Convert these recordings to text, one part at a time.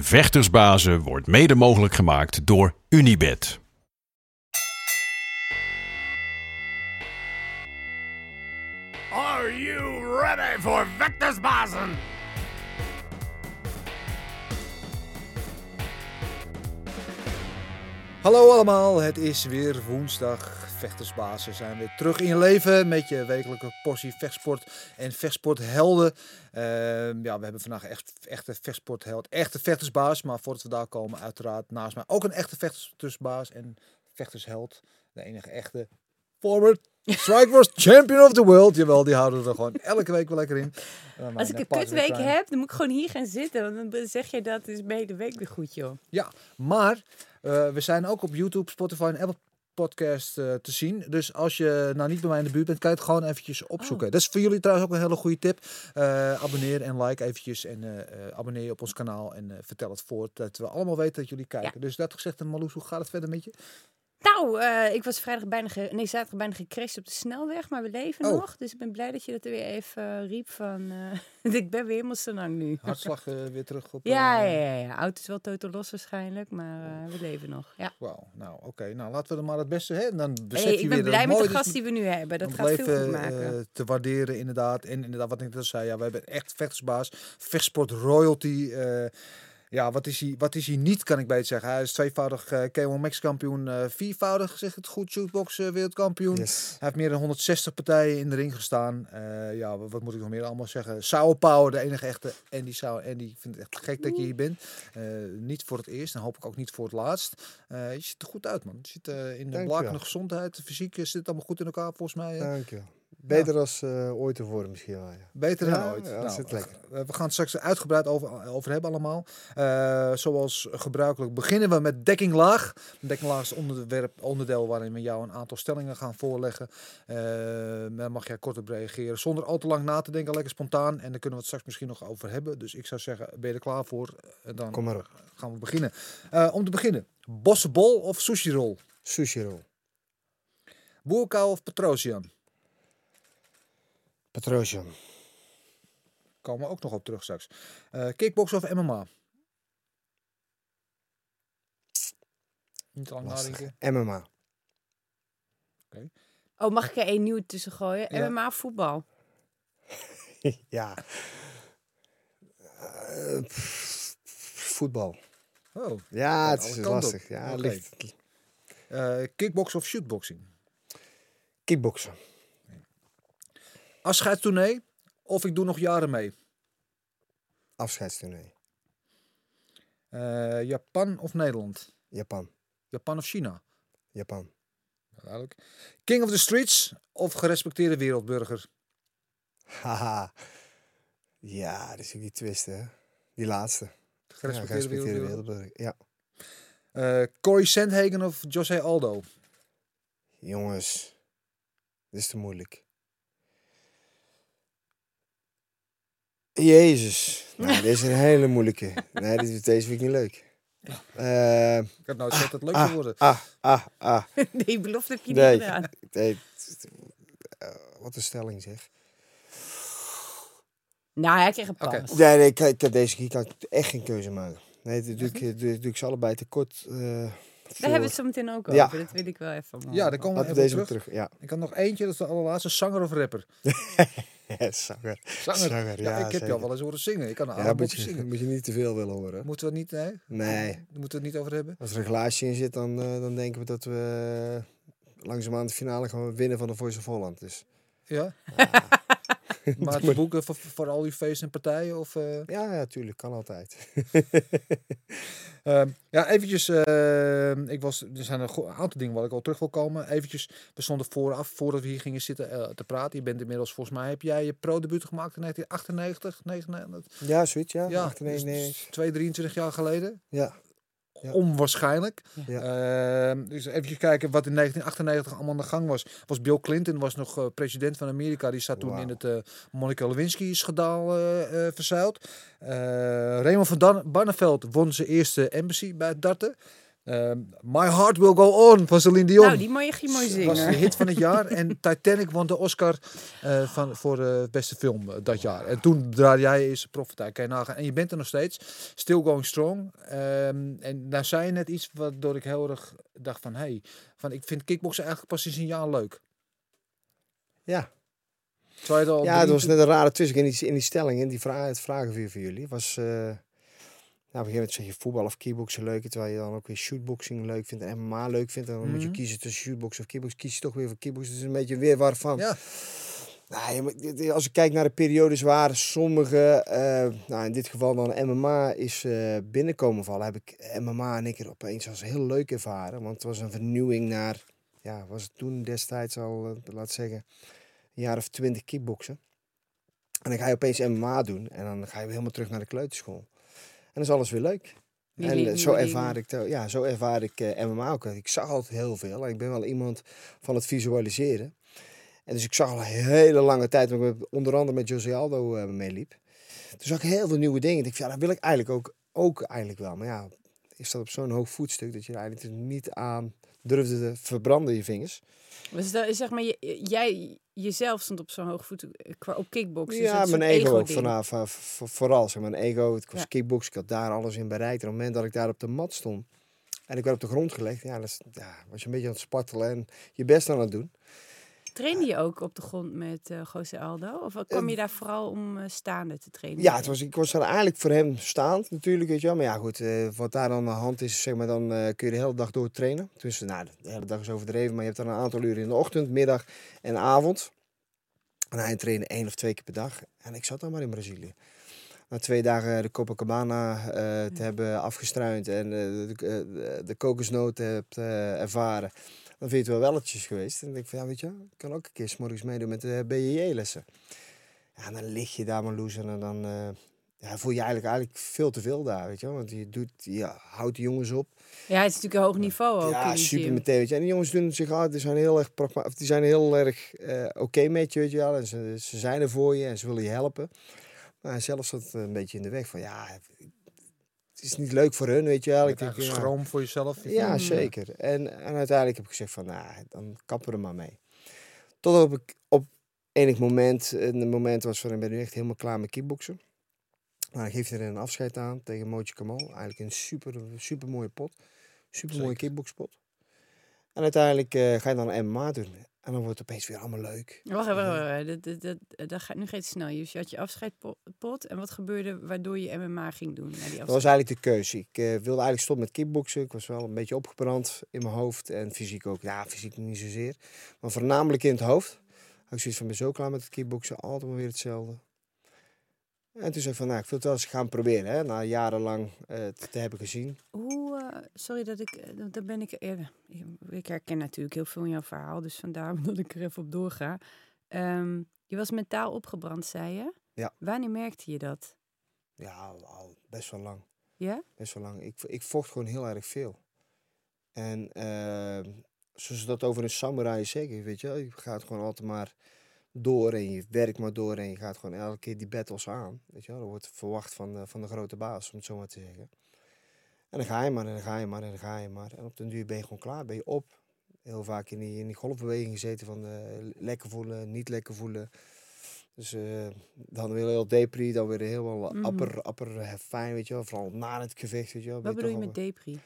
Vechtersbazen wordt mede mogelijk gemaakt door Unibed. Are you ready for Vectorsbazen? Hallo allemaal, het is weer woensdag. Vechtersbazen zijn weer terug in je leven met je wekelijke portie vechtsport en vechtsporthelden. Ehm ja, we hebben vandaag echt echte vechtsportheld, echte vechtersbaas. Maar voordat we daar komen, uiteraard naast mij ook een echte vechtersbaas en vechtersheld. De enige echte former Strikeforce Champion of the World. Jawel, die houden we er gewoon elke week wel lekker in. Als ik een kutweek heb, dan moet ik gewoon hier gaan zitten. Want dan zeg je dat is je de week weer goed, joh. Ja, maar eh, we zijn ook op YouTube, Spotify en Apple Podcast eh, te zien. Dus als je nou niet bij mij in de buurt bent, kan je het gewoon eventjes opzoeken. Dat is voor jullie trouwens ook een hele goede tip. Eh, abonneer en like eventjes en eh, abonneer je op ons kanaal en vertel het voort. Dat we allemaal weten dat jullie kijken. Dus dat gezegd, en Marloes, hoe gaat het verder met je? Nou, eh, ik was vrijdag bijna, ge- nee, zaterdag bijna gecrashed op de snelweg, maar we leven Oh. nog. Dus ik ben blij dat je dat er weer even eh, riep van, eh, ik ben weer helemaal zo lang nu. Hartslag weer terug op... Ja, ja, ja, ja. Auto is wel totaal los waarschijnlijk, maar we leven nog. Ja. Wauw, nou oké. Nou, laten we er maar het beste, hè? Dan besef Hey, je ik ben blij met de gast die we nu hebben. Dat gaat veel goed maken. te waarderen inderdaad. En inderdaad, wat ik net al zei, ja, we hebben echt vechtersbaas, vechtsport royalty. Ja, wat is, hij, wat is hij niet, kan ik beter zeggen. Hij is tweevoudig eh K1 Max kampioen, eh, viervoudig, zeg het goed, shootbox eh, wereldkampioen. Yes. Hij heeft meer dan 160 partijen in de ring gestaan. Ja, wat, wat moet ik nog meer allemaal zeggen? Sao Power, de enige echte Andy Sao. Andy, ik vind het echt gek dat je hier bent. Niet voor het eerst en hoop ik ook niet voor het laatst. Je ziet er goed uit, man. Je zit in de blakende gezondheid. De fysiek zit het allemaal goed in elkaar, volgens mij. Dank je. Beter als eh, ooit tevoren misschien wel, ja. Beter dan ooit. ja, Nou, zit lekker. we gaan het straks uitgebreid over, over hebben allemaal. Eh, zoals gebruikelijk beginnen we met dekking laag. Dekking laag is onderwerp, onderdeel waarin we jou een aantal stellingen gaan voorleggen. Eh, daar mag jij kort op reageren zonder al te lang na te denken. Lekker spontaan. En daar kunnen we het straks misschien nog over hebben. Dus ik zou zeggen, ben je er klaar voor? Dan Kom maar op. gaan we beginnen. Om te beginnen, bossenbol of sushi roll? Sushi roll. Boerkou of Petrosian? Petrosian. Komen we ook nog op terug straks. Eh kickboksen of MMA? Niet te lang nadenken. MMA. Oh, mag ik er één nieuw tussen gooien? Ja. MMA voetbal. ja. Eh, pff, voetbal. Oh, Ja, het is op. lastig. Ja, Oké. ligt. eh kickboksen of shootboxing? Kickboksen. Afscheidstournee of ik doe nog jaren mee? Afscheidstournee. Eh, Japan of Nederland? Japan. Japan of China? Japan. Duidelijk. King of the Streets of gerespecteerde wereldburger? Haha. Ja, dat is die twist, hè. Die laatste. Gerespecteerde wereldburger. wereldburger. Ja. Eh, Corey Sandhagen of Jose Aldo? Jongens. Dit is te moeilijk. Jezus. Nou, dit is een hele moeilijke. Nee, dit is deze week niet leuk. Eh, Ik had nooit gezegd dat het leuk zou ah, worden. ah, ah, ah. Die belofte heb je Nee. niet gedaan. Nee, eh, wat een stelling zeg. Nou, hij kreeg een pas. Nee, nee, ik, ik heb deze keer kan ik echt geen keuze maken. Nee, dat doe ik, doe, doe ik ze allebei tekort. eh Daar hebben we het zo meteen ook over. Ja. Dat wil ik wel even. Ja, daar komen we even deze terug. terug. Ja. Ik had nog eentje, dat is de allerlaatste. Zanger of rapper? Zanger. Zanger. Zanger, Ja, ja, ik heb zeker. jou wel eens horen zingen. Ik kan een Ja, ja, moet je, zingen. moet je niet te veel willen horen. Moeten we het niet, nee? Nee. Moeten we het niet over hebben. Als er een glaasje in zit, dan, eh, dan denken we dat we uh, langzaamaan de finale gaan winnen van de Voice of Holland. Dus Ja? maar te boeken voor, voor al die feesten en partijen? Of, eh, ja, ja, tuurlijk. Kan altijd. Ehm, ja, eventjes. ehm, ik was, er zijn een aantal dingen waar ik al terug wil komen. Eventjes, we stonden vooraf, voordat we hier gingen zitten eh, te praten. Je bent inmiddels, volgens mij, heb jij je pro-debuut gemaakt in 1998? 99? Ja, zoiets, ja. Ja, Achter, nee, dus nee. 2, 23 jaar geleden. Ja. Ja. Onwaarschijnlijk. Ja. Ehm, dus even kijken wat in 1998 allemaal aan de gang was. Was Bill Clinton was nog eh, president van Amerika. Die zat toen in het eh Monica Lewinsky-schandaal eh, eh, verzeild. Eh Raymond van Dan Barneveld won zijn eerste embassy bij het darten. Ehm, My Heart Will Go On van Celine Dion. Nou, die mag je mooi was de zingen. hit van het jaar. En Titanic won de Oscar eh, van, voor de beste film eh, dat jaar. En toen draaide jij eens Profitij. Kan je nagaan. En je bent er nog steeds. Still going strong. Ehm, en daar zei je net iets waardoor ik heel erg dacht van... Hey, van ik vind kickboksen eigenlijk pas sinds een jaar leuk. Ja, al ja het was net een rare twist in die, in die stelling, in die vraag, het vragenvuur voor jullie. Was, eh, nou, op een gegeven moment zeg je voetbal of kickboksen leuk, terwijl je dan ook weer shootboxing leuk vindt en MMA leuk vindt. En dan moet je Mhm. kiezen tussen shootboxen of kickboksen. Kies je toch weer voor kickboksen. Het is een beetje weer waarvan. Ja. Nou, als ik kijk naar de periodes waar sommige, eh, nou in dit geval dan MMA is eh, binnenkomen vallen, heb ik MMA en ik er opeens als heel leuk ervaren. Want het was een vernieuwing naar, ja, was het toen destijds al, eh, laat zeggen, een jaar of twintig kickboksen. En dan ga je opeens MMA doen en dan ga je weer helemaal terug naar de kleuterschool. En dan is alles weer leuk. En eh, zo ervaar ik, ja, zo ervaar ik eh, MMA ook. Ik zag altijd heel veel. En ik ben wel iemand van het visualiseren. En dus ik zag al een hele lange tijd, ik onder andere met Jose Aldo eh, meeliep. Toen zag ik heel veel nieuwe dingen. Ik dacht, ja, dat wil ik eigenlijk ook, ook eigenlijk wel. Maar ja, is dat op zo'n hoog voetstuk dat je er eigenlijk niet aan durfde te verbranden, je vingers. Dus dat, zeg maar, je- jij jezelf stond op zo'n hoog voet eh, qua op kickboksen. Ja, dus mijn ego ook ego-ding. vanaf, van- van- vooral. Zeg mijn ego, het was Ja. kickbox, ik had daar alles in bereikt. En op het moment dat ik daar op de mat stond en ik werd op de grond gelegd, ja, dat is, ja, was je een beetje aan het spartelen en je best aan het doen. Trainde je ook op de grond met eh Jose Aldo? Of kwam je daar vooral om eh, staande te trainen? Ja, het was, ik was er eigenlijk voor hem staand natuurlijk, weet je wel. Maar ja, goed, eh, wat daar dan aan de hand is, zeg maar, dan eh, kun je de hele dag door trainen. Dus nou, de hele dag is overdreven, maar je hebt dan een aantal uren in de ochtend, middag en avond. En hij trainde één of twee keer per dag. En ik zat dan maar in Brazilië. Na twee dagen de Copacabana eh, te hebben afgestruind en eh, de, eh, de kokosnoot hebt eh, ervaren, dan vind je het wel welletjes geweest. En dan denk ik van, ja, weet je, ik kan ook een keer 's morgens meedoen met de BJJ-lessen. Ja, en dan lig je daar maar loes en dan eh, ja, voel je eigenlijk, eigenlijk veel te veel daar, weet je. Want je, doet, je houdt de jongens op. Ja, het is natuurlijk een hoog niveau ook ja, super meteen, weet je. En die jongens doen zich uit, die zijn heel erg, pragma- of die zijn heel erg eh, oké met je, weet je wel. En ze, ze zijn er voor je en ze willen je helpen. Maar zelf zat het een beetje in de weg van, ja, het is niet leuk voor hun, weet je wel. Ik denk, schroom voor jezelf. ja, zeker. En, en uiteindelijk heb ik gezegd van, nou, dan kappen we er maar mee. Totdat ik op enig moment, een moment was van, ik ben nu echt helemaal klaar met kickboksen. Nou, dan geeft hij er een afscheid aan tegen Mootje Kamal. Eigenlijk een super, super mooie pot. Super mooie Zeker. kickbokspot. En uiteindelijk eh, ga je dan MMA doen. En dan wordt het opeens weer allemaal leuk. Wacht even, wacht. Dat, dat, dat, dat gaat nu gaat het snel. Dus je had je afscheidpot. En wat gebeurde waardoor je MMA ging doen? Na die Dat was eigenlijk de keuze. Ik eh, wilde eigenlijk stoppen met kickboksen. Ik was wel een beetje opgebrand in mijn hoofd. En fysiek ook. Ja, fysiek niet zozeer. Maar voornamelijk in het hoofd. Had ik zoiets van, ben zo klaar met het kickboksen. Altijd maar weer hetzelfde. En toen zei ik van, nou, ik wil het wel eens gaan proberen. Hè, na jarenlang eh, te, te hebben gezien. Hoe, eh, sorry dat ik, eh, daar ben ik, ik, herken natuurlijk heel veel in jouw verhaal, dus vandaar dat ik er even op doorga. Ehm, je was mentaal opgebrand, zei je? Ja. Wanneer merkte je dat? Ja, al, al best wel lang. Ja? Best wel lang. Ik, ik vocht gewoon heel erg veel. En eh, zoals ze dat over een samurai zeggen, weet je wel. Je gaat gewoon altijd maar door en je werkt maar door en je gaat gewoon elke keer die battles aan. Weet je wel. Dat wordt verwacht van, de- van de grote baas, om het zo maar te zeggen. En dan ga je maar en dan ga je maar en dan ga je maar. En op den duur ben je gewoon klaar, ben je op. Heel vaak in die, in die golfbeweging gezeten van eh, lekker voelen, niet lekker voelen. Dus eh, dan weer heel depri, dan weer helemaal Mhm. apper, apper eh, fijn, weet je wel. Vooral na het gevecht, weet je wel. Wat bedoel je met depri?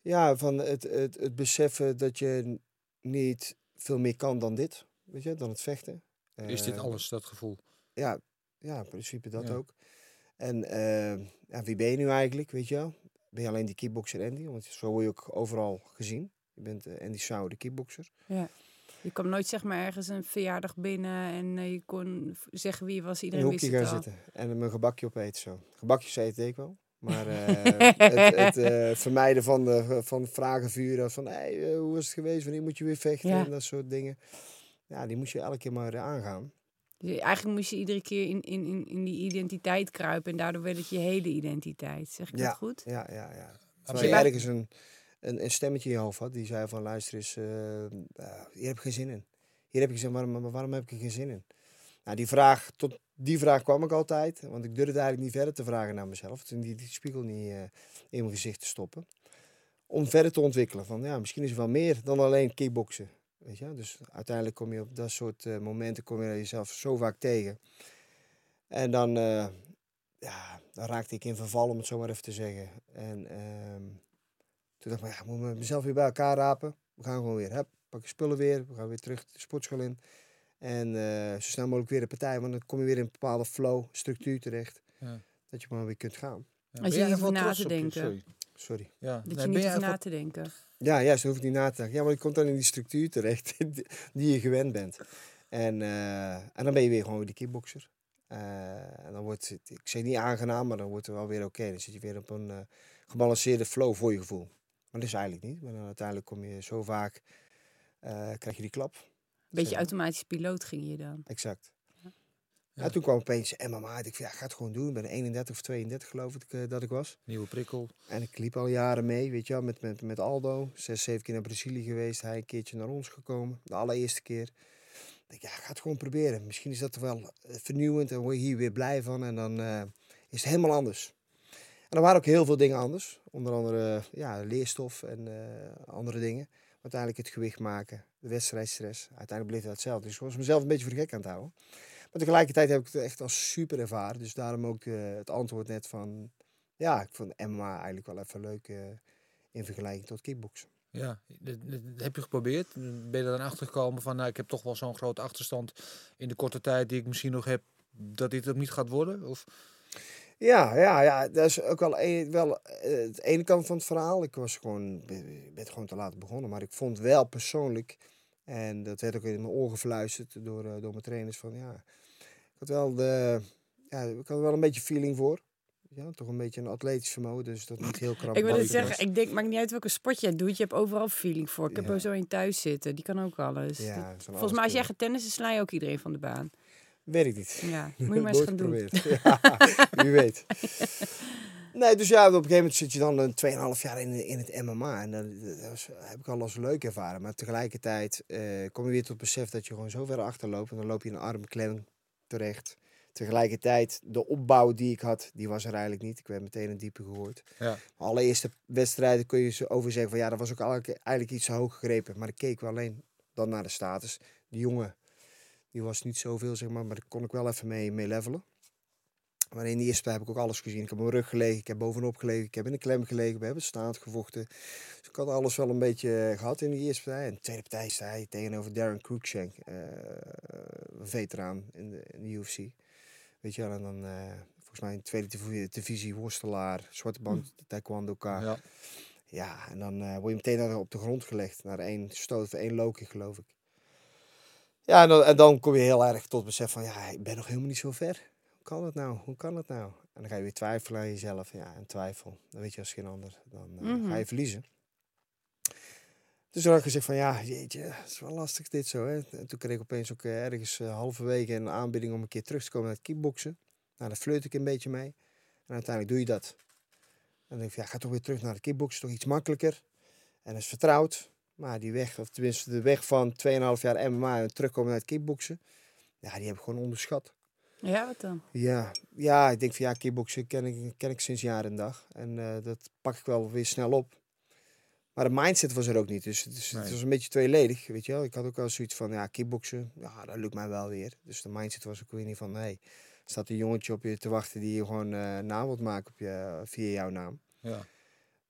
Ja, van het, het, het beseffen dat je niet veel meer kan dan dit, weet je, dan het vechten. Is dit Eh, alles, dat gevoel? Ja, ja, in principe dat Ja. ook. En eh, ja, wie ben je nu eigenlijk, weet je wel? Ben je alleen die kickboxer Andy? Want zo word je ook overal gezien. Je bent eh, Andy Sauer, de kickboxer. Je kwam nooit zeg maar ergens een verjaardag binnen en je kon zeggen wie je was. In een Iedereen wist hoekje het gaan al. zitten en mijn gebakje opeten zo. Gebakjes eten ik wel. Maar eh, het, het eh, vermijden van, de, van vragen vuren. Van hey, hoe is het geweest? Wanneer moet je weer vechten? Ja. En dat soort dingen. Ja, die moet je elke keer maar eh, aangaan. Dus eigenlijk moest je iedere keer in, in, in, in die identiteit kruipen en daardoor werd het je hele identiteit. Zeg ik Ja. dat goed? Ja, ja, ja. Maar Als je ergens een, een, een stemmetje in je hoofd had, die zei van luister eens, eh, eh, hier heb ik geen zin in. Hier heb ik gezegd, waarom, maar waarom heb ik er geen zin in? Nou, die vraag, tot die vraag kwam ik altijd, want ik durfde eigenlijk niet verder te vragen naar mezelf. Toen die, die spiegel niet eh, in mijn gezicht te stoppen. om verder te ontwikkelen. Van ja, misschien is er wel meer dan alleen kickboksen. Weet je? Dus uiteindelijk kom je op dat soort eh, momenten kom je jezelf zo vaak tegen. En dan, eh, ja, dan raakte ik in verval, om het zo maar even te zeggen. En ehm, toen dacht ik, ja, ik moet mezelf weer bij elkaar rapen. We gaan gewoon weer, hup, pak je spullen weer. We gaan weer terug de sportschool in. En eh, zo snel mogelijk weer de partij. Want dan kom je weer in een bepaalde flow, structuur terecht. Ja. Dat je maar weer kunt gaan. Ja, Als je wel hoeft na te denken. sorry. Sorry. Ja. Dat Nee, je ben niet hoeft na te denken. Ja, juist, dan hoef je niet na te denken. Ja, maar je komt dan in die structuur terecht die- je gewend bent. En, eh, en dan ben je weer gewoon weer die kickboxer. Eh, en dan wordt het, ik zeg niet aangenaam, maar dan wordt het wel weer oké. Dan zit je weer op een eh, gebalanceerde flow voor je gevoel. Maar dat is eigenlijk niet. Maar dan uiteindelijk kom je zo vaak, krijg je die klap. Beetje Zo. automatisch piloot ging je dan. Exact. Ja. Toen kwam opeens MMA. Ik dacht, ja, ik ga het gewoon doen. Ik ben 31 of 32 geloof ik eh, dat ik was. Nieuwe prikkel. En ik liep al jaren mee, weet je wel, met, met, met Aldo. Zes, zeven keer naar Brazilië geweest. Hij een keertje naar ons gekomen. De allereerste keer. Ik denk, ja, ik ga het gewoon proberen. Misschien is dat wel eh, vernieuwend en word je hier weer blij van. En dan eh, is het helemaal anders. En er waren ook heel veel dingen anders. Onder andere ja, leerstof en andere dingen. Uiteindelijk het gewicht maken, de wedstrijdstress. Uiteindelijk bleef dat hetzelfde. Dus ik was mezelf een beetje voor de gek aan het houden. Maar tegelijkertijd heb ik het echt als super ervaren. Dus daarom ook eh, het antwoord net van... Ja, ik vond MMA eigenlijk wel even leuk eh, in vergelijking tot kickboksen. Ja, dat, dat heb je geprobeerd? Ben je er dan achter gekomen van, nou, ik heb toch wel zo'n grote achterstand in de korte tijd die ik misschien nog heb, dat dit ook niet gaat worden? Of, Ja, ja, ja, dat is ook wel, een, wel eh, het ene kant van het verhaal. Ik was gewoon, ben, ben gewoon te laat begonnen. Maar ik vond wel persoonlijk, en dat werd ook in mijn oren gefluisterd door, eh, door mijn trainers, van ja, ik had wel de, ja, ik had er wel een beetje feeling voor. Ja, toch een beetje een atletisch vermogen, dus dat niet heel krap. Ik wil het zeggen, ik denk, maakt niet uit welke sport jij doet, je hebt overal feeling voor. Ik heb Ja. er zo in thuis zitten, die kan ook alles. Ja, Dat- zo'n Volgens mij als jij gaat tennissen, sla je ook iedereen van de baan. Weet ik niet. Ja, moet je maar eens gaan doen. Ja, wie weet. Nee, dus ja, op een gegeven moment zit je dan een 2,5 jaar in, in het MMA. En dat, dat was- heb ik al als leuk ervaren. Maar tegelijkertijd eh, kom je weer tot het besef dat je gewoon zo ver achterloopt. En dan loop je in een armklem terecht. Tegelijkertijd, de opbouw die ik had, die was er eigenlijk niet. Ik werd meteen een diepe gegooid. ja. Allereerste wedstrijden kun je zo over zeggen van ja, dat was ook eigenlijk, eigenlijk iets hoog gegrepen. Maar ik keek wel alleen dan naar de status. Die jongen, die was niet zoveel zeg maar, maar daar kon ik wel even mee, mee levelen. Maar in de eerste heb ik ook alles gezien. Ik heb op mijn rug gelegen, ik heb bovenop gelegen, ik heb in de klem gelegen, we hebben staand gevochten. Dus ik had alles wel een beetje eh, gehad in de eerste partij. En de tweede partij sta hij tegenover Darren Cruikshank, eh, een veteraan in de, in de UFC. Weet je wel, en dan eh, volgens mij in de tweede div- divisie worstelaar, zwarte band, taekwondo-ka. ja. Ja, en dan word je meteen naar- op de grond gelegd. Naar één stoot of één lokie, geloof ik. Ja, en dan, en dan kom je heel erg tot besef van... Ja, ik ben nog helemaal niet zo ver. Hoe kan dat nou? Hoe kan dat nou? En dan ga je weer twijfelen aan jezelf. Ja, en twijfel. Dan weet je als geen ander. Dan eh, Mhm. ga je verliezen. Dus toen had ik gezegd van... Ja, jeetje, het is wel lastig dit zo. Hè? En toen kreeg ik opeens ook eh, ergens eh, halverwege een aanbieding... om een keer terug te komen naar het kickboksen. Nou, daar flirt ik een beetje mee. En uiteindelijk doe je dat. En dan denk ik, ja, ga toch weer terug naar de kickboksen, toch iets makkelijker. En dat is vertrouwd. Maar die weg, of tenminste de weg van 2,5 jaar MMA en terugkomen naar het kickboksen, ja, die heb ik gewoon onderschat. Ja, wat dan? Ja, ja ik denk van ja, kickboksen ken ik, ken ik sinds jaar en dag. En eh, dat pak ik wel weer snel op. Maar de mindset was er ook niet. Dus, het is- het Nee. was een beetje tweeledig, weet je wel. Ik had ook al zoiets van, ja, kickboksen, ja, dat lukt mij wel weer. Dus de mindset was ook weer niet van, nee, er staat een jongetje op je te wachten die je gewoon eh naam wilt maken op je, via jouw naam. ja.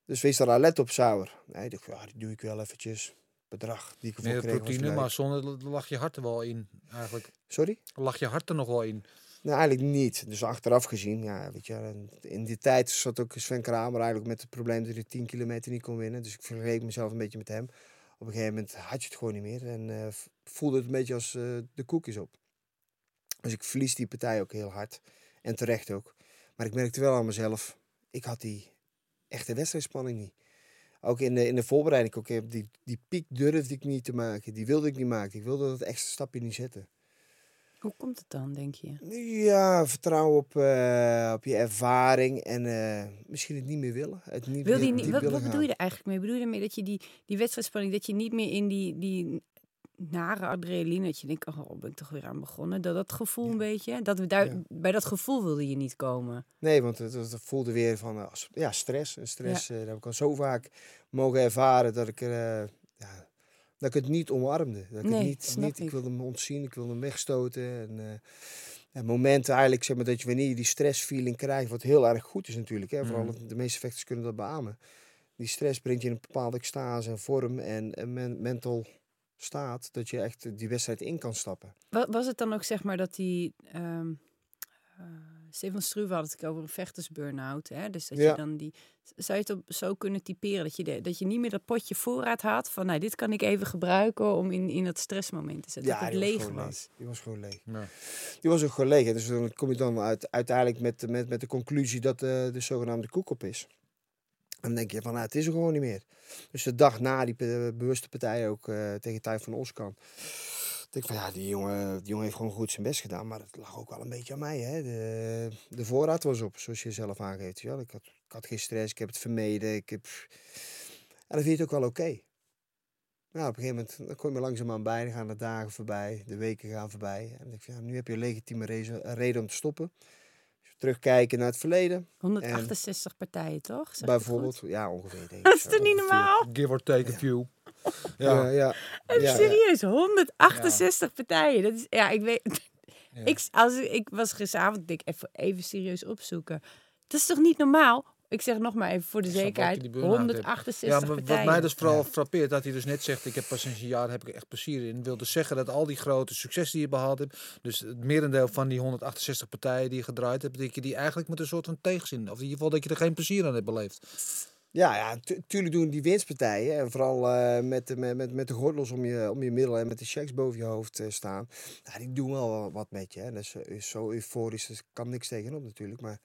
Dus wees daar alert op, Sauer. Nee, ik dacht, ja, die doe ik wel eventjes. Bedrag die ik ervoor Meer kreeg proteïne, maar zonder lag je hart er wel in, eigenlijk. Sorry? Lag je hart er nog wel in? Nou, eigenlijk niet. Dus achteraf gezien, ja, weet je, in die tijd zat ook Sven Kramer eigenlijk met het probleem dat hij 10 kilometer niet kon winnen. Dus ik vergeleek mezelf een beetje met hem. Op een gegeven moment had je het gewoon niet meer en eh, voelde het een beetje als eh, de koekjes op. Dus ik verlies die partij ook heel hard. En terecht ook. Maar ik merkte wel aan mezelf, ik had die echte wedstrijdspanning niet. Ook in de, in de voorbereiding, ook, eh, die, die piek durfde ik niet te maken. Die wilde ik niet maken. Ik wilde dat extra stapje niet zetten. Hoe komt het dan, denk je? Ja, vertrouwen op, eh, op je ervaring en eh, misschien het niet meer willen. Het niet Wil die niet, wat, wat bedoel je er eigenlijk mee? Bedoel je ermee dat je die, die wedstrijdspanning, dat je niet meer in die, die nare adrenaline. Dat je denkt, oh, ben ik toch weer aan begonnen. Dat dat gevoel een beetje, dat we daar, Ja. bij dat gevoel wilde je niet komen. Nee, want het, het voelde weer van eh, ja, stress. En stress eh, dat heb ik al zo vaak mogen ervaren dat ik, ja, dat ik het niet omarmde. Dat ik Nee, het niet, niet, ik ik. wilde hem ontzien, ik wilde hem wegstoten. En, en momenten eigenlijk, zeg maar, dat je wanneer je die stressfeeling krijgt, wat heel erg goed is natuurlijk. Hè, vooral Mhm. de meeste vechters kunnen dat beamen. Die stress brengt je in een bepaalde extase en vorm en, en men- mental staat, dat je echt die wedstrijd in kan stappen. Wa- Was het dan ook zeg maar dat die... ehm eh, Stefan Struve had het over een vechtersburn-out. Hè? Dus dat Ja. je dan die... Zou je het op, zo kunnen typeren? Dat je, de, dat je niet meer dat potje voorraad had van... Nou, dit kan ik even gebruiken om in, in dat stressmoment te zetten. dat het leeg gewoon was. Die was gewoon leeg. Ja. Die was ook gewoon leeg. Dus dan kom je dan uit, uiteindelijk met, met, met de conclusie dat eh, de zogenaamde koek op is. En dan denk je van, nou, het is er gewoon niet meer. Dus de dag na die pe- bewuste partij ook eh, tegen Thij van Oskan. denk van, ja, die jongen, die jongen heeft gewoon goed zijn best gedaan. Maar het lag ook wel een beetje aan mij. Hè. De, de voorraad was op, zoals je zelf aangeeft. Ja, ik, had, ik had geen stress, ik heb het vermeden. Ik heb... En dan vind je het ook wel oké. Nou, op een gegeven moment dan kom je langzaamaan bij, dan gaan de dagen voorbij, de weken gaan voorbij. En dan denk ik, van, ja, nu heb je een legitieme reden om te stoppen. Terugkijken naar het verleden, 168 partijen, toch? Zeg bijvoorbeeld. Ja, ongeveer. Denk ik Dat is toch niet normaal? Give or take a few. Ja, Ja. ja. Even ja, ja. serieus, 168 partijen. Dat is, ja, ik weet. Ja. Ik, als, ik- ik was gisteravond, denk ik, even, even serieus opzoeken. Dat is toch niet normaal? Ik zeg nog maar even voor de zekerheid: die burn-out hebt. 168 Ja, maar wat partijen. mij dus vooral frappeert, dat hij dus net zegt, ik heb pas sinds een jaar heb ik echt plezier in. Wil dus zeggen dat al die grote successen die je behaald hebt, dus het merendeel van die 168 partijen die je gedraaid hebt, dat je die eigenlijk met een soort van tegenzin, of in ieder geval dat je er geen plezier aan hebt beleefd. Ja, ja, tu- tuurlijk doen die winstpartijen. En vooral eh, met, de, met, met, met de gordels om je, om je middel en met de checks boven je hoofd eh, staan. Ja, die doen wel wa- wat met je. Hè. Dat is, is zo euforisch, dus kan niks tegenop natuurlijk. Maar,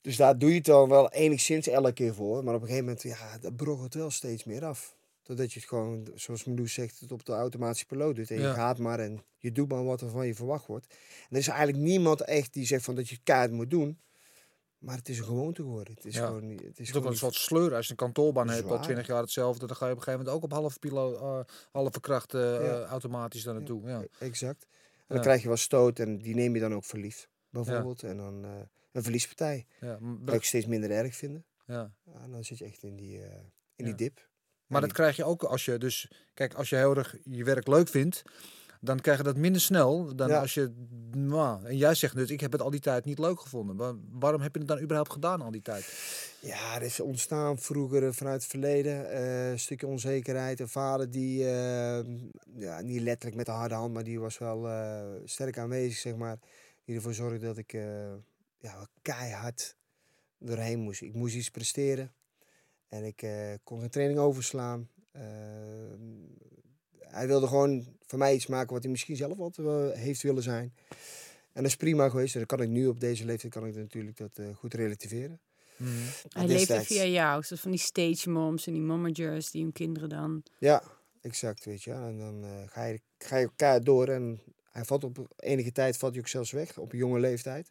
dus daar doe je het dan wel enigszins elke keer voor. Maar op een gegeven moment, ja, dat brokkelt wel steeds meer af. Totdat je het gewoon, zoals Meloes zegt, het op de automatische piloot doet. En je gaat maar en je doet maar wat er van je verwacht wordt. En er is eigenlijk niemand echt die zegt van dat je het kaart moet doen. Maar het is een gewoonte geworden. Het is Ja. gewoon niet. Het is Het is ook een soort sleur. Als je een kantoorbaan hebt, al. 20 jaar hetzelfde, dan ga je op een gegeven moment ook op halve, pilo, eh, halve kracht Ja. eh, automatisch daar naartoe. Ja. Exact. En dan krijg je wat stoot en die neem je dan ook verliefd. Bijvoorbeeld. En dan eh, een verliespartij. Ja, Dat ik steeds minder erg vinden. ja. En dan zit je echt in die, eh, in die dip. Maar En dat krijg je ook als je dus, kijk, als je heel erg je werk leuk vindt, dan krijg je dat minder snel dan als je, nou, en jij zegt dus, ik heb het al die tijd niet leuk gevonden. Wa- waarom heb je het dan überhaupt gedaan al die tijd? Ja, er is ontstaan vroeger eh, vanuit het verleden eh, een stukje onzekerheid. Een vader die, ja, niet letterlijk met de harde hand, maar die was wel sterk aanwezig, zeg maar. Die ervoor zorgde dat ik ja, wel keihard doorheen moest. Ik moest iets presteren. En ik eh, kon geen training overslaan. Eh, hij wilde gewoon van mij iets maken wat hij misschien zelf wel heeft willen zijn. En dat is prima geweest. En dat kan ik nu op deze leeftijd kan ik natuurlijk dat eh, goed relativeren. Mhm. Hij leefde via jou. Zoals van die stage moms en die mommagers die hun kinderen dan... Ja, exact, weet je. En dan eh, ga, je, ga je elkaar door en hij valt op enige tijd valt hij ook zelfs weg, op een jonge leeftijd,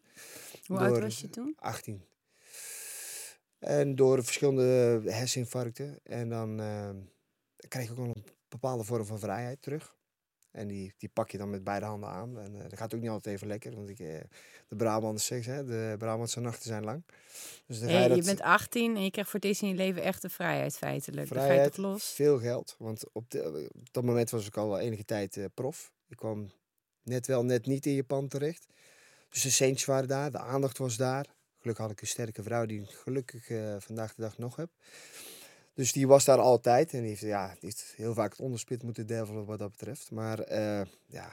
Hoe oud was je toen? 18. En door verschillende herseninfarcten. En dan eh, krijg je ook een bepaalde vorm van vrijheid terug. En die, die pak je dan met beide handen aan. En eh, dat gaat ook niet altijd even lekker. Want ik, eh, de Brabantse seks, hè, de Brabantse nachten zijn lang. Dus dan Hey, je dat- bent 18 en je krijgt voor het eerst in je leven echt de vrijheid feitelijk. Dan ga je Vrijheid, los? veel geld. Want op, de, op dat moment was ik al enige tijd eh, prof. Ik kwam net wel, net niet in Japan terecht. Dus de centjes waren daar, de aandacht was daar. Gelukkig had ik een sterke vrouw die ik gelukkig eh, vandaag de dag nog heb. Dus die was daar altijd. En die heeft, ja, die heeft heel vaak het onderspit moeten delven wat dat betreft. Maar eh, ja,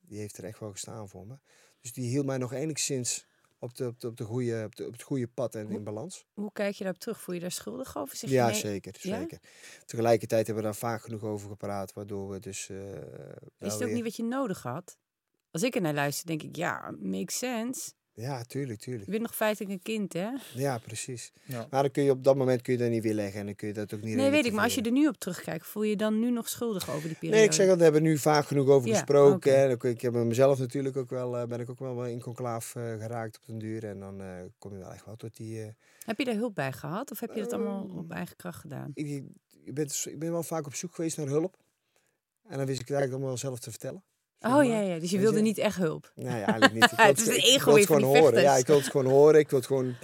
die heeft er echt wel gestaan voor me. Dus die hield mij nog enigszins op, de, op, de, op, de goede, op, de, op het goede pad en in balans. Hoe kijk je daarop terug? Voel je daar schuldig over? Zeg Ja, nee? zeker, Ja? zeker. Tegelijkertijd hebben we daar vaak genoeg over gepraat, waardoor we dus... eh, Is het ook weer- niet wat je nodig had? Als ik er naar luister, denk ik, ja, makes sense. Ja, tuurlijk, tuurlijk. Je bent nog feitelijk een kind, hè? Ja, precies. Ja. Maar dan kun je op dat moment kun je dat niet weerleggen en dan kun je dat ook niet Nee, weet ik. Maar als je er nu op terugkijkt, voel je je dan nu nog schuldig over die periode? Nee, ik zeg dat we hebben nu vaak genoeg over Ja, gesproken. En ook- ik heb met mezelf natuurlijk ook wel, eh, ben ik ook wel in conclaaf eh, geraakt op den duur. En dan eh, kom je wel echt wel tot die... eh, Heb je daar hulp bij gehad? Of heb je dat allemaal Ehm, op eigen kracht gedaan? ik, ik, ben, ik ben wel vaak op zoek geweest naar hulp. En dan wist ik het eigenlijk allemaal wel zelf te vertellen. Oh ja, ja, dus je wilde je? niet echt hulp. Nee, eigenlijk niet. Ik Het is een ik ego van gewoon horen. Ja, ik wil het gewoon horen. Ik wil het gewoon...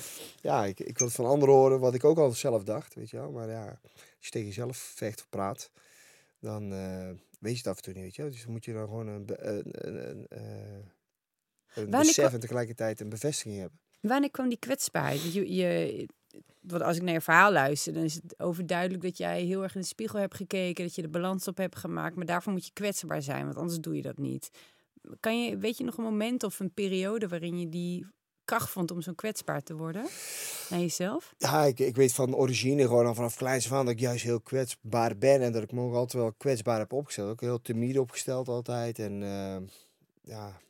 Ja, ik, ik wil het van anderen horen, wat ik ook al zelf dacht, weet je wel. Maar ja, als je tegen jezelf vecht of praat, dan eh, weet je het af en toe niet, weet je wel. Dus dan moet je dan gewoon een, een, een, een, eh, een besef en tegelijkertijd een bevestiging hebben. Wanneer kwam die kwetsbaarheid? Je, je, want als ik naar je verhaal luister, dan is het overduidelijk dat jij heel erg in de spiegel hebt gekeken, dat je de balans op hebt gemaakt. Maar daarvoor moet je kwetsbaar zijn, want anders doe je dat niet. Kan je, weet je nog een moment of een periode waarin je die kracht vond om zo kwetsbaar te worden naar jezelf? Ja, ik, ik weet van origine gewoon vanaf kleins aan dat ik juist heel kwetsbaar ben. En dat ik me ook altijd wel kwetsbaar heb opgesteld. Ook heel timide opgesteld altijd. En eh, ja,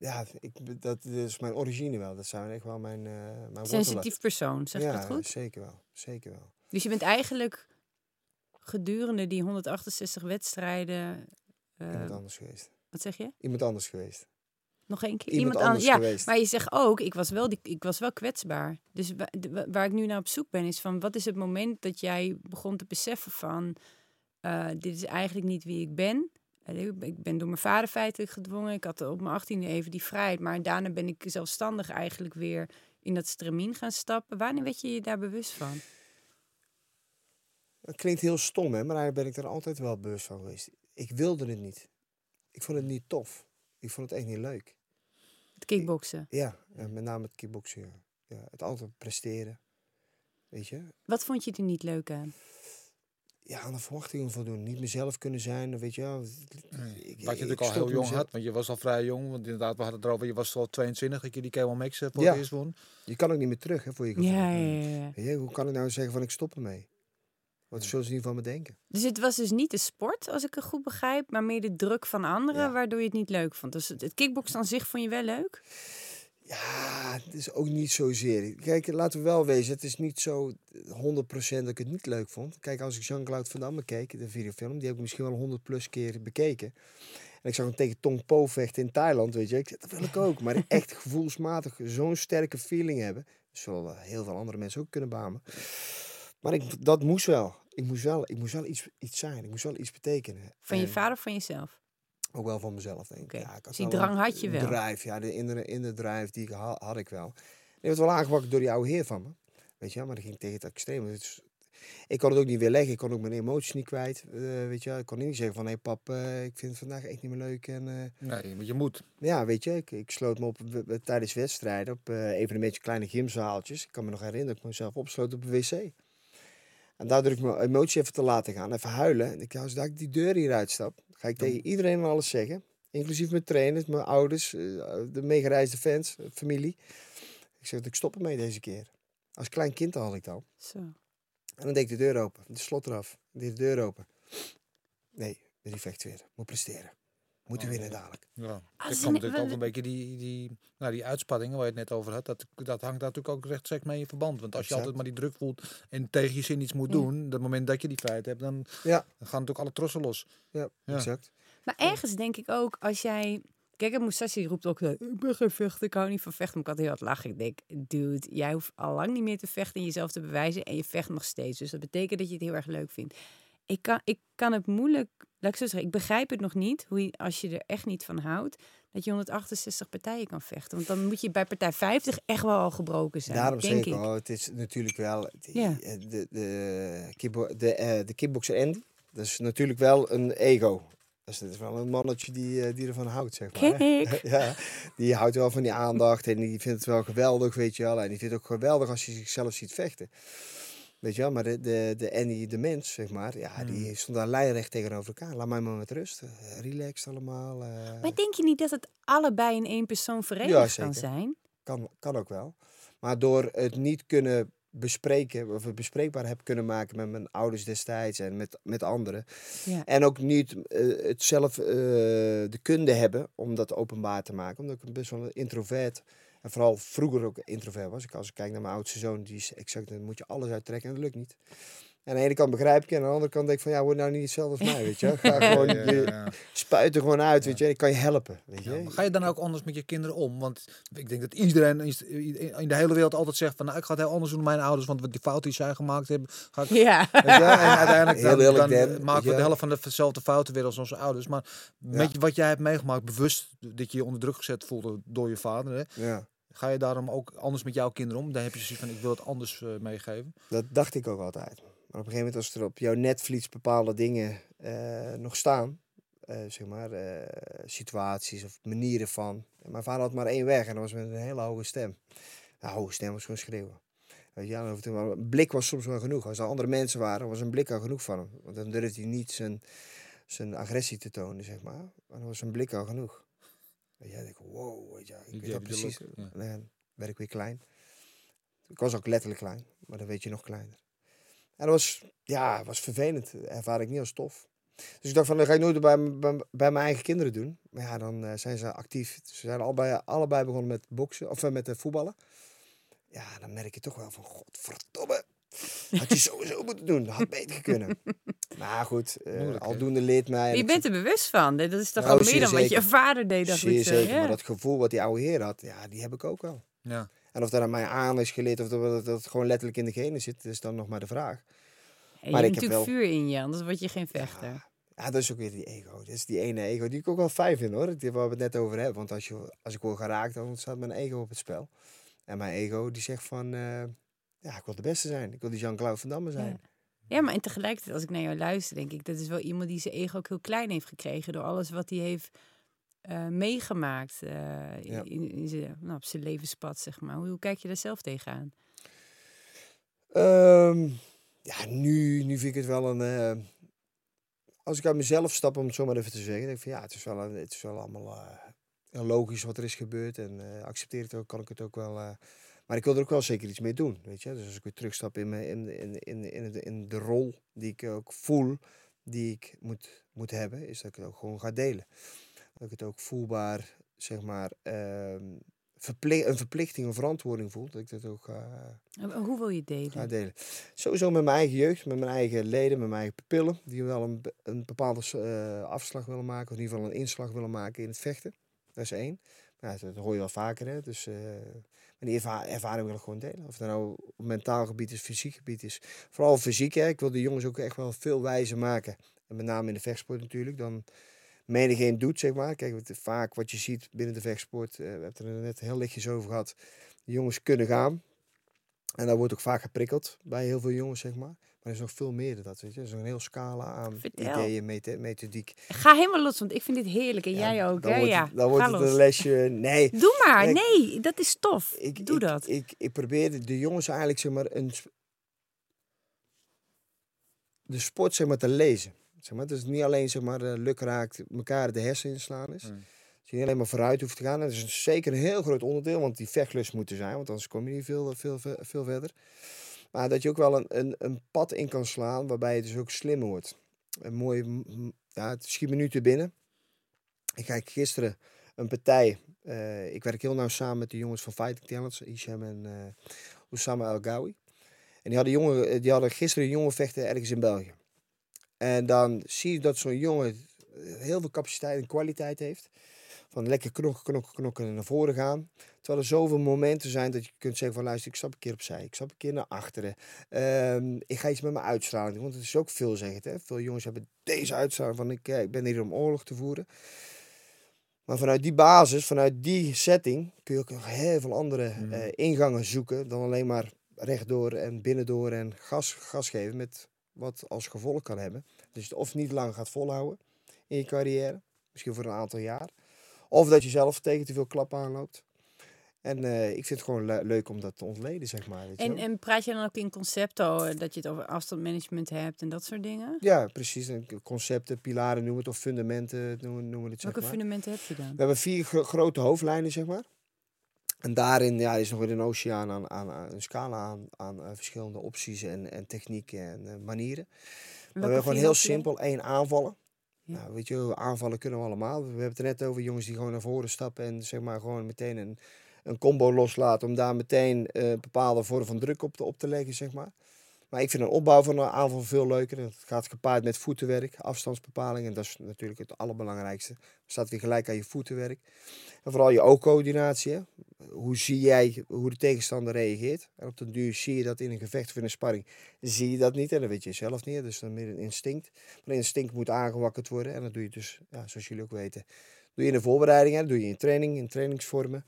ja ik, dat is mijn origine wel. Dat zijn echt wel mijn, eh mijn wortelen. Sensitief persoon, zeg je ja, dat goed? zeker wel. Zeker wel. Dus je bent eigenlijk gedurende die 168 wedstrijden. eh, Iemand anders geweest. wat zeg je? Iemand anders geweest. Nog één keer? Iemand, an- anders ja, geweest. Maar je zegt ook, ik was wel, die, ik was wel kwetsbaar. Dus wa- de- wa- waar ik nu naar op zoek ben, is van wat is het moment dat jij begon te beseffen van eh, dit is eigenlijk niet wie ik ben. Ik ben door mijn vader feitelijk gedwongen. Ik had op mijn achttiende even die vrijheid. Maar daarna ben ik zelfstandig eigenlijk weer in dat stramien gaan stappen. Wanneer werd je je daar bewust van? Dat klinkt heel stom, hè, maar daar ben ik er altijd wel bewust van geweest. Ik wilde het niet. Ik vond het niet tof. Ik vond het echt niet leuk. Het kickboksen. Ja, met name het kickboksen. Ja. Ja, het altijd presteren. Weet je? Wat vond je er niet leuk aan? Ja, aan de verwachtingen voldoen. Niet mezelf kunnen zijn, weet je wel. Ik- Wat je natuurlijk al heel jong mezelf. had, want je was al vrij jong. Want inderdaad, we hadden het erover, je was al 22 dat je die K1 Max eh, voor Ja. het eerst won. Je kan ook niet meer terug, hè, voor je gevoel. Ja, ja, ja, ja. Hoe kan ik nou zeggen van ik stop ermee? Wat zullen ze niet van me denken? Dus het was dus niet de sport, als ik het goed begrijp, maar meer de druk van anderen, Ja. waardoor je het niet leuk vond. Dus het, het kickboksen aan zich vond je wel leuk? Ja, het is ook niet zozeer. Kijk, laten we wel wezen, het is niet zo 100% dat ik het niet leuk vond. Kijk, als ik Jean-Claude Van Damme keek, de videofilm, die heb ik misschien wel 100 plus keer bekeken. En ik zag hem tegen Tong Po vechten in Thailand, weet je. Ik zeg, dat wil ik ook. Maar echt gevoelsmatig zo'n sterke feeling hebben. Dat zullen heel veel andere mensen ook kunnen beamen. Maar ik, dat moest wel. Ik moest wel, ik moest wel iets, iets zijn. Ik moest wel iets betekenen. Van je vader of van jezelf? Ook wel van mezelf, denk ik. Ja, ik had dus die drang een- had je een wel. Drive, ja, de innere, innere drive die ik ha- had ik wel. Die werd wel aangewakkerd door die oude heer van me. Weet je wel, maar dat ging tegen het is- ik kon het ook niet weer leggen. Ik kon ook mijn emoties niet kwijt. eh, weet je. Ik kon niet zeggen van, hé pap, eh, ik vind het vandaag echt niet meer leuk. En, eh, Nee, maar je moet. ja, weet je, ik, ik sloot me op tijdens wedstrijden op eh evenementjes, kleine gymzaaltjes. Ik kan me nog herinneren dat ik mezelf opsloot op een wc. En daardoor ik mijn emotie even te laten gaan, even huilen. En ik, als ik die deur hier uitstap, ga ik tegen iedereen en alles zeggen. Inclusief mijn trainers, mijn ouders, eh, de meegereisde fans, eh, familie. Ik zeg dat ik stop ermee deze keer. Als klein kind had ik dat. Zo. En dan deed ik de deur open, de slot eraf. Deed de deur open. Nee, die vecht weer. Moet presteren. Moeten Oh, winnen dadelijk. Ja. Als Er je komt natuurlijk ook een beetje die, die, nou, die uitspanningen waar je het net over had. Dat, dat hangt daar natuurlijk ook rechtstreeks mee in verband. Want als je Exact. altijd maar die druk voelt en tegen je zin iets moet Ja. doen. Op het moment dat je die vrijheid hebt, dan, Ja. dan gaan natuurlijk alle trossen los. Ja, Ja. exact. Maar ergens denk ik ook, als jij... Kijk, Moussassi roept ook, ik ben geen vechter, ik hou niet van vechten. Maar ik had heel hard lachen. Ik denk, dude, jij hoeft al lang niet meer te vechten en jezelf te bewijzen. En je vecht nog steeds. Dus dat betekent dat je het heel erg leuk vindt. Ik kan, ik kan het moeilijk, laat ik zo zeggen, ik begrijp het nog niet. Hoe je, als je er echt niet van houdt, dat je 168 partijen kan vechten. Want dan moet je bij partij 50 echt wel al gebroken zijn, Daarom denk zeg ik al, het is natuurlijk wel... die- Ja. eh, De, de, de, eh, de kickboxer Andy, dat is natuurlijk wel een ego. Dus dat is wel een mannetje die, eh, die ervan houdt, zeg maar. ja, die houdt wel van die aandacht en die vindt het wel geweldig, weet je wel. En die vindt het ook geweldig als je zichzelf ziet vechten. Weet je wel, maar de, de, de Andy, de mens, zeg maar, ja, Hmm. die stond daar lijnrecht tegenover elkaar. Laat mij maar met rust. eh, relaxed allemaal. eh. Maar denk je niet dat het allebei in één persoon verenigd Ja, kan zijn? Kan, kan ook wel. Maar door het niet kunnen bespreken, of het bespreekbaar heb kunnen maken met mijn ouders destijds en met, met anderen. Ja. En ook niet eh, het zelf de kunde hebben om dat openbaar te maken. Omdat ik best wel een introvert, en vooral vroeger ook introvert was. Ik, als ik kijk naar mijn oudste zoon, die is exact, dan moet je alles uittrekken en dat lukt niet. En aan de ene kant begrijp ik je, en aan de andere kant denk ik van ja, word nou niet hetzelfde als mij, weet je. Ga gewoon, Ja, ja, je ja. spuit er gewoon uit, weet je. Ik kan je helpen, weet je. Ja, maar ga je dan ook anders met je kinderen om? Want ik denk dat iedereen in de hele wereld altijd zegt van... Nou, ik ga het heel anders doen dan mijn ouders, want wat die fouten die zij gemaakt hebben... Ga ik, Ja. weet je, en uiteindelijk Heel dan, eerlijk, dan Dan, maken we ja. de helft van dezelfde fouten weer als onze ouders. Maar met wat jij hebt meegemaakt, bewust dat je je onder druk gezet voelde door je vader... Hè, Ja, ga je daarom ook anders met jouw kinderen om? Daar heb je zoiets van, ik wil het anders eh, meegeven. dat dacht ik ook altijd. Maar op een gegeven moment als er op jouw netvlies bepaalde dingen eh, nog staan, eh, zeg maar, eh, situaties of manieren van. Mijn vader had maar één weg en dat was met een hele hoge stem. Nou, hoge stem was gewoon schreeuwen. Weet je, ja, een blik was soms wel genoeg. Als er andere mensen waren, was een blik al genoeg van hem. Want dan durfde hij niet zijn, zijn agressie te tonen, zeg maar. Maar dan was een blik al genoeg. Weet je, dan denk ik, wow, weet je, ik Die weet dat precies. ook, ja. En dan werd ik weer klein. Ik was ook letterlijk klein, maar dan weet je nog kleiner. En dat was, ja, was vervelend. Dat ervaar ik niet als tof. Dus ik dacht van, dat ga ik nooit bij, bij, mijn eigen kinderen doen. Maar ja, dan eh, zijn ze actief. Ze zijn allebei, allebei begonnen met boksen, of eh, met eh, voetballen. Ja, dan merk je toch wel van, godverdomme. Had je sowieso moeten doen. Dat had beter kunnen. Maar goed, eh, hè? aldoende leert mij. Je bent er bewust van. Dat is toch Nou, al meer dan wat je vader deed. dacht Zeer zeker, Ja. maar dat gevoel wat die oude heer had, ja, die heb ik ook wel. Ja. En of dat aan mij aan is geleerd of dat, dat, gewoon letterlijk in de genen zit, is dan nog maar de vraag. En je maar hebt ik heb natuurlijk wel- vuur in je, anders word je geen vechter. Ja, ja, dat is ook weer die ego. Dat is die ene ego die ik ook wel fijn vind hoor. Die waar we het net over hebben. Want als, je, als ik word geraakt, dan staat mijn ego op het spel. En mijn ego die zegt van, eh, ja, ik wil de beste zijn. Ik wil die Jean-Claude Van Damme zijn. Ja. Ja, maar en tegelijkertijd, als ik naar jou luister, denk ik, dat is wel iemand die zijn ego ook heel klein heeft gekregen door alles wat hij heeft eh, meegemaakt eh, Ja. in, in zijn, nou, op zijn levenspad, zeg maar. Hoe, hoe kijk je daar zelf tegenaan? Ehm, ja, nu, nu vind ik het wel een... eh, als ik uit mezelf stap, om het zo maar even te zeggen. denk ik van ja, het is wel, een, het is wel allemaal logisch wat er is gebeurd. En accepteer het ook, kan ik het ook wel... maar ik wil er ook wel zeker iets mee doen, weet je. Dus als ik weer terugstap in, mijn, in, in, in, in, de, in de rol die ik ook voel, die ik moet, moet hebben, is dat ik het ook gewoon ga delen. Dat ik het ook voelbaar, zeg maar, ehm, verpli- een verplichting, een verantwoording voel. Dat ik dat ook ga, En Hoe wil je delen? ga delen. Sowieso met mijn eigen jeugd, met mijn eigen leden, met mijn eigen pupillen. Die wel een, een bepaalde eh, afslag willen maken. Of in ieder geval een inslag willen maken in het vechten. Dat is één. Nou, dat hoor je wel vaker. Hè? Dus, eh, maar die erva- ervaring wil ik gewoon delen. Of dat nou op mentaal gebied is, fysiek gebied is. Vooral fysiek. Hè? Ik wil de jongens ook echt wel veel wijzer maken. En met name in de vechtsport natuurlijk. Dan menigeen doet, zeg maar. Kijk, wat, vaak wat je ziet binnen de vechtsport. eh, we hebben het er net heel lichtjes over gehad. De jongens kunnen gaan. En daar wordt ook vaak geprikkeld bij heel veel jongens, zeg maar. Maar er is nog veel meer dan dat, weet je. Er is een heel scala aan Vertel. ideeën, methodiek. Ga helemaal los, want ik vind dit heerlijk. En Ja, jij ook, dan hè? wordt Ja, het, dan wordt ga het los. een lesje... Nee, Doe maar. Nee, dat is tof. ik, Doe ik, dat. Ik, ik probeer de- jongens eigenlijk, zeg maar, een, de sport, zeg maar, te lezen. Zeg maar, dus niet alleen, zeg maar, eh, lukraakt elkaar de hersenen inslaan is. Mm. Dat je niet alleen maar vooruit hoeft te gaan. Dat is een- zeker een heel groot onderdeel, want die vechtlust moet er zijn. Want anders kom je niet veel, veel, veel, veel verder. Maar dat je ook wel een, een, een pad in kan slaan, waarbij je dus ook slimmer wordt. Een mooie, m- m- ja, het schiet me nu te binnen. Ik kijk gisteren een partij. eh, ik werk heel nauw samen met de jongens van Fighting Talents, Isham en eh Oussama El Gawi. En die hadden, jongen, die hadden gisteren een jongen vechten ergens in België. En dan zie je dat zo'n jongen heel veel capaciteit en kwaliteit heeft. Van lekker knokken, knokken, knokken en naar voren gaan. Terwijl er zoveel momenten zijn dat je kunt zeggen van luister, ik stap een keer opzij. Ik stap een keer naar achteren. Ehm, ik ga iets met mijn uitstraling doen. Want het is ook veelzeggend. Hè? Veel jongens hebben deze uitstraling van ik, eh, ik ben hier om oorlog te voeren. Maar vanuit die basis, vanuit die setting, kun je ook nog heel veel andere Mhm. eh, ingangen zoeken. Dan alleen maar rechtdoor en binnendoor en gas, gas geven. Met wat als gevolg kan hebben. Dus je het of niet lang gaat volhouden in je carrière. Misschien voor een aantal jaar. Of dat je zelf tegen te veel klap aanloopt. En eh, ik vind het gewoon le- leuk om dat te ontleden, zeg maar. Weet je En, wel. en praat je dan ook in concepten, eh, dat je het over afstandmanagement hebt en dat soort dingen? Ja, precies. En concepten, pilaren noemen het, of fundamenten noemen, noemen we het, zeg Welke maar. fundamenten heb je dan? We hebben vier gro- grote hoofdlijnen, zeg maar. En daarin ja, is nog weer een oceaan aan, aan, aan een scala aan, aan eh, verschillende opties en, en technieken en eh, manieren. Maar we hebben gewoon heel simpel één aanvallen. Ja. Nou, weet je, aanvallen kunnen we allemaal. We hebben het er net over jongens die gewoon naar voren stappen en zeg maar gewoon meteen een, een combo loslaten om daar meteen een bepaalde vorm van druk op te, op te leggen, zeg maar. Maar ik vind een opbouw van een aanval veel leuker. Het gaat gepaard met voetenwerk, afstandsbepaling. En dat is natuurlijk het allerbelangrijkste. Staat weer gelijk aan je voetenwerk. En vooral je oogcoördinatie. Hoe zie jij hoe de tegenstander reageert? En op den duur zie je dat in een gevecht of in een sparring. Zie je dat niet en dat weet je zelf niet. Dus dan meer een instinct. Maar een instinct moet aangewakkerd worden. En dat doe je dus, ja, zoals jullie ook weten, doe je in de voorbereiding. Dat doe je in training, in trainingsvormen.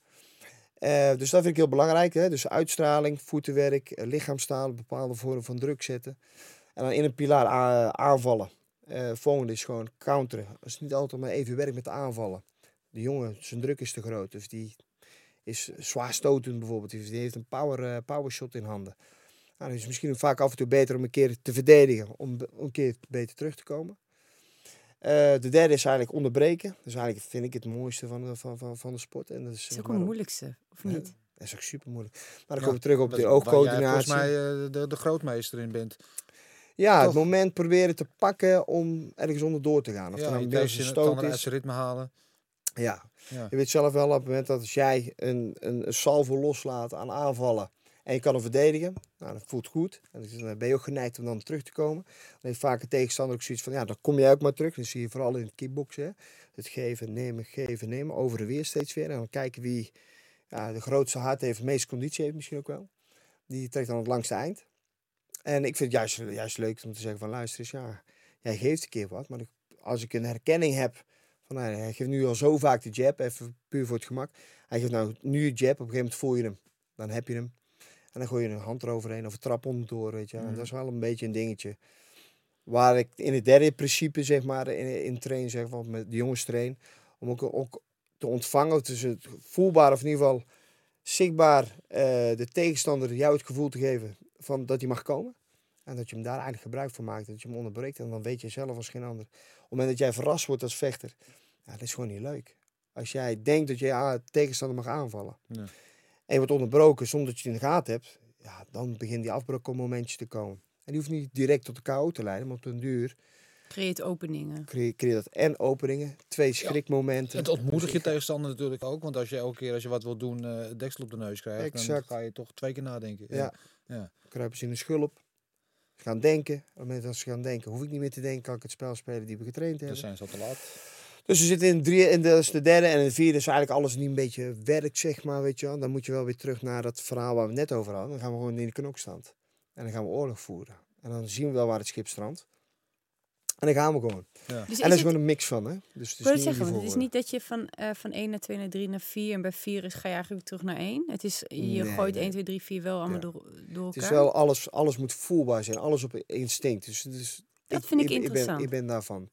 Eh, dus dat vind ik heel belangrijk. Hè? Dus uitstraling, voetenwerk, eh, lichaamstaal, bepaalde vormen van druk zetten. En dan in een pilaar aanvallen. Eh volgende is gewoon counteren. Als het niet altijd maar even werkt met aanvallen. De jongen, zijn druk is te groot. Dus die is zwaar stotend bijvoorbeeld. Die heeft een power, power shot in handen. Nou, dan is het misschien vaak af en toe beter om een keer te verdedigen. Om een keer beter terug te komen. Eh, de derde is eigenlijk onderbreken. Dat is eigenlijk, vind ik, het mooiste van de, van, van, van de sport. En dat is, ook het moeilijkste, of Ja. niet? dat is ook super moeilijk. Maar dan Ja, komen we terug op de waar jij oogcoördinatie. volgens mij eh, de, de grootmeester in bent. ja, het moment proberen te pakken om ergens onderdoor te gaan. Of ja, nou je een stoot is. ritme halen. Ja. Ja. Je weet zelf wel op het moment dat als jij een, een, een salvo loslaat aan aanvallen en je kan hem verdedigen, nou, dat voelt goed. En dan ben je ook geneigd om dan terug te komen. Dan heeft vaak een tegenstander ook zoiets van, ja, dan kom jij ook maar terug. Dan zie je vooral in het het geven, nemen, geven, nemen, over en weer steeds weer. En dan kijken wie ja, de grootste hart heeft, de meeste conditie heeft misschien ook wel. Die trekt dan het langste eind. En ik vind het juist, juist leuk om te zeggen van, luister eens, ja, jij geeft een keer wat. Maar als ik een herkenning heb van, nou, hij geeft nu al zo vaak de jab, even puur voor het gemak. Hij geeft nou nu jab, op een gegeven moment voel je hem. Dan heb je hem. En dan gooi je een hand eroverheen of een trap onderdoor, weet je. En dat is wel een beetje een dingetje. Waar ik in het derde principe, zeg maar, in, in train, zeg maar, met de jongens train. Om ook, ook te ontvangen, dus het voelbaar of in ieder geval zichtbaar eh, de tegenstander jou het gevoel te geven van dat hij mag komen. En dat je hem daar eigenlijk gebruik van maakt, dat je hem onderbreekt. En dan weet je zelf als geen ander. Op het moment dat jij verrast wordt als vechter, ja, dat is gewoon niet leuk. Als jij denkt dat je a- tegenstander mag aanvallen. Ja. En je wordt onderbroken zonder dat je het in de gaten hebt. Ja, dan beginnen die afbraakmomentjes te komen. En die hoeft niet direct tot de KO te leiden. Maar op den duur Creëert openingen. creë- creëer dat en openingen. Twee schrikmomenten. Het ontmoedigt je tegenstander natuurlijk ook. Want als je elke keer als je wat wil doen, eh deksel op de neus krijgt, dan ga je toch twee keer nadenken. Ja. ja. Kruipen ze in de schulp. Ze gaan denken. Op het moment dat ze gaan denken, hoef ik niet meer te denken. Kan ik het spel spelen die we getraind Dan hebben. zijn ze al te laat. Dus we zitten in drie, is de derde en de vierde is eigenlijk alles die een beetje werkt, zeg maar, weet je wel. Dan moet je wel weer terug naar dat verhaal waar we het net over hadden. Dan gaan we gewoon in de knokstand. En dan gaan we oorlog voeren. En dan zien we wel waar het schip strandt. En dan gaan we gewoon. Ja. Dus en is dat is gewoon een mix van, hè. Dus het ik wil is het niet zeggen, want het is niet dat je van, eh, van 1 naar 2 naar 3 naar 4 en bij 4 is, ga je eigenlijk weer terug naar 1. Het is, je Nee, gooit nee. 1, 2, 3, 4 wel allemaal Ja. door, door elkaar. Het is wel alles, alles moet voelbaar zijn. Alles op instinct. Dus, dus Dat vind ik interessant. ik ben daarvan.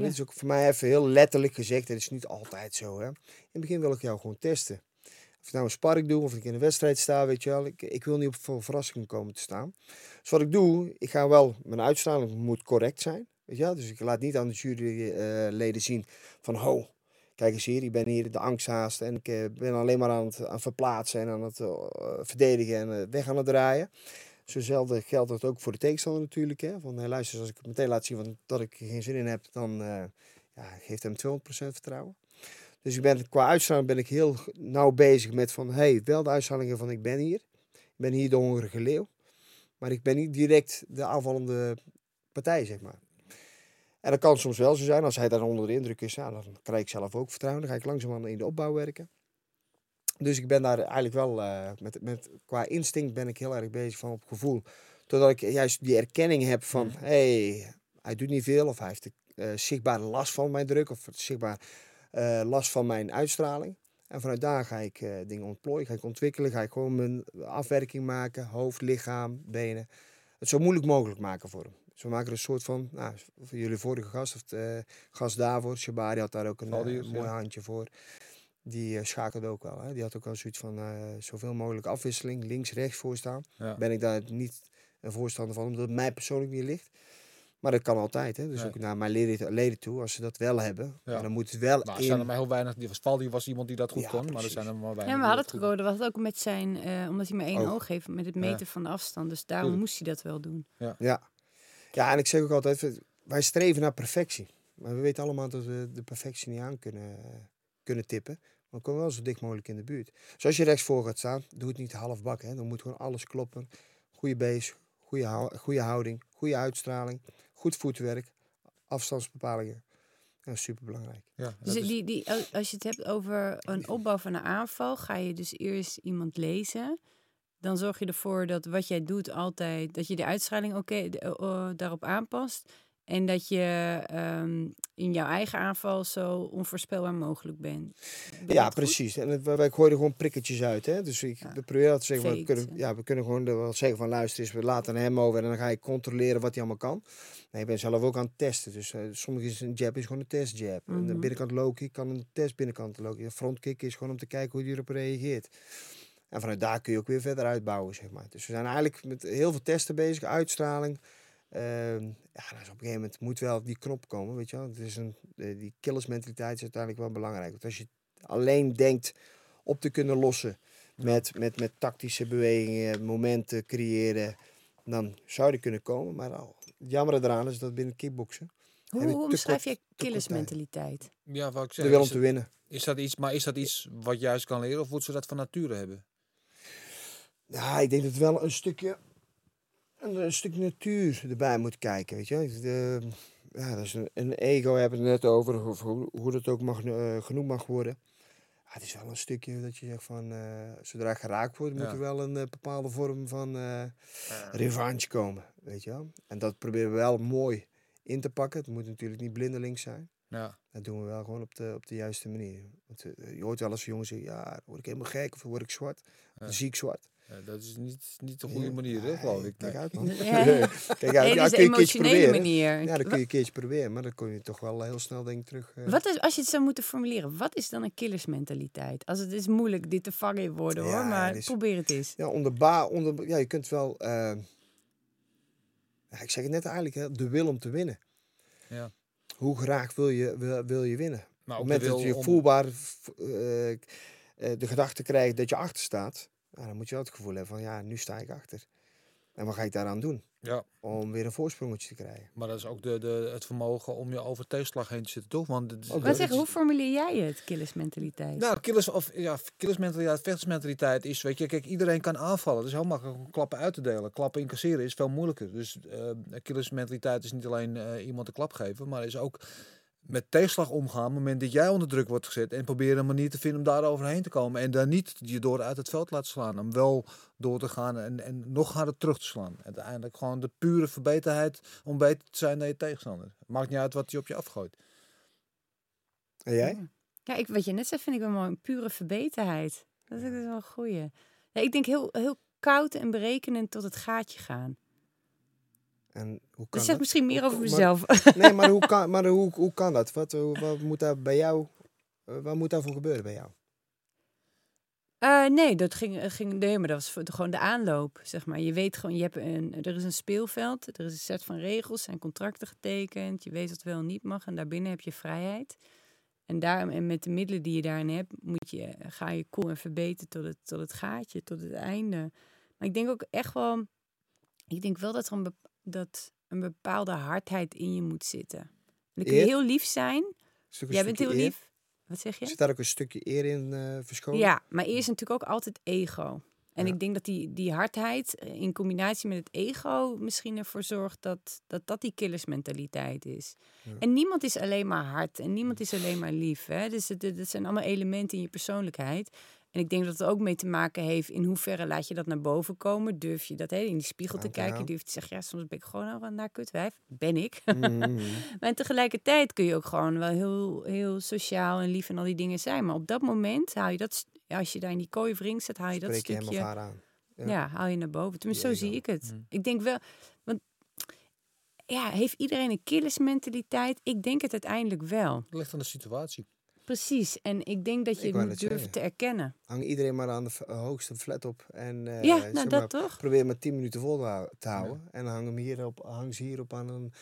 Ja. Dit is ook voor mij even heel letterlijk gezegd. Het is niet altijd zo. Hè. In het begin wil ik jou gewoon testen. Of ik nou een sparring doe of ik in een wedstrijd sta, weet je wel. Ik, ik wil niet op voor verrassingen komen te staan. Dus wat ik doe, ik ga wel, mijn uitstraling moet correct zijn. Weet je wel? Dus ik laat niet aan de juryleden zien van, ho, kijk eens hier, ik ben hier de angsthaast en ik eh, ben alleen maar aan het, aan verplaatsen en aan het eh, verdedigen en eh, weg aan het draaien. Zozelfde geldt dat ook voor de tegenstander natuurlijk. Hè? Van, hey, luister, als ik meteen laat zien dat ik geen zin in heb, dan eh, ja, geeft hem 200% vertrouwen. Dus ik ben, qua uitstraling ben ik heel nauw bezig met van, hey, wel de uitstralingen van ik ben hier. Ik ben hier de hongerige leeuw. Maar ik ben niet direct de aanvallende partij, zeg maar. En dat kan soms wel zo zijn. Als hij daar onder de indruk is, ja, dan krijg ik zelf ook vertrouwen. Dan ga ik langzaamaan in de opbouw werken. Dus ik ben daar eigenlijk wel, eh, met, met, qua instinct ben ik heel erg bezig van op gevoel. Totdat ik juist die erkenning heb van, hé, hey, hij doet niet veel. Of hij heeft eh, zichtbaar last van mijn druk. Of zichtbaar eh, last van mijn uitstraling. En vanuit daar ga ik dingen ontplooien, ga ik ontwikkelen. Ga ik gewoon mijn afwerking maken. Hoofd, lichaam, benen. Het zo moeilijk mogelijk maken voor hem. We maken er een soort van, nou, voor jullie vorige gast, of de gast daarvoor, Shabari had daar ook een mooi handje voor. Die eh, schakelde ook wel. Hè. Die had ook wel zoiets van eh, zoveel mogelijk afwisseling, links, rechts voor staan. Ja. Ben ik daar niet een voorstander van, omdat het mij persoonlijk niet ligt. Maar dat kan altijd. Hè. Dus Ja. ook naar mijn leden, leden toe, als ze dat wel hebben. Ja. Maar dan moet het wel Maar er in... zijn er maar heel weinig. Die was Valdi was iemand die dat goed Ja, kon, maar er zijn er maar weinig. Ja, we hadden het gekozen. Dat was ook met zijn, eh, omdat hij maar één Oog. oog heeft, met het Ja. meten van de afstand. Dus daarom moest hij dat wel doen. Ja. ja, en ik zeg ook altijd, wij streven naar perfectie. Maar we weten allemaal dat we de perfectie niet aan kunnen, kunnen tippen. Maar we komen wel zo dicht mogelijk in de buurt. Zoals je rechtsvoor gaat staan, doe het niet half bak. Hè. Dan moet gewoon alles kloppen. Goede base, goede, hou- goede houding, goede uitstraling, goed voetwerk, afstandsbepalingen. Dat is super belangrijk. Ja, Dus is- die, die, als je het hebt over een opbouw van een aanval, ga je dus eerst iemand lezen. Dan zorg je ervoor dat wat jij doet altijd, dat je de uitstraling oké daarop aanpast. En dat je ehm, in jouw eigen aanval zo onvoorspelbaar mogelijk bent. Ben Ja, goed? precies. En het, wij gooien er gewoon prikketjes uit. Hè? Dus ik Ja. dat te zeggen. We kunnen, ja. we kunnen gewoon wel zeggen van luister eens, we laten hem over en dan ga je controleren wat hij allemaal kan. Nee, ik ben zelf ook aan het testen. Dus eh sommige is een jab is gewoon een testjab. En de Mhm. binnenkant low kick kan een test binnenkant low kick. Een front kick is gewoon om te kijken hoe hij erop reageert. En vanuit daar kun je ook weer verder uitbouwen, zeg maar. Dus we zijn eigenlijk met heel veel testen bezig, uitstraling. Ehm, ja, dus op een gegeven moment moet wel die knop komen, weet je wel. Het is een, eh, die killersmentaliteit is uiteindelijk wel belangrijk. Want als je alleen denkt op te kunnen lossen met, met, met tactische bewegingen, momenten creëren, dan zou je er kunnen komen. Maar al, het jammer eraan is dat binnen kickboksen Hoe, heb je hoe killersmentaliteit? ja, wat ik de zeg, wil om te het- winnen. is dat iets, maar is dat iets wat je juist kan leren of moet ze dat van nature hebben? Ja, ik denk dat wel een stukje, een, een stuk natuur erbij moet kijken, weet je. De, ja, dat is een, een ego hebben we het net over, of hoe, hoe dat ook mag, eh, genoemd mag worden. Ja, het is wel een stukje dat je zegt van, eh, zodra geraakt wordt, moet er wel een eh, bepaalde vorm van revanche komen, weet je wel. En dat proberen we wel mooi in te pakken. Het moet natuurlijk niet blindelings zijn. Ja. Dat doen we wel gewoon op de, op de juiste manier. Want je hoort wel eens jongens zeggen, ja, word ik helemaal gek of word ik zwart. Ja. Dan zie ik zwart. Ja, dat is niet, niet de goede manier, hè, geloof ik. Kijk uit, man. Ja. Kijk uit. Nee, Ja, dit is kun je een keertje manier. Ja, dan kun je een keertje proberen. Maar dan kom je toch wel heel snel, denk ik, terug. eh. Wat is, als je het zou moeten formuleren, wat is dan een killersmentaliteit? Als het is moeilijk dit te vangen in woorden hoor, maar is- probeer het eens. Ja, onder ba onder, ja, je kunt wel... eh, ja, ik zeg het net eigenlijk, hè, de wil om te winnen. Ja. Hoe graag wil je, wil, wil je winnen? Maar Op ook het de moment dat je voelbaar eh, eh, de gedachte krijgt dat je achter staat... nou, dan moet je wel het gevoel hebben van, ja, nu sta ik achter. En wat ga ik daaraan doen? Ja, Om weer een voorsprongetje te krijgen. maar dat is ook de, de, het vermogen om je over tegenslag heen te zitten, toch? Want Wat is- zeg, hoe formuleer jij het, killersmentaliteit? Nou, killers, of, ja, killersmentaliteit, vechtersmentaliteit is, weet je, kijk, iedereen kan aanvallen. Het is heel makkelijk om klappen uit te delen. Klappen incasseren is veel moeilijker. Dus eh killersmentaliteit is niet alleen eh, iemand een klap geven, maar is ook met tegenslag omgaan. Op het moment dat jij onder druk wordt gezet en proberen een manier te vinden om daar overheen te komen. En dan niet je door uit het veld te laten slaan. Om wel door te gaan en, en nog harder terug te slaan. Uiteindelijk gewoon de pure verbeterheid om beter te zijn dan je tegenstander. Maakt niet uit wat hij op je afgooit. En jij? Ja, ik, wat je net zei vind ik wel mooi. Een pure verbeterheid. Dat is ook wel een goeie. Ja, ik denk heel, heel koud en berekenend tot het gaatje gaan. En hoe kan Dat zegt misschien meer over maar- mezelf. Nee, maar hoe kan, maar hoe, hoe kan dat? Wat, wat moet daar bij jou... eh, Wat moet daarvoor gebeuren bij jou? Eh, nee, dat ging, eh, ging, nee, maar dat was voor gewoon de aanloop, zeg maar. Je weet gewoon, je hebt een, er is een speelveld, er is een set van regels, zijn contracten getekend, je weet wat wel en niet mag en daarbinnen heb je vrijheid. En, daar, en met de middelen die je daarin hebt, moet je, ga je cool en verbeteren tot het, tot het gaatje, tot het einde. Maar ik denk ook echt wel, ik denk wel dat er een, dat een bepaalde hardheid in je moet zitten. En kun je Eer? heel lief zijn. Is Jij bent heel eer? lief. Wat zeg je? Zit daar ook een stukje eer in eh verscholen? Ja, maar eerst natuurlijk ook altijd ego. En Ja. ik denk dat die, die hardheid eh, in combinatie met het ego misschien ervoor zorgt dat dat, dat die killersmentaliteit is. Ja. En niemand is alleen maar hard en niemand is alleen maar lief. Hè? Dus het zijn allemaal elementen in je persoonlijkheid. En ik denk dat het ook mee te maken heeft in hoeverre laat je dat naar boven komen. Durf je dat hè, in die spiegel te kijken. Durf je te zeggen, ja, soms ben ik gewoon al een naar kutwijf. Ben ik. Mhm. Maar tegelijkertijd kun je ook gewoon wel heel, heel sociaal en lief en al die dingen zijn. Maar op dat moment haal je dat, als je daar in die kooi of ring zit, haal je dat Spreek je stukje, haar aan. ja. ja. haal je naar boven. Tenminste, zo zie ik het. Mm. Ik denk wel, want ja, heeft iedereen een killersmentaliteit? Ik denk het uiteindelijk wel. Het ligt aan de situatie. Precies. En ik denk dat je Ik het moet durven zeggen. te erkennen. Hang iedereen maar aan de hoogste flat op. En eh, ja, nou maar, dat toch? probeer maar 10 minuten vol te hou- te houden. En dan hang, hem hier op, hang ze hierop aan een...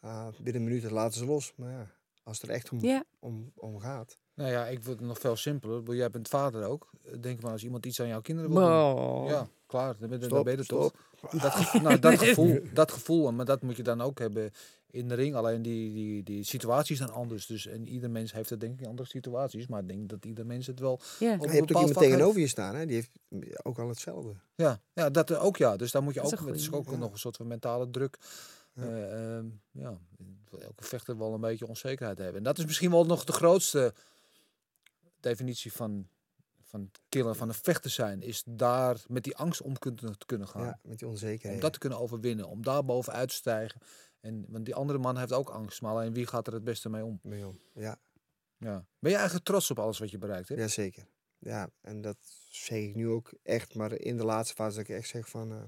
ah, binnen een minuut laten ze los. Maar ja, als het er echt om, Ja. om, om gaat. Nou ja, ik word nog veel simpeler. Jij bent vader ook. Denk maar als iemand iets aan jouw kinderen wil doen. Wow. Ja, klaar. Dan ben, dan Stop, ben je er stop. toch. Dat, gevoel, nou, dat, gevoel, dat gevoel, maar dat moet je dan ook hebben in de ring. Alleen die, die, die situaties zijn anders. Dus en ieder mens heeft het denk ik andere situaties. Maar ik denk dat ieder mens het wel Ja. op een je hebt ook iemand tegenover je staan, hè? die heeft ook al hetzelfde. Ja, ja, dat er ook ja. Dus daar moet je Dat ook, het is ook Ja. nog een soort van mentale druk. Ja. Eh, ehm, ja, elke vechter wel een beetje onzekerheid hebben. En dat is misschien wel nog de grootste definitie van, van killen, van een vechter zijn. Is daar met die angst om te kunnen gaan. Ja, met die onzekerheid. Om dat te kunnen overwinnen. Om daar bovenuit te stijgen. En, want die andere man heeft ook angst. Maar alleen wie gaat er het beste mee om? Ja, Ja. Ben je eigenlijk trots op alles wat je bereikt hebt? ja, zeker. Ja, en dat zeg ik nu ook echt. Maar in de laatste fase dat ik echt zeg van... eh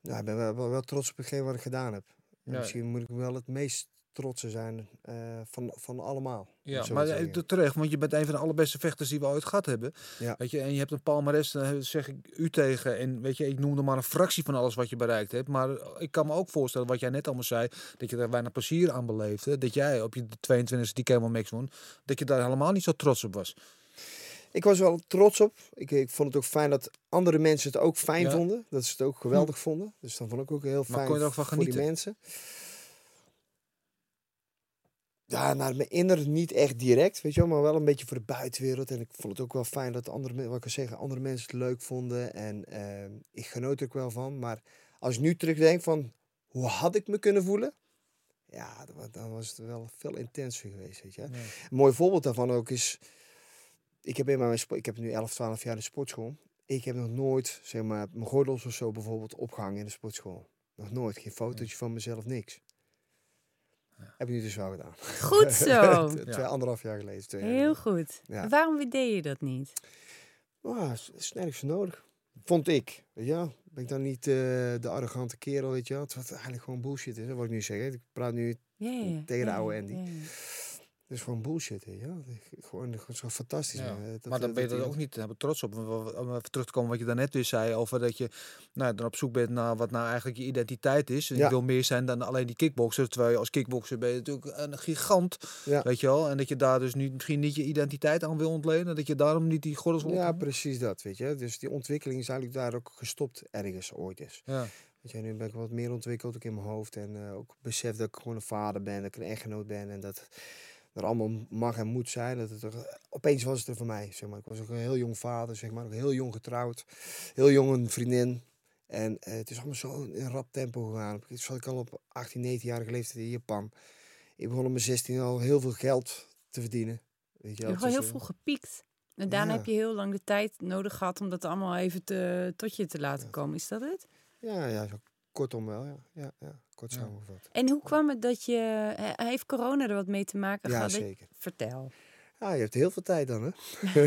nou, ik ben wel, wel, wel trots op hetgeen wat ik gedaan heb. En Ja. Misschien moet ik wel het meest trotse zijn eh, van, van allemaal. Ja, maar eh, zeggen. te- terecht, want je bent een van de allerbeste vechters die we ooit gehad hebben. Ja. Weet je, en je hebt een palmares, dan zeg ik u tegen. En weet je, ik noemde maar een fractie van alles wat je bereikt hebt. Maar ik kan me ook voorstellen, wat jij net allemaal zei, dat je daar weinig plezier aan beleefde. Dat jij op je 22e die Camel Max won, dat je daar helemaal niet zo trots op was. Ik was wel trots op. Ik, ik vond het ook fijn dat andere mensen het ook fijn Ja. vonden. Dat ze het ook geweldig vonden. Dus dan vond ik ook heel fijn kon je er ook van voor die genieten? mensen. Ja, naar mijn inner niet echt direct, weet je wel, maar wel een beetje voor de buitenwereld. En ik vond het ook wel fijn dat andere, wat ik zeggen, andere mensen het leuk vonden. En ehm, ik genoot er ook wel van. Maar als ik nu terugdenk van, hoe had ik me kunnen voelen? Ja, dan wa- dan was het wel veel intenser geweest, weet je. Een mooi voorbeeld daarvan ook is, ik heb, in mijn ik heb nu 11, 12 jaar in de sportschool. Ik heb nog nooit, zeg maar, mijn gordels of zo bijvoorbeeld opgehangen in de sportschool. Nog nooit, geen fotootje van mezelf, niks. Heb ik nu dus wel gedaan. Goed zo. Twee, anderhalf jaar geleden. Twee jaar Heel geleden. goed. Ja. Waarom deed je dat niet? Ah, is, is nergens nodig. Vond ik. Weet je wel. Ben ik dan niet eh, de arrogante kerel, weet je wel. Het eigenlijk gewoon bullshit is, hè, wat ik nu zeg. Hè. Ik praat nu Ja, ja, Tegen de ja, oude Andy. ja, ja. Het is gewoon bullshit, hè. Ja. Gewoon, gewoon zo fantastisch. Ja. Eh, dat- maar dan dat- ben je dat er ook niet helemaal trots op. Om even terug te komen wat je daarnet weer zei over dat je nou, dan op zoek bent naar wat nou eigenlijk je identiteit is. En Ja. je wil meer zijn dan alleen die kickboxer. Terwijl je als kickboxer ben je natuurlijk een gigant. Ja. Weet je wel? En dat je daar dus niet, misschien niet je identiteit aan wil ontlenen. Dat je daarom niet die gordels wil Ja, precies dat, weet je. Dus die ontwikkeling is eigenlijk daar ook gestopt ergens ooit eens. Ja. Weet je, nu ben ik wat meer ontwikkeld ook in mijn hoofd. En eh, ook besef dat ik gewoon een vader ben, dat ik een echtgenoot ben. En dat er allemaal mag en moet zijn. Dat het er, opeens was het er voor mij, zeg maar. Ik was ook een heel jong vader, zeg maar. Ook heel jong getrouwd. Heel jong een vriendin. En eh, het is allemaal zo in rap tempo gegaan. Ik zat ik al op 18, 19-jarige leeftijd in Japan. Ik begon op mijn 16 al heel veel geld te verdienen. Weet je, Je hebt heel Dus, eh, vroeg gepiekt. En daarna Ja. heb je heel lang de tijd nodig gehad om dat allemaal even te, tot je te laten komen. Is dat het? Ja, ja, zo kortom wel, ja. ja, ja kort Ja. samengevat. En hoe kwam het dat je... he- Heeft corona er wat mee te maken Ja, gehad? Dat- zeker. Vertel. Ja, je hebt heel veel tijd dan, hè?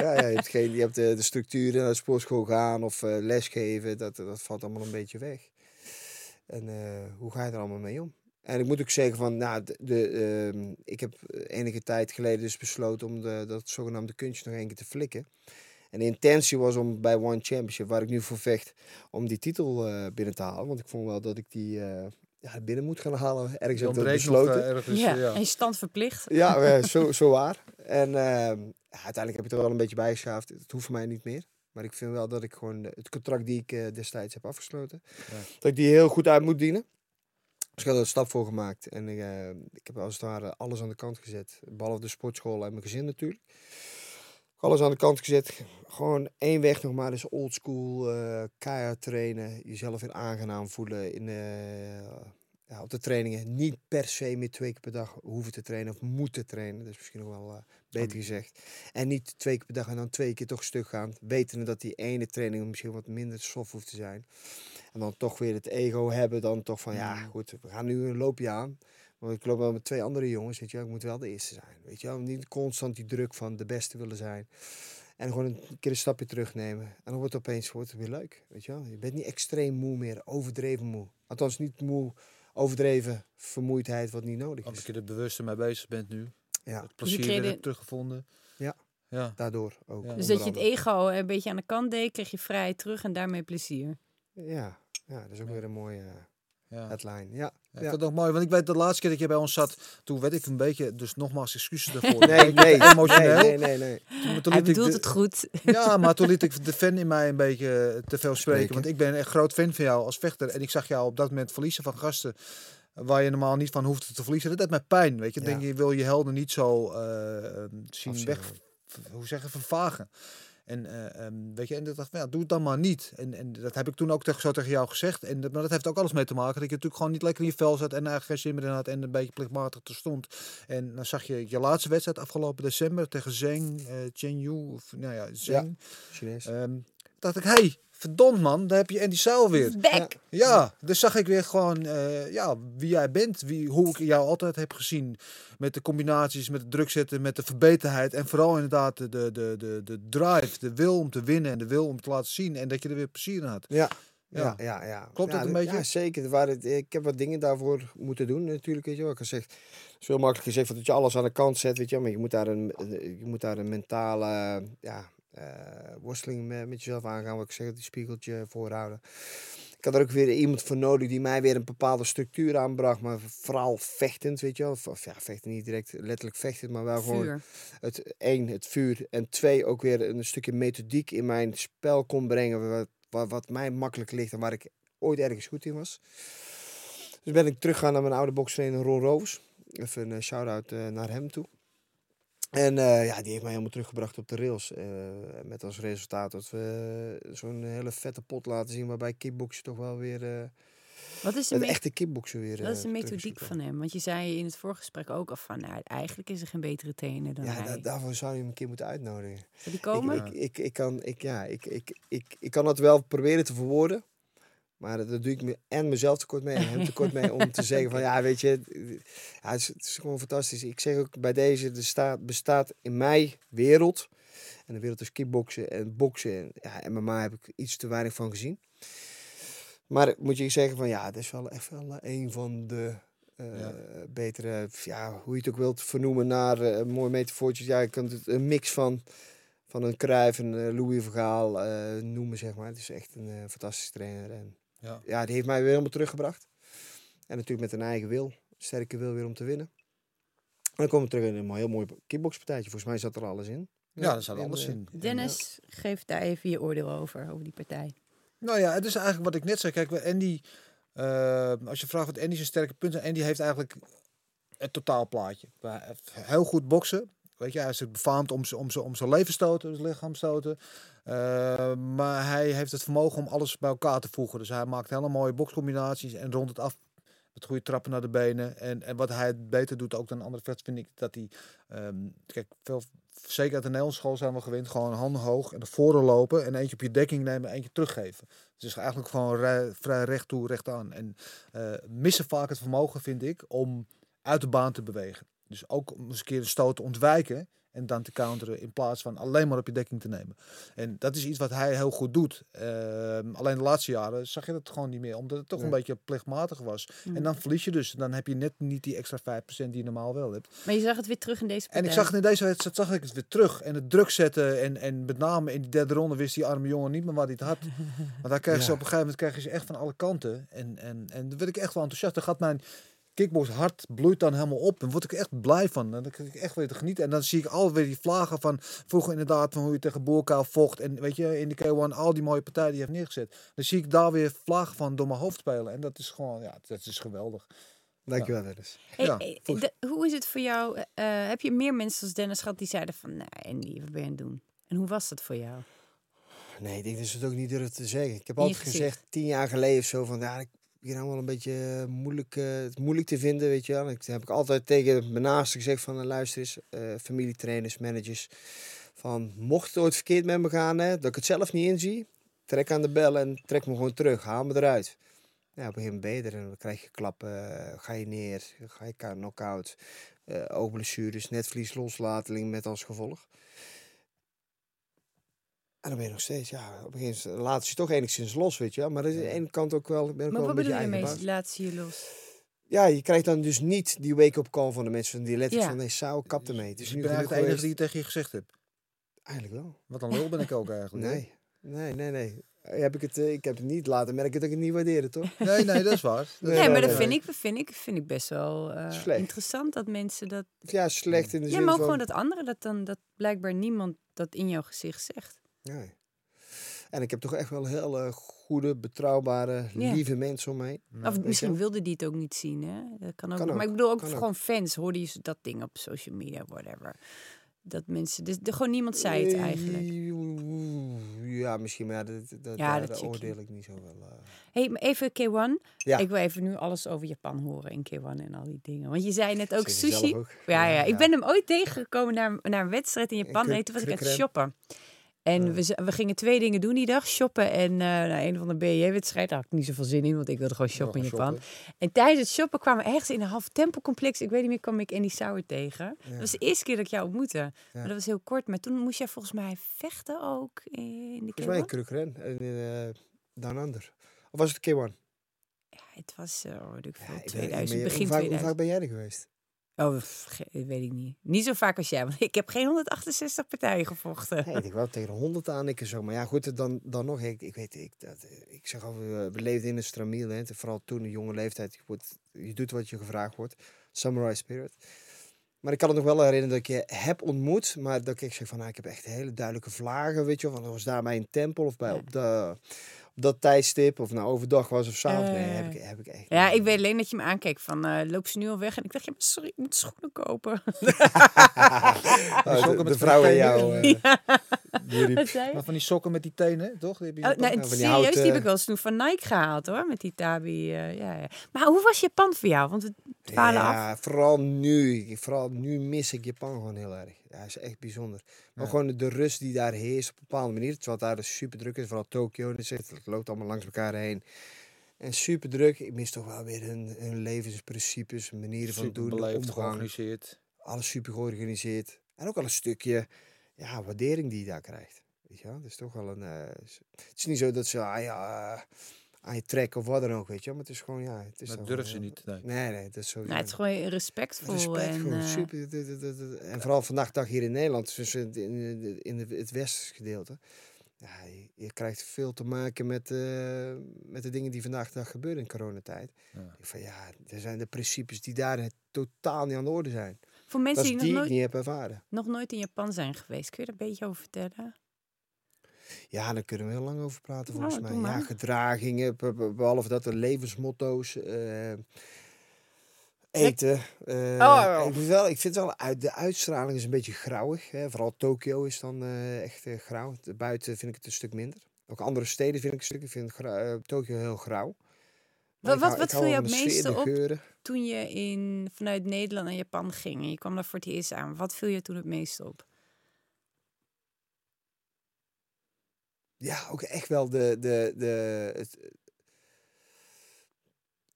ja, ja, je hebt, geen, je hebt de, de structuren naar de sportschool gaan of eh, lesgeven. Dat, dat valt allemaal een beetje weg. En eh, hoe ga je er allemaal mee om? En ik moet ook zeggen van, nou, de, de, ehm, ik heb enige tijd geleden dus besloten om de, dat zogenaamde kunstje nog één keer te flikken. En de intentie was om bij One Championship, waar ik nu voor vecht, om die titel eh, binnen te halen. Want ik vond wel dat ik die eh, ja, binnen moet gaan halen. Ergens heb ik dat ontbreekt nog besloten. eh, ergens. ja. ja. en je stand verplicht. Ja, zo, zo waar. En ehm, ja, uiteindelijk heb ik er wel een beetje bijgeschaafd. Het hoeft voor mij niet meer. Maar ik vind wel dat ik gewoon het contract die ik destijds heb afgesloten, Ja. dat ik die heel goed uit moet dienen. Dus ik had er een stap voor gemaakt. En ik, eh, ik heb als het ware alles aan de kant gezet. Behalve de sportschool en mijn gezin natuurlijk. Alles aan de kant gezet. Gewoon één weg nog maar. Dus old school, eh keihard trainen. Jezelf weer aangenaam voelen in, eh, ja, op de trainingen. Niet per se meer twee keer per dag hoeven te trainen of moeten trainen. Dat is misschien nog wel eh, beter gezegd. En niet twee keer per dag en dan twee keer toch stuk gaan. Wetende dat die ene training misschien wat minder soft hoeft te zijn. En dan toch weer het ego hebben. Dan toch van ja, goed, we gaan nu een loopje aan. Want ik loop wel met twee andere jongens. Weet je, wel, ik moet wel de eerste zijn. Weet je, wel. niet constant die druk van de beste willen zijn. En gewoon een keer een stapje terugnemen. En dan wordt het opeens wordt het weer leuk. Weet je, wel. je bent niet extreem moe meer, overdreven moe. Althans, niet moe, overdreven vermoeidheid, wat niet nodig Omdat is. je er bewuster mee bezig bent nu. Ja, Het plezier kreeg weer de- teruggevonden. Ja. Ja. daardoor ook. Dus Dus dat je het ego een beetje aan de kant deed, kreeg je vrijheid terug en daarmee plezier. Ja, ja, dat is ook Ja. weer een mooie... eh, Ja. headline. Ja. Ja, Ja. Ik vind het ook mooi, want ik weet de laatste keer dat je bij ons zat, toen werd ik een beetje, dus nogmaals excuses daarvoor. Nee, nee, emotioneel. nee, nee, nee, nee. Toen- toen Hij bedoelt de- het goed. Ja, maar toen liet ik de fan in mij een beetje te veel spreken. Spreken. Want ik ben een echt groot fan van jou als vechter. En ik zag jou op dat moment verliezen van gasten waar je normaal niet van hoefde te verliezen. Dat deed mij pijn, weet je. Ja. denk je, wil je helden niet zo eh, eh, zien Afzien, weg, hoe zeggen, vervagen. En, eh, ehm, weet je, en ik dacht, van, ja, doe het dan maar niet. En, en dat heb ik toen ook tegen, zo tegen jou gezegd. En dat, maar dat heeft ook alles mee te maken. Dat je natuurlijk gewoon niet lekker in je vel zat en eigenlijk geen zin meer in had en een beetje plichtmatig te stond. En dan zag je je laatste wedstrijd afgelopen december tegen Zheng, eh Chen Yu, of nou ja, Zheng. Chinees. Ehm, dacht ik, hé, hey, verdomd man, daar heb je Andy Seil weer. Back! Ja, dus zag ik weer gewoon eh, ja, wie jij bent, wie, hoe ik jou altijd heb gezien. Met de combinaties, met het druk zetten, met de verbeterheid. En vooral inderdaad de, de, de, de, de drive, de wil om te winnen en de wil om te laten zien. En dat je er weer plezier in had. Ja. Ja. Ja, ja, ja. Klopt ja, dat een beetje? Ja, zeker. Er waren, ik heb wat dingen daarvoor moeten doen natuurlijk. Weet je wel. Ik gezegd, het is veel makkelijker gezegd van dat je alles aan de kant zet. Weet je wel. Maar je moet daar een, je moet daar een mentale ja, worsteling met, met jezelf aangaan. Wat ik zeg, die spiegeltje voorhouden. Ik had er ook weer iemand voor nodig die mij weer een bepaalde structuur aanbracht. Maar vooral vechtend, weet je wel. Of, ja, vechten niet direct letterlijk vechtend, maar wel gewoon het één, het vuur. En twee, ook weer een stukje methodiek in mijn spel kon brengen. Wat, wat, wat mij makkelijk ligt en waar ik ooit ergens goed in was. Dus ben ik teruggegaan naar mijn oude bokstrainer Ron Roos. Even een eh, shout-out eh, naar hem toe. En eh, ja, die heeft mij helemaal teruggebracht op de rails. eh, met als resultaat dat we zo'n hele vette pot laten zien. Waarbij kickboksen toch wel weer... eh Wat is de, echte kickboksen weer... wat is de eh, methodiek van hem? Want je zei in het voorgesprek ook al van, nou, eigenlijk is er geen betere trainer dan Ja, hij. da- daarvoor zou je hem een keer moeten uitnodigen. Zal die komen? Ik, ik, ik, ik, kan, ik, ja, ik, ik, ik, ik kan dat wel proberen te verwoorden. Maar dat doe ik me en mezelf tekort mee en hem tekort mee om te zeggen van ja, weet je, ja, het, is, het is gewoon fantastisch. Ik zeg ook bij deze, er staat, bestaat in mijn wereld, en de wereld is kickboksen en boksen en ja, MMA heb ik iets te weinig van gezien. Maar moet je zeggen van ja, dat is wel echt wel eh, een van de eh, Ja. betere, ja, hoe je het ook wilt vernoemen naar een mooi metafoortje. Ja, je kunt het een mix van van een Cruijff, een Louis Vergaal noemen, zeg maar. Het is echt een fantastische trainer. En Ja. ja, die heeft mij weer helemaal teruggebracht. En natuurlijk met een eigen wil, sterke wil weer om te winnen. En dan komen we terug in een heel mooi kickboxpartijtje. Volgens mij zat er alles in. Ja, daar zat En, alles eh, in. Dennis, geef daar even je oordeel over, over die partij. Nou ja, het is eigenlijk wat ik net zei. Kijk, Andy, eh, als je vraagt wat Andy zijn sterke punten zijn, Andy heeft eigenlijk het totaalplaatje. Hij heeft Heel goed boksen. Weet je, hij is befaamd om om om zijn levensstoten, zijn lichaamstoten. Eh, maar hij heeft het vermogen om alles bij elkaar te voegen. Dus hij maakt hele mooie bokscombinaties en rondt het af met goede trappen naar de benen. En, en wat hij beter doet ook dan andere vechters, vind ik dat hij... ehm, kijk, veel, zeker uit de Nederlandse school zijn we gewend. Gewoon handen hoog en naar voren lopen. En eentje op je dekking nemen en eentje teruggeven. Dus het is eigenlijk gewoon rij- vrij recht toe, recht aan. En eh, missen vaak het vermogen, vind ik, om uit de baan te bewegen. Dus ook om eens een keer een stoot te ontwijken en dan te counteren in plaats van alleen maar op je dekking te nemen. En dat is iets wat hij heel goed doet. Ehm, alleen de laatste jaren zag je dat gewoon niet meer, omdat het toch een beetje plichtmatig was. Mm. En dan verlies je dus. Dan heb je net niet die extra 5% die je normaal wel hebt. Maar je zag het weer terug in deze partij. En ik zag het in deze wedstrijd zag ik het weer terug. En het druk zetten. En, en met name in die derde ronde wist die arme jongen niet meer wat hij het had. Want daar krijgen ze op een gegeven moment ze echt van alle kanten. En, en, en dan werd ik echt wel enthousiast. Dan gaat mijn kickbox hart bloeit dan helemaal op. En word ik echt blij van. En dan krijg ik echt weer te genieten. En dan zie ik alweer die vlagen van vroeger inderdaad van hoe je tegen Boerkaal vocht. En weet je, in de K1 al die mooie partijen die hij heeft neergezet. Dan zie ik daar weer vlagen van door mijn hoofd spelen. En dat is gewoon, ja, dat is geweldig. Dankjewel, Dennis. Hey, Ja, hey, volgens- de- hoe is het voor jou? eh, heb je meer mensen als Dennis gehad die zeiden van, nou Andy, wat ben je aan het doen? En hoe was dat voor jou? Nee, ik denk dat ze het ook niet durven te zeggen. Ik heb je altijd gezegd, tien jaar geleden of zo, van ja, ik ben nou wel een beetje eh, moeilijk, het moeilijk te vinden, weet je wel. Ik heb ik altijd tegen mijn naasten gezegd van, eh, luister eens, eh, familietrainers, managers, van mocht het ooit verkeerd met me gaan, hè, dat ik het zelf niet inzie, trek aan de bel en trek me gewoon terug, haal me eruit. Ja, op een gegeven moment ben je er en dan krijg je klappen, ga je neer, ga je knock-out, oogblessures, netvlies, loslateling met als gevolg. En dan ben je nog steeds, ja, op een gegeven moment laat je toch enigszins los, weet je wel. Maar aan de ene kant ook wel, ben ik Maar wel wat een beetje bedoel je mee? Laat ze je los. Ja, je krijgt dan dus niet die wake-up call van de mensen die letterlijk Ja. van, nee, Sao, kap ermee. Het Dus is ik nu ben genoeg eigenlijk de enige die het tegen je gezegd heb. Eigenlijk wel. Wat een lul ben ik ook eigenlijk. Nee, nee, nee, nee. heb ik, het, eh, ik heb het niet laten merken dat ik het niet waardeerde, toch? Nee, nee, dat is waar. Dat Nee, is maar dat nee. vind ik, vind, ik, vind ik best wel eh, interessant dat mensen dat... Ja, slecht in de Ja, zin maar ook van... gewoon dat anderen dat dan... Dat blijkbaar niemand dat in jouw gezicht zegt. Nee. En ik heb toch echt wel hele goede, betrouwbare, Ja. lieve mensen om mij. of weet misschien wilde die het ook niet zien, hè? Dat kan ook. Kan. Maar ik bedoel ook kan ook. gewoon fans. Hoorde je dat ding op social media, whatever. Dat mensen... Dus gewoon niemand zei het eigenlijk. Ja, misschien, maar ja, dat, dat, Ja, daar oordeel ik niet zo wel. eh. hey, maar even K1. Ja. Ik wil even nu alles over Japan horen in K1 en al die dingen. Want je zei net ook sushi. ook. Ja, ja, Ja, ik ja. ben hem ooit tegengekomen naar, naar een wedstrijd in Japan. Kruk- Nee, toen was ik echt krukren. shoppen. En we, gingen twee dingen doen die dag. Shoppen en eh nou, een van de BJ-wedstrijd. Daar had ik niet zoveel zin in, want ik wilde gewoon shoppen in Japan. En tijdens het shoppen kwamen we ergens in een half tempelcomplex. Ik weet niet meer, kwam ik Andy Sauer tegen. Dat was de eerste keer dat ik jou ontmoette. Maar dat was heel kort. Maar toen moest jij volgens mij vechten ook in de Volgens mij een K1. krukren en in uh, Down Under. Of was het K1? Ja, het was, eh weet ik veel, Ja, ik weet- 2000, maar je- begin hoe vaak, hoe 2000. vaak ben jij er geweest? Oh, ge- weet ik niet. Niet zo vaak als jij, want ik heb geen 168 partijen gevochten. Nee, ik wel tegen de 100 aan ik zo. Maar ja, goed, dan, dan nog. Ik, ik weet, ik, dat, eh, ik zeg al, we, we leefden in een stramiel. Hè. Vooral toen, een jonge leeftijd. Je, wordt, je doet wat je gevraagd wordt. Samurai spirit. Maar ik kan het nog wel herinneren dat ik je heb ontmoet. Maar dat ik zeg van, nou, ik heb echt hele duidelijke vlagen, weet je. Van, dat was daar bij een tempel of bij Ja. op, de, dat tijdstip. Of nou overdag was of s'avonds. nee, heb ik, heb ik echt Ja, niet. ik weet alleen dat je me aankeek van, eh loop ze nu al weg? En ik dacht, ja, maar sorry, ik moet schoenen kopen. Oh, de, met de vrouw in tenen. jou. eh, die riep, Wat zei je? Maar van die sokken met die tenen, toch? Die heb je Oh, die serieus, die heb ik wel snoep van Nike gehaald hoor, met die Tabi. eh, ja, ja. Maar hoe was Japan voor jou? Want we dwalen af. Ja, vooral nu. Vooral nu mis ik Japan gewoon heel erg. Ja, is echt bijzonder. Maar Ja. gewoon de rust die daar heerst op een bepaalde manier. Terwijl het daar dus super druk is. Vooral Tokio. Het het loopt allemaal langs elkaar heen. En super druk. Ik mis toch wel weer hun, hun levensprincipes, manieren van Super doen, de beleefd, georganiseerd. Alles super georganiseerd. En ook wel een stukje ja, waardering die je daar krijgt. Weet je wel? Het is toch wel een... eh, het is niet zo dat ze je, eh, aan je trekken of wat dan ook, weet je. Maar het is gewoon, ja... Het is Dat durven ze niet. Nee. Nee, nee, dat is zo. Nou, het is gewoon respectvol. Respect en, gewoon, eh, super. En vooral vandaag dag hier in Nederland, dus in, in, het westerse gedeelte. Ja, je, je krijgt veel te maken met, eh, met de dingen die vandaag de dag gebeuren in coronatijd. Ja. Ik van ja, er zijn de principes die daar totaal niet aan de orde zijn. voor mensen Dat die nog die ik nooit, niet heb ervaren. nog nooit in Japan zijn geweest, kun je daar een beetje over vertellen? Ja, daar kunnen we heel lang over praten Oh, volgens mij. Ja, gedragingen, be- be- behalve dat de levensmotto's. eh, eten. eh, ja. ik, vind wel, ik vind wel, uit, de uitstraling is een beetje grauwig. Hè. Vooral Tokio is dan eh, echt grauw. Buiten vind ik het een stuk minder. Ook andere steden vind ik een stuk. Ik vind Tokio heel grauw. Maar Wat, ik wat, viel je het meeste op geuren. toen je in, vanuit Nederland naar Japan ging? En je kwam daar voor het eerst aan. Wat viel je toen het meest op? Ja, ook echt wel de. de, de het,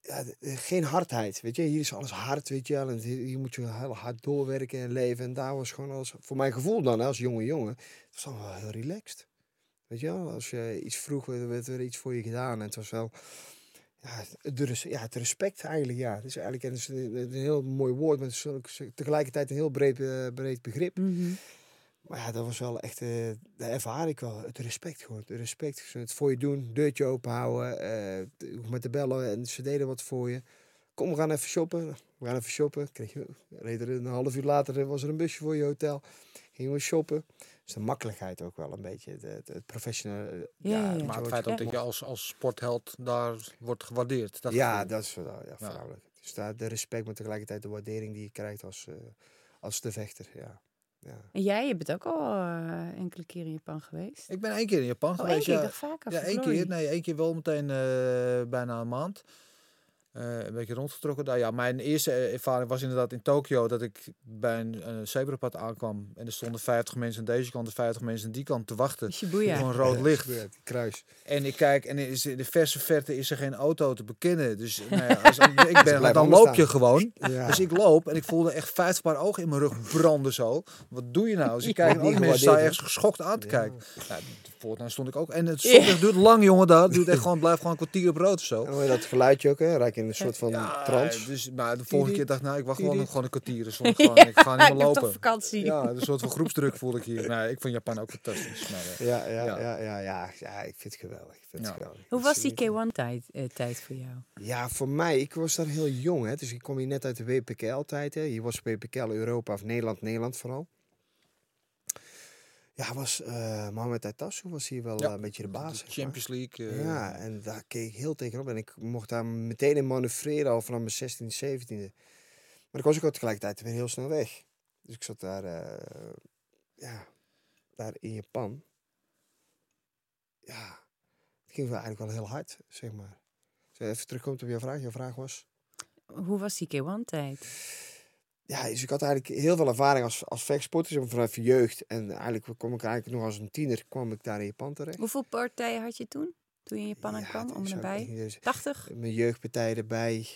ja, geen hardheid, weet je. Hier is alles hard, weet je. En hier moet je heel hard doorwerken en leven. En daar was gewoon als, voor mijn gevoel dan, als jonge jongen, het was wel heel relaxed. Weet je wel, als je iets vroeg, werd er iets voor je gedaan. En het was wel, ja, ja, het respect eigenlijk, ja. Het is eigenlijk een, heel mooi woord, maar het is tegelijkertijd een heel breed, eh, breed begrip. Maar ja, dat was wel echt, eh dat ervaar ik wel. Het respect gewoon. Het respect. Het voor je doen, deurtje open houden. eh, je hoeft maar te bellen en ze deden wat voor je. Kom, we gaan even shoppen. We gaan even shoppen. Kreeg je, reed er een half uur later eh, was er een busje voor je hotel. Gingen we shoppen. Dus de makkelijkheid ook wel een beetje. Het, het, professionele. eh, Ja, Maar het feit ook dat je als, als sportheld daar wordt gewaardeerd. Dat ja, dat is wel ja, voornamelijk. Dus daar de respect, maar tegelijkertijd de waardering die je krijgt als, eh, als de vechter. Ja. Ja. En jij, je bent ook al eh, enkele keer in Japan geweest. Ik ben één keer in Japan Oh, één geweest. keer, ik ja. vaker. Ja, één keer. Nee, één keer wel meteen eh, bijna een maand. Eh, een beetje rondgetrokken daar. Ja, mijn eerste eh, ervaring was inderdaad in Tokio dat ik bij een eh, zebrapad aankwam. En er stonden 50 mensen aan deze kant en 50 mensen aan die kant te wachten. Shibuya. Gewoon rood licht. Ja, kruis. En ik kijk en is in de verse verte is er geen auto te bekennen. Dus nou ja, als, ik ben, blijf dan loop je gewoon. Ja. Dus ik loop en ik voelde echt 50 paar ogen in mijn rug branden zo. Wat doe je nou? Dus ik kijk en alle mensen staan ergens geschokt aan te Ja. kijken. Ja, voortaan stond ik ook. En het duurt lang, jongen, daar. Het duurt echt gewoon, blijft gewoon een kwartier op rood of zo. En je dat geluidje ook, hè? Raak in een soort van Ja, trance. Dus, maar de volgende keer dacht ik, nou, ik wacht gewoon, Tiri. gewoon een kwartier. Dus ik ga niet ik meer heb toch lopen. vakantie. Ja, een soort van groepsdruk voel ik hier. Nee, ik vind Japan ook fantastisch. Maar, eh, Ja, ja, Ja. ja. Ja, ja, ja, ik vind het geweldig. Ik vind het Ja. geweldig. Hoe was die niet- K1-tijd eh, tijd voor jou? Ja, voor mij, ik was daar heel jong. Hè, dus ik kom hier net uit de WPKL-tijd. hè. Hier was WPKL Europa of Nederland, Nederland vooral. Ja, was eh Mohamed Aitassou was hier wel Ja, eh, een beetje de baas. de maar. Champions League. eh, Ja, en daar keek ik heel tegenop. En ik mocht daar meteen in manoeuvreren al vanaf mijn 16e, 17e. Maar ik was ook al tegelijkertijd weer heel snel weg. Dus ik zat daar, eh, ja, daar in Japan. Ja, het ging wel eigenlijk wel heel hard, zeg maar. Als je even terugkomt op jouw vraag. Jouw vraag was? Hoe was die K1-tijd? Ja, dus ik had eigenlijk heel veel ervaring als, als vechtsporter, vanaf je jeugd. En eigenlijk kwam ik eigenlijk nog als een tiener kwam ik daar in Japan terecht. Hoeveel partijen had je toen? Toen je in Japan Ja, dat Om eens- 80? Mijn jeugdpartij erbij.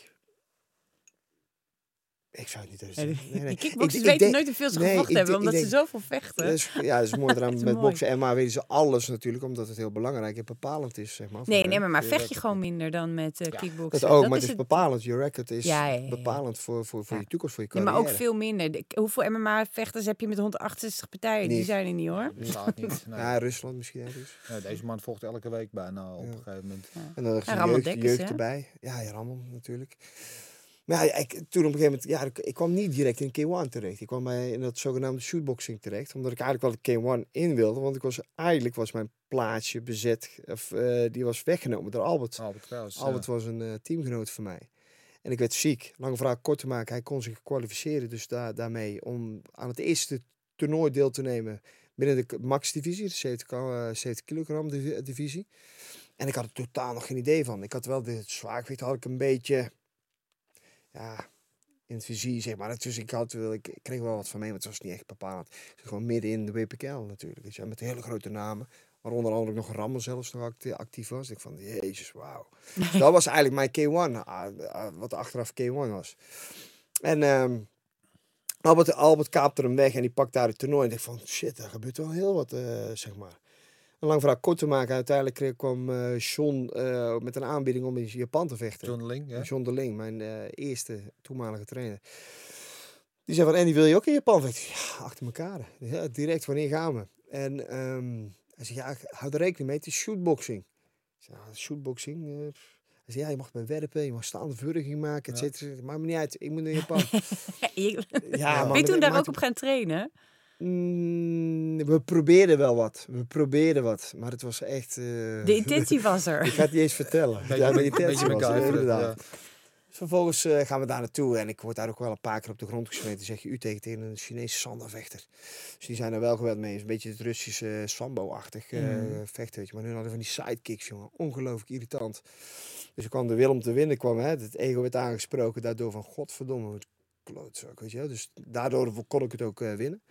Ik zou het niet eens zeggen. Nee, nee. Die kickboxers Ik- ik weten denk- nooit hoeveel ze nee, gevochten hebben, omdat ze zoveel vechten. Dat is, ja, dat is mooi eraan met mooi. boksen. En maar weten ze alles natuurlijk, omdat het heel belangrijk en bepalend is, zeg maar. Nee, nee, maar, maar Je vecht je gewoon minder dan met Ja, kickboksen. Dat ook, maar is het is bepalend. Je record is Ja, ja, ja, ja. bepalend voor, voor, voor Ja. je toekomst, voor je Ja, maar carrière. ook veel minder. De- hoeveel MMA-vechters heb je met 168 partijen? Die zijn er niet hoor. Bestaat niet. Nee. Ja, Rusland misschien ergens. Nee, deze man volgt elke week bijna op een gegeven moment. En dan is Ramon jeugd, erbij. Ja, ja, Ramon natuurlijk. Maar ja, ik, toen op een gegeven moment, ja, ik, ik kwam niet direct in K1 terecht. Ik kwam bij in dat zogenaamde shootboxing terecht. Omdat ik eigenlijk wel de K1 in wilde. Want ik was, eigenlijk was mijn plaatsje bezet, of eh, die was weggenomen door Albert. Albert Kraus. Albert ja. was een eh, teamgenoot van mij. En ik werd ziek. Lange vraag kort te maken. Hij kon zich kwalificeren dus daar daarmee om aan het eerste toernooi deel te nemen binnen de max-divisie, de 70, kilo- eh, 70 kilogram divi- divisie. En ik had er totaal nog geen idee van. Ik had wel de zwaargewicht had ik een beetje, ja, in het vizier zeg maar. Dus ik, had, ik kreeg wel wat van mee, maar het was niet echt bepalend. Gewoon midden in de WPKL natuurlijk. Dus ja, met hele grote namen. Waaronder andere nog Rammer zelfs nog acti- actief was. Ik van, jezus, wauw. Dus dat was eigenlijk mijn K1, ah, ah, wat achteraf K1 was. En ehm, Albert, Albert kaapte hem weg en die pakt daar het toernooi. En ik van, shit, daar gebeurt wel heel wat, eh, zeg maar. Een lang verhaal kort te maken. Uiteindelijk kreeg- kwam eh John eh, met een aanbieding om in Japan te vechten. John Ling, ja. John de Ling, mijn eh, eerste toenmalige trainer. Die zei van, Andy, wil je ook in Japan vechten? Ja, achter elkaar. Ja, direct, wanneer gaan we? En ehm, hij zei, ja, hou er rekening mee, het is shootboxing. Ik zei, ja, shootboxing? eh, hij zei, ja, je mag bij werpen, je mag staande verwurging maken, et Ja. cetera. Maakt me niet uit, ik moet naar Japan. Je- ja, man, ben je toen daar ook op gaan trainen? Mm, we probeerden wel wat. We probeerden wat. Maar het was echt... eh, De intentie was Ik er. ga het niet eens vertellen. Beetje, ja, de intentie was er, inderdaad. ja. Vervolgens eh, gaan we daar naartoe en ik word daar ook wel een paar keer op de grond gesmeten. zeg je u tegen, tegen een Chinese sandavechter. Dus die zijn er wel geweld mee. Het is een beetje het Russische Sambo-achtig eh, Mhm. vechten. Weet je. Maar nu hadden we van die sidekicks, jongen. Ongelooflijk irritant. Dus ik kwam de wil om te winnen kwam. Hè. Het ego werd aangesproken daardoor van godverdomme. Klootzak, weet je wel. Dus daardoor kon ik het ook eh, winnen.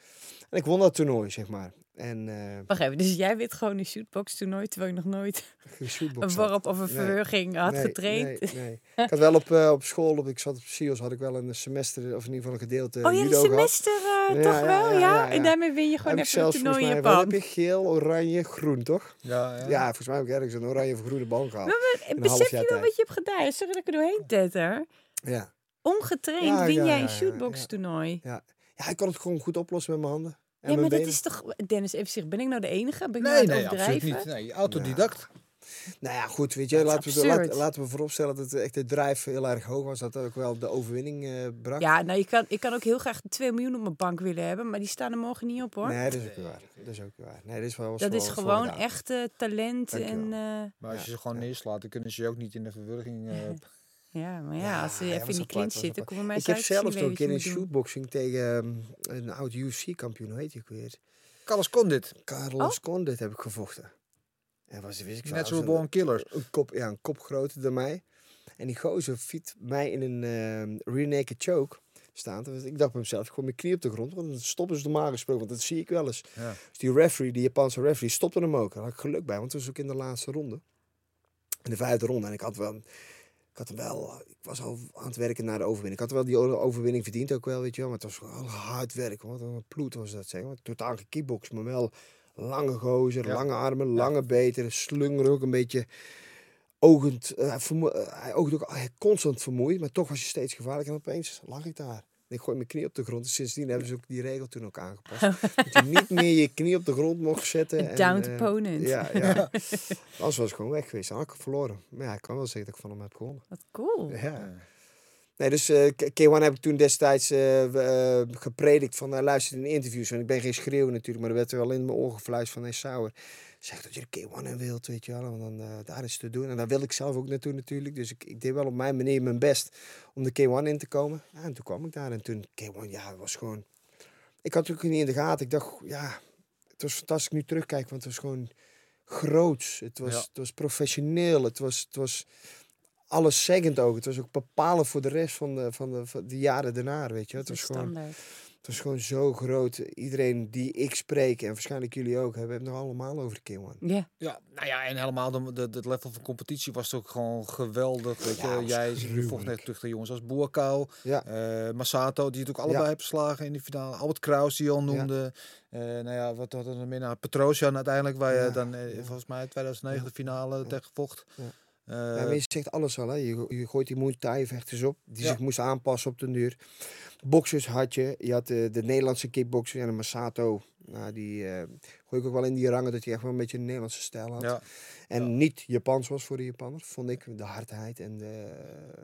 En ik won dat toernooi, zeg maar. En eh Wacht even, dus jij wint gewoon een shootbox toernooi terwijl je nog nooit een worp of een Nee. verwurging had Nee, getraind? Nee, nee. Ik had wel op, eh, op school, op, ik zat op SIOS, had ik wel een semester, of in ieder geval een gedeelte oh ja, judo een gehad. semester eh, Ja, toch ja, wel, ja, ja, ja, En daarmee win je gewoon Heb ik even een toernooi in volgens mij, wat Japan. heb je? Geel, oranje, groen, toch? Ja, ja. Ja, volgens mij heb ik ergens een oranje of groene bal gehaald. En een half besef je wel tijd. wat je hebt gedaan? Sorry dat ik er doorheen tetter. Ja. Ongetraind Ja, win ja, jij ja, een ja, shootbox toernooi. ja, ik kon het gewoon goed oplossen met mijn handen. En Ja, maar dat is toch... Dennis, even zeggen, ben ik nou de enige? Ben ik Nee, nou nee, absoluut niet. Nee, autodidact. Nou ja, goed, weet je, laten we, absurd. laten we vooropstellen dat het echt de drijf heel erg hoog was. Dat ook wel de overwinning eh bracht. Ja, nou, je kan, ik kan ook heel graag 2 miljoen op mijn bank willen hebben, maar die staan er morgen niet op hoor. Nee, dat is ook waar. Dat is ook waar. Nee, dat is wel dat wel is gewoon echt eh, talent Dankjewel. en... eh, Maar als je ze gewoon neerslaat, dan kunnen ze je ook niet in de verwurging. Ja, maar ja, Ja, als ze ja, even in die clinch zitten, komen mij Ik heb zelfs een keer in doen. shootboxing tegen ehm, een oud UFC-kampioen, hoe heet hij ook weer? Carlos Condit, Carlos Condit heb ik gevochten. En was, wist ik Natural een- Born Killer. Een kop, ja, een kop groter dan mij. En die gozer fiet mij in een ehm rear naked choke staan. Dus ik dacht bij mezelf, ik gooi mijn knie op de grond. Want dan stoppen ze normaal gesproken, want dat zie ik wel eens. Ja. Dus die referee, die Japanse referee, stopte hem ook. Daar had ik geluk bij, want het was ook in de laatste ronde. In de vijfde ronde. En ik had wel... Ik had wel... Ik was al aan het werken naar de overwinning. Ik had wel die overwinning verdiend ook wel, weet je wel. Maar het was wel hard werken. Wat een ploet was dat, zeg maar. Totaal gekickbox, maar wel lange gozer, Ja. lange armen, lange beten. Slungeren ook een beetje ogend, eh, hij oogt ook constant vermoeid, maar toch was je steeds gevaarlijk. En opeens lag ik daar. Ik gooi mijn knie op de grond. Sindsdien hebben ze ook die regel toen ook aangepast. dat je niet meer je knie op de grond mocht zetten. en, Down eh, opponent. Ja, ja. Anders was ik gewoon weg geweest. Dan had ik verloren. Maar ja, ik kan wel zeggen dat ik van hem heb gewonnen. Wat cool. Ja. Nee, dus eh, K- K1 heb ik toen destijds eh, eh, gepredikt van uh, luister in interviews. En ik ben geen schreeuw natuurlijk, maar er werd er wel in mijn oren gefluisterd van hey Sauer, zeg dat je de K1 in wilt, weet je wel. Want dan, eh, daar is te doen. En daar wilde ik zelf ook naartoe natuurlijk. Dus ik, ik deed wel op mijn manier mijn best om de K1 in te komen. Ja, en toen kwam ik daar. En toen K1, ja, het was gewoon... Ik had het ook niet in de gaten. Ik dacht, ja, het was fantastisch nu terugkijken, want het was gewoon groots. Het was, Ja. het was professioneel. Het was... Het was alles zeggend ook. Het was ook bepalend voor de rest van de, van de, van de jaren daarna, weet je. Het was, gewoon, standaard. Het was gewoon zo groot. Iedereen die ik spreek, en waarschijnlijk jullie ook, hebben het nog allemaal over de K1. Ja, Ja, nou ja, en helemaal de, de, het level van competitie was ook gewoon geweldig. Weet je, Ja, jij gruwelijk. net terug de jongens als Boerkou, Ja, eh Masato, die het ook allebei Ja. heeft verslagen in die finale. Albert Kraus, die je al noemde. Eh, nou ja, wat hadden we nog meer? Nou, Petrosian uiteindelijk, waar je dan eh, ja. volgens mij 2009 de finale Ja. tegen vocht. Ja. Eh, ja, maar je zegt alles al, hè. Je, je gooit die Muay Thai vechters op, die Ja. zich moesten aanpassen op de duur. Boxers had je, je had de, de Nederlandse kickboxer en de Masato. Nou, die eh, gooi ik ook wel in die rangen dat hij echt wel een beetje een Nederlandse stijl had. ja, En niet Japans was voor de Japanners, vond ik. De hardheid en de...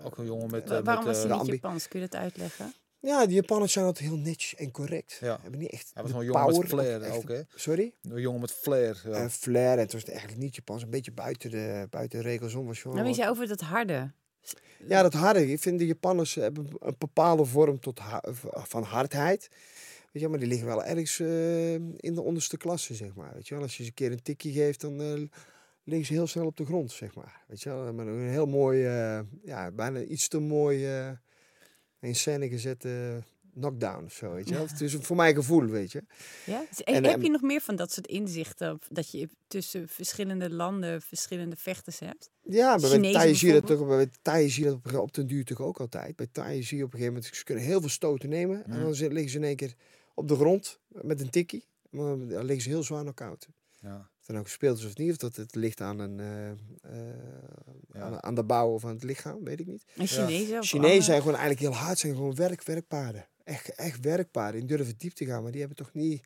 ook een jongen met... Eh, waarom met, was hij niet Japans? Kun je dat uitleggen? Ja, die Japanners zijn altijd heel niche en correct. Ja. Hebben niet echt de jongen met power flair echt- ook, hè? Sorry? Een jongen met flair. Ja. En flair, en het was eigenlijk niet Japans, een beetje buiten de, buiten de regels om. Was gewoon Nou, je over dat harde. Ja, dat harde. Ik vind de Japanners hebben een bepaalde vorm tot ha- van hardheid. Weet je, maar die liggen wel ergens eh, in de onderste klasse, zeg maar. Weet je wel, als je ze een keer een tikje geeft, dan eh, liggen ze heel snel op de grond, zeg maar. Weet je wel, maar een heel mooi, eh, ja, bijna iets te mooi eh in scène gezette knockdown of zo, weet je wel. Het is voor mijn gevoel, weet je. Ja? Dus, En, heb je nog meer van dat soort inzichten? Dat je tussen verschillende landen verschillende vechters hebt? Ja, maar bij Thai zie je dat toch, bij Thai zie je dat op, op den duur toch ook altijd. Bij Thai zie je op een gegeven moment, ze kunnen heel veel stoten nemen. En Mhm. dan zit- liggen ze in één keer op de grond met een tikkie. Maar dan liggen ze heel zwaar knock-out. Ja. Het nou gespeeld is of niet, of dat het ligt aan, een, eh, eh, Ja. aan, aan de bouw of aan het lichaam, weet ik niet. En Chinezen? Chinezen zijn gewoon eigenlijk heel hard, zijn gewoon werk, werkpaarden. Echt, echt werkpaarden. Die durven diep te gaan, maar die hebben toch niet,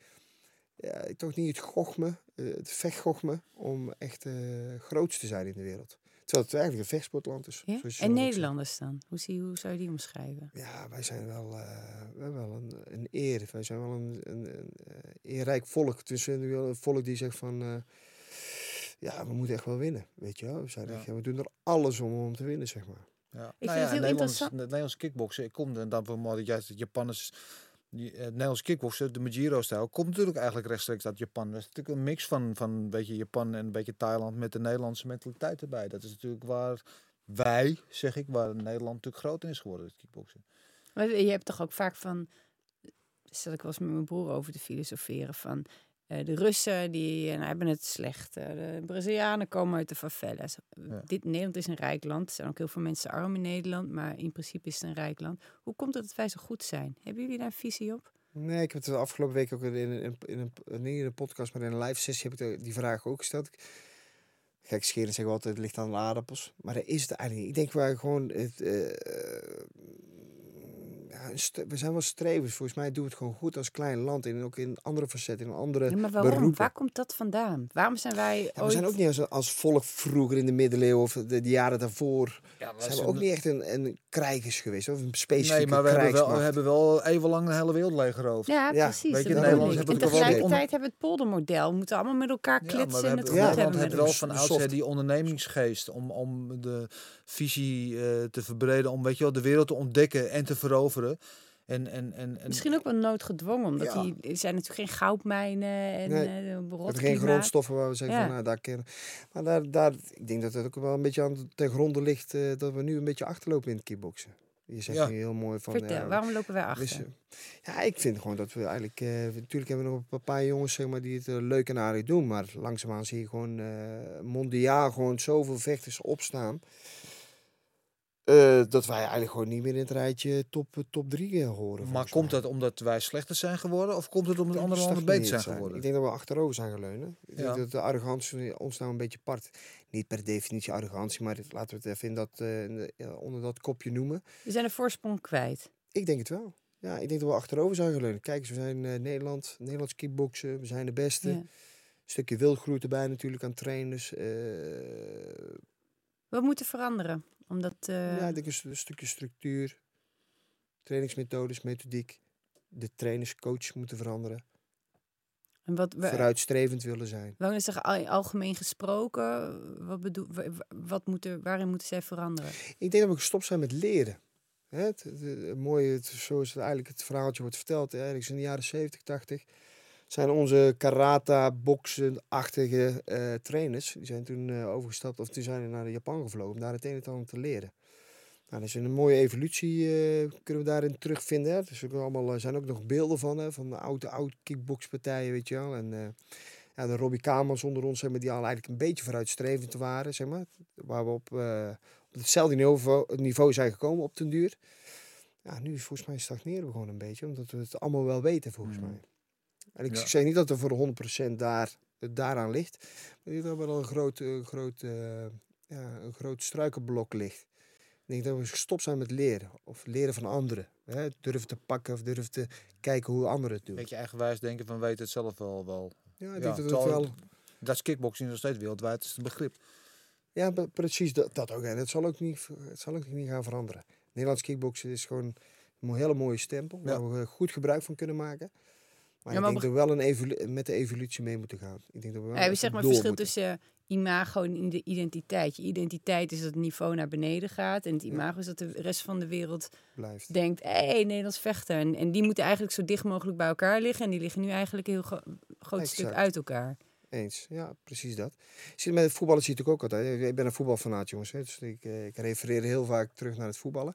ja, toch niet het gochme, eh, het vechtgochme, om echt eh groot te zijn in de wereld. Terwijl het eigenlijk een vechtsportland is. Ja? En. Nederlanders dan? Hoe, zie, hoe zou je die omschrijven? Ja, wij zijn wel, eh, we hebben wel een, een eer. Wij zijn wel een, een, een eh, eerrijk volk. Dus een volk die zegt van... eh, ja, we moeten echt wel winnen, weet je wel. We, zijn Ja. echt, we doen er alles om om te winnen, zeg maar. Ja. Ik nou vind het ja, heel Nederlands, interessant. Het Nederlands kickboksen, ik kom en dan dat juist het Japanners, eh, het Nederlands kickboksen, de Majiro-stijl, komt natuurlijk eigenlijk rechtstreeks uit Japan. Dat is natuurlijk een mix van, van een beetje Japan en een beetje Thailand met de Nederlandse mentaliteit erbij. Dat is natuurlijk waar wij, zeg ik, waar Nederland natuurlijk groot in is geworden, het kickboksen. Maar je hebt toch ook vaak van... Stel ik was met mijn broer over te filosoferen van... eh, de Russen die eh, nou, hebben het slecht. eh, de Brazilianen komen uit de favelas. Ja. Dit, Nederland is een rijk land. Er zijn ook heel veel mensen arm in Nederland. Maar in principe is het een rijk land. Hoe komt het dat wij zo goed zijn? Hebben jullie daar een visie op? Nee, ik heb het de afgelopen week ook in, in, in, in een, niet in een podcast, maar in een live sessie heb ik die vraag ook gesteld. Kijk, scheren zeggen we altijd, het ligt aan de aardappels. Maar daar is het eigenlijk niet. Ik denk wij gewoon... Het, ja, we zijn wel strevers. Volgens mij doen we het gewoon goed als klein land. En ook in andere facetten, in andere Ja, maar waarom? beroepen. Waar komt dat vandaan? Waarom zijn wij Ja, we ooit... zijn ook niet als, als volk vroeger in de middeleeuwen of de, de jaren daarvoor. Ja, Zijn we ook niet echt een, een krijgers geweest. Of een specifieke Nee, maar we hebben, wel, we hebben even lang de hele wereld leeggeroofd. Ja, Ja, precies. weet je, Nederlanders hebben wel tegelijkertijd hebben we het poldermodel. We moeten allemaal met elkaar Ja, klitsen maar we en hebben, het ja, goed Nederland hebben heeft met wel van oudsher die ondernemingsgeest om, om de visie eh, te verbreden, om weet je wel, de wereld te ontdekken en te veroveren. En, en, en, en, Misschien ook wel noodgedwongen, omdat Ja. die er zijn natuurlijk geen goudmijnen en Nee, eh, geen grondstoffen waar we zeggen Ja. van nou, daar kennen. Maar daar, daar, ik denk dat het ook wel een beetje aan ten gronde ligt eh, dat we nu een beetje achterlopen in het kickboksen. Je zegt Ja. nu heel mooi van. Vertel, ja, waarom lopen wij dus, achter? eh, ja, ik vind gewoon dat we eigenlijk. eh, natuurlijk hebben we nog een paar jongens zeg maar, die het leuk en aardig doen. Maar langzaamaan zie je gewoon eh, mondiaal gewoon zoveel vechters opstaan. Eh, eh, dat wij eigenlijk gewoon niet meer in het rijtje top, eh, top 3 horen. Maar komt mij. dat omdat wij slechter zijn geworden? Of komt het omdat andere we landen beter zijn geworden? Ik denk dat we achterover zijn geleunen. Ik Ja. denk dat de arrogantie ons nou een beetje part. Niet per definitie arrogantie, maar laten we het even in dat, eh, ja, onder dat kopje noemen. We zijn de voorsprong kwijt. Ik denk het wel. Ja, ik denk dat we achterover zijn geleund. Kijk eens, we zijn eh, Nederland, Nederlands kickboksen, we zijn de beste. Ja. Een stukje wildgroei erbij natuurlijk aan trainers. eh, Wat moet er veranderen? Omdat, eh, ja, ik denk een, een stukje structuur, trainingsmethodes, methodiek. De trainers, coaches moeten veranderen. en wat, wa- Vooruitstrevend willen zijn. waarin is er al- algemeen gesproken? Wat bedoel, wa- wa- wat moet er, waarin moeten zij veranderen? Ik denk dat we gestopt zijn met leren. Hè, Het, het, het mooie, het, zoals het eigenlijk het verhaaltje wordt verteld, ergens in de jaren 70, 80, zijn onze karata, boksen-achtige eh, trainers, die zijn toen eh, overgestapt of die zijn naar Japan gevlogen om daar het een en ander te leren. Nou, dat is een mooie evolutie, eh, kunnen we daarin terugvinden. Hè. Er is ook allemaal, er zijn ook nog beelden van, hè, van de oude, oude kickboxpartijen, weet je wel. En ja, de Robbie Kamers onder ons, zeg maar, die al eigenlijk een beetje vooruitstrevend waren, zeg maar. Waar we op, op hetzelfde niveau, niveau zijn gekomen op den duur. Ja, nu volgens mij stagneren we gewoon een beetje, omdat we het allemaal wel weten, volgens Mm. mij. En ik Ja. zeg niet dat er voor de 100% daar, het daaraan ligt. Maar ik denk dat er wel een groot, een groot, eh, ja, een groot struikenblok ligt. Ik denk dat we gestopt zijn met leren. Of leren van anderen. Hè? Durven te pakken of durven te kijken hoe anderen het doen. Beetje eigenwijs denken van weet het zelf wel. wel. Ja, ik Ja, denk dat het wel... Dat is kickboxing nog steeds wereldwijd, is het begrip. Ja, pre- precies dat, dat ook. En het zal ook, niet, het zal ook niet gaan veranderen. Nederlands kickboksen is gewoon een hele mooie stempel. Ja. Waar we goed gebruik van kunnen maken. Maar Ja, ik maar denk dat we wel een met de evolutie mee moeten gaan. Ik denk dat we wel Ja, we zeg maar het verschil moeten. tussen imago en ide- identiteit. Je identiteit is dat het niveau naar beneden gaat. En het Ja. imago is dat de rest van de wereld Blijft. denkt... hé, hey, Nederlands vechten. En, en die moeten eigenlijk zo dicht mogelijk bij elkaar liggen. En die liggen nu eigenlijk een heel gro- groot stuk uit elkaar. Eens, ja, precies dat. Zie, met voetballen zie je natuurlijk ook altijd. Ik ben een voetbalfanaat, jongens. Hè, dus ik, eh, ik refereer heel vaak terug naar het voetballen.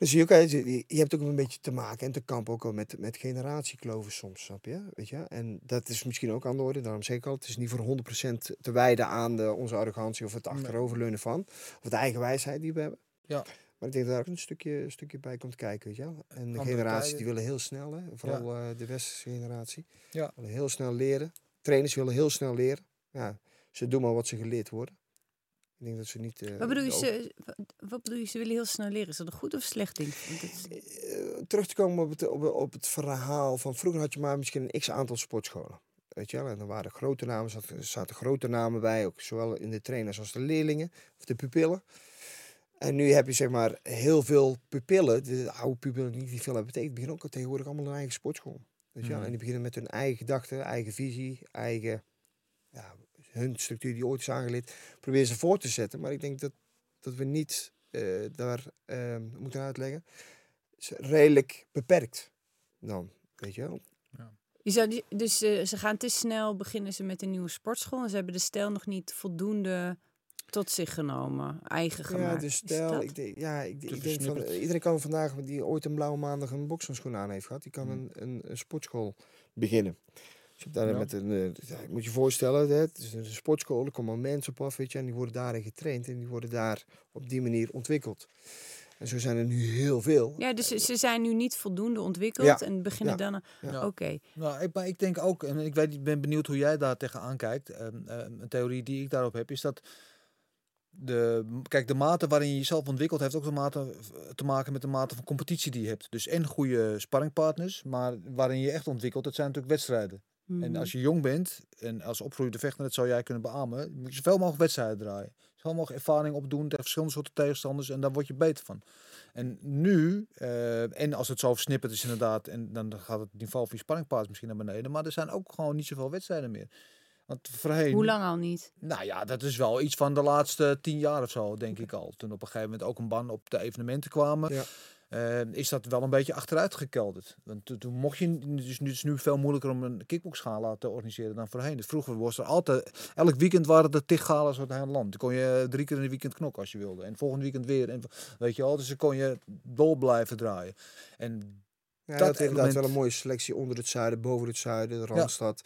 Dan zie je ook, je hebt ook een beetje te maken en te kampen ook al met, met generatiekloven soms, snap je? Weet je? En dat is misschien ook aan de orde. Daarom zeg ik al, het is niet voor 100% te wijden aan de, onze arrogantie of het achteroverleunen van. Of de eigen wijsheid die we hebben. Ja. Maar ik denk dat daar ook een stukje, een stukje bij komt kijken, weet je wel. En de generatie die willen heel snel, hè. Vooral eh, de westerse generatie. Ja. Willen heel snel leren. Trainers willen heel snel leren. Ja, ze doen maar wat ze geleerd worden. Ik denk dat ze niet... eh, Wat bedoel, je, ze, wat, bedoel je, ze willen heel snel leren? Is dat een goed of slecht ding? Is- Eh, terug te komen op het, op, op het verhaal van vroeger had je maar misschien een x aantal sportscholen. Weet je wel, en er waren grote namen, zat- er zaten grote namen bij, ook zowel in de trainers als de leerlingen of de pupillen. En nu heb je zeg maar heel veel pupillen, de oude pupillen die niet veel hebben betekend, beginnen ook tegenwoordig allemaal een eigen sportschool. Weet je wel? Mhm. En die beginnen met hun eigen gedachten, eigen visie, eigen, ja, hun structuur die ooit is aangeleerd, proberen ze voor te zetten. Maar ik denk dat, dat we niet eh, daar eh, moeten uitleggen is redelijk beperkt dan, weet je wel. Je zou, die- dus eh, ze gaan te snel beginnen ze met een nieuwe sportschool. En ze hebben de stijl nog niet voldoende tot zich genomen, eigen gemaakt. Ja, dus stel, ik denk, ja, ik, ik denk van, eh, iedereen kan vandaag, die ooit een blauwe maandag een bokshandschoen aan heeft gehad, die kan Mm. een, een, een sportschool beginnen. Dus je hebt daar Ja. met een, eh, moet je voorstellen, hè, het is een sportschool, er komen mensen op af, weet je, en die worden daarin getraind en die worden daar op die manier ontwikkeld. En zo zijn er nu heel veel. Ja, dus ze, ze zijn nu niet voldoende ontwikkeld Ja, en beginnen ja, dan... ja. Ja. Oké, Nou, ik, maar ik denk ook, en ik weet, ik ben benieuwd hoe jij daar tegenaan kijkt. Een theorie die ik daarop heb, is dat de, kijk, de mate waarin je jezelf ontwikkelt, heeft ook de mate, te maken met de mate van competitie die je hebt. Dus en goede sparringpartners, maar waarin je echt ontwikkelt, dat zijn natuurlijk wedstrijden. En Mhm. als je jong bent en als opgroeiende vechter, dat zou jij kunnen beamen, moet je zoveel mogelijk wedstrijden draaien. Zoveel mogelijk ervaring opdoen tegen verschillende soorten tegenstanders en daar word je beter van. En nu, eh, en als het zo versnipperd is inderdaad, en dan gaat het niveau van je sparringpaard misschien naar beneden, maar er zijn ook gewoon niet zoveel wedstrijden meer. Want voorheen... Hoe lang al niet? Nou ja, dat is wel iets van de laatste tien jaar of zo, denk ik al. Toen op een gegeven moment ook een ban op de evenementen kwamen, Ja. Eh, is dat wel een beetje achteruit gekelderd. Want toen, mocht je, dus nu is het nu veel moeilijker om een kickboxgala te organiseren dan voorheen. Dus vroeger was er altijd, elk weekend waren er tig galas door het hele land. Dan kon je drie keer in een weekend knokken als je wilde. En volgend weekend weer. En weet je wel, dus dan kon je door blijven draaien. En Ja, dat dat inderdaad wel een mooie selectie onder het zuiden, boven het zuiden, de Randstad.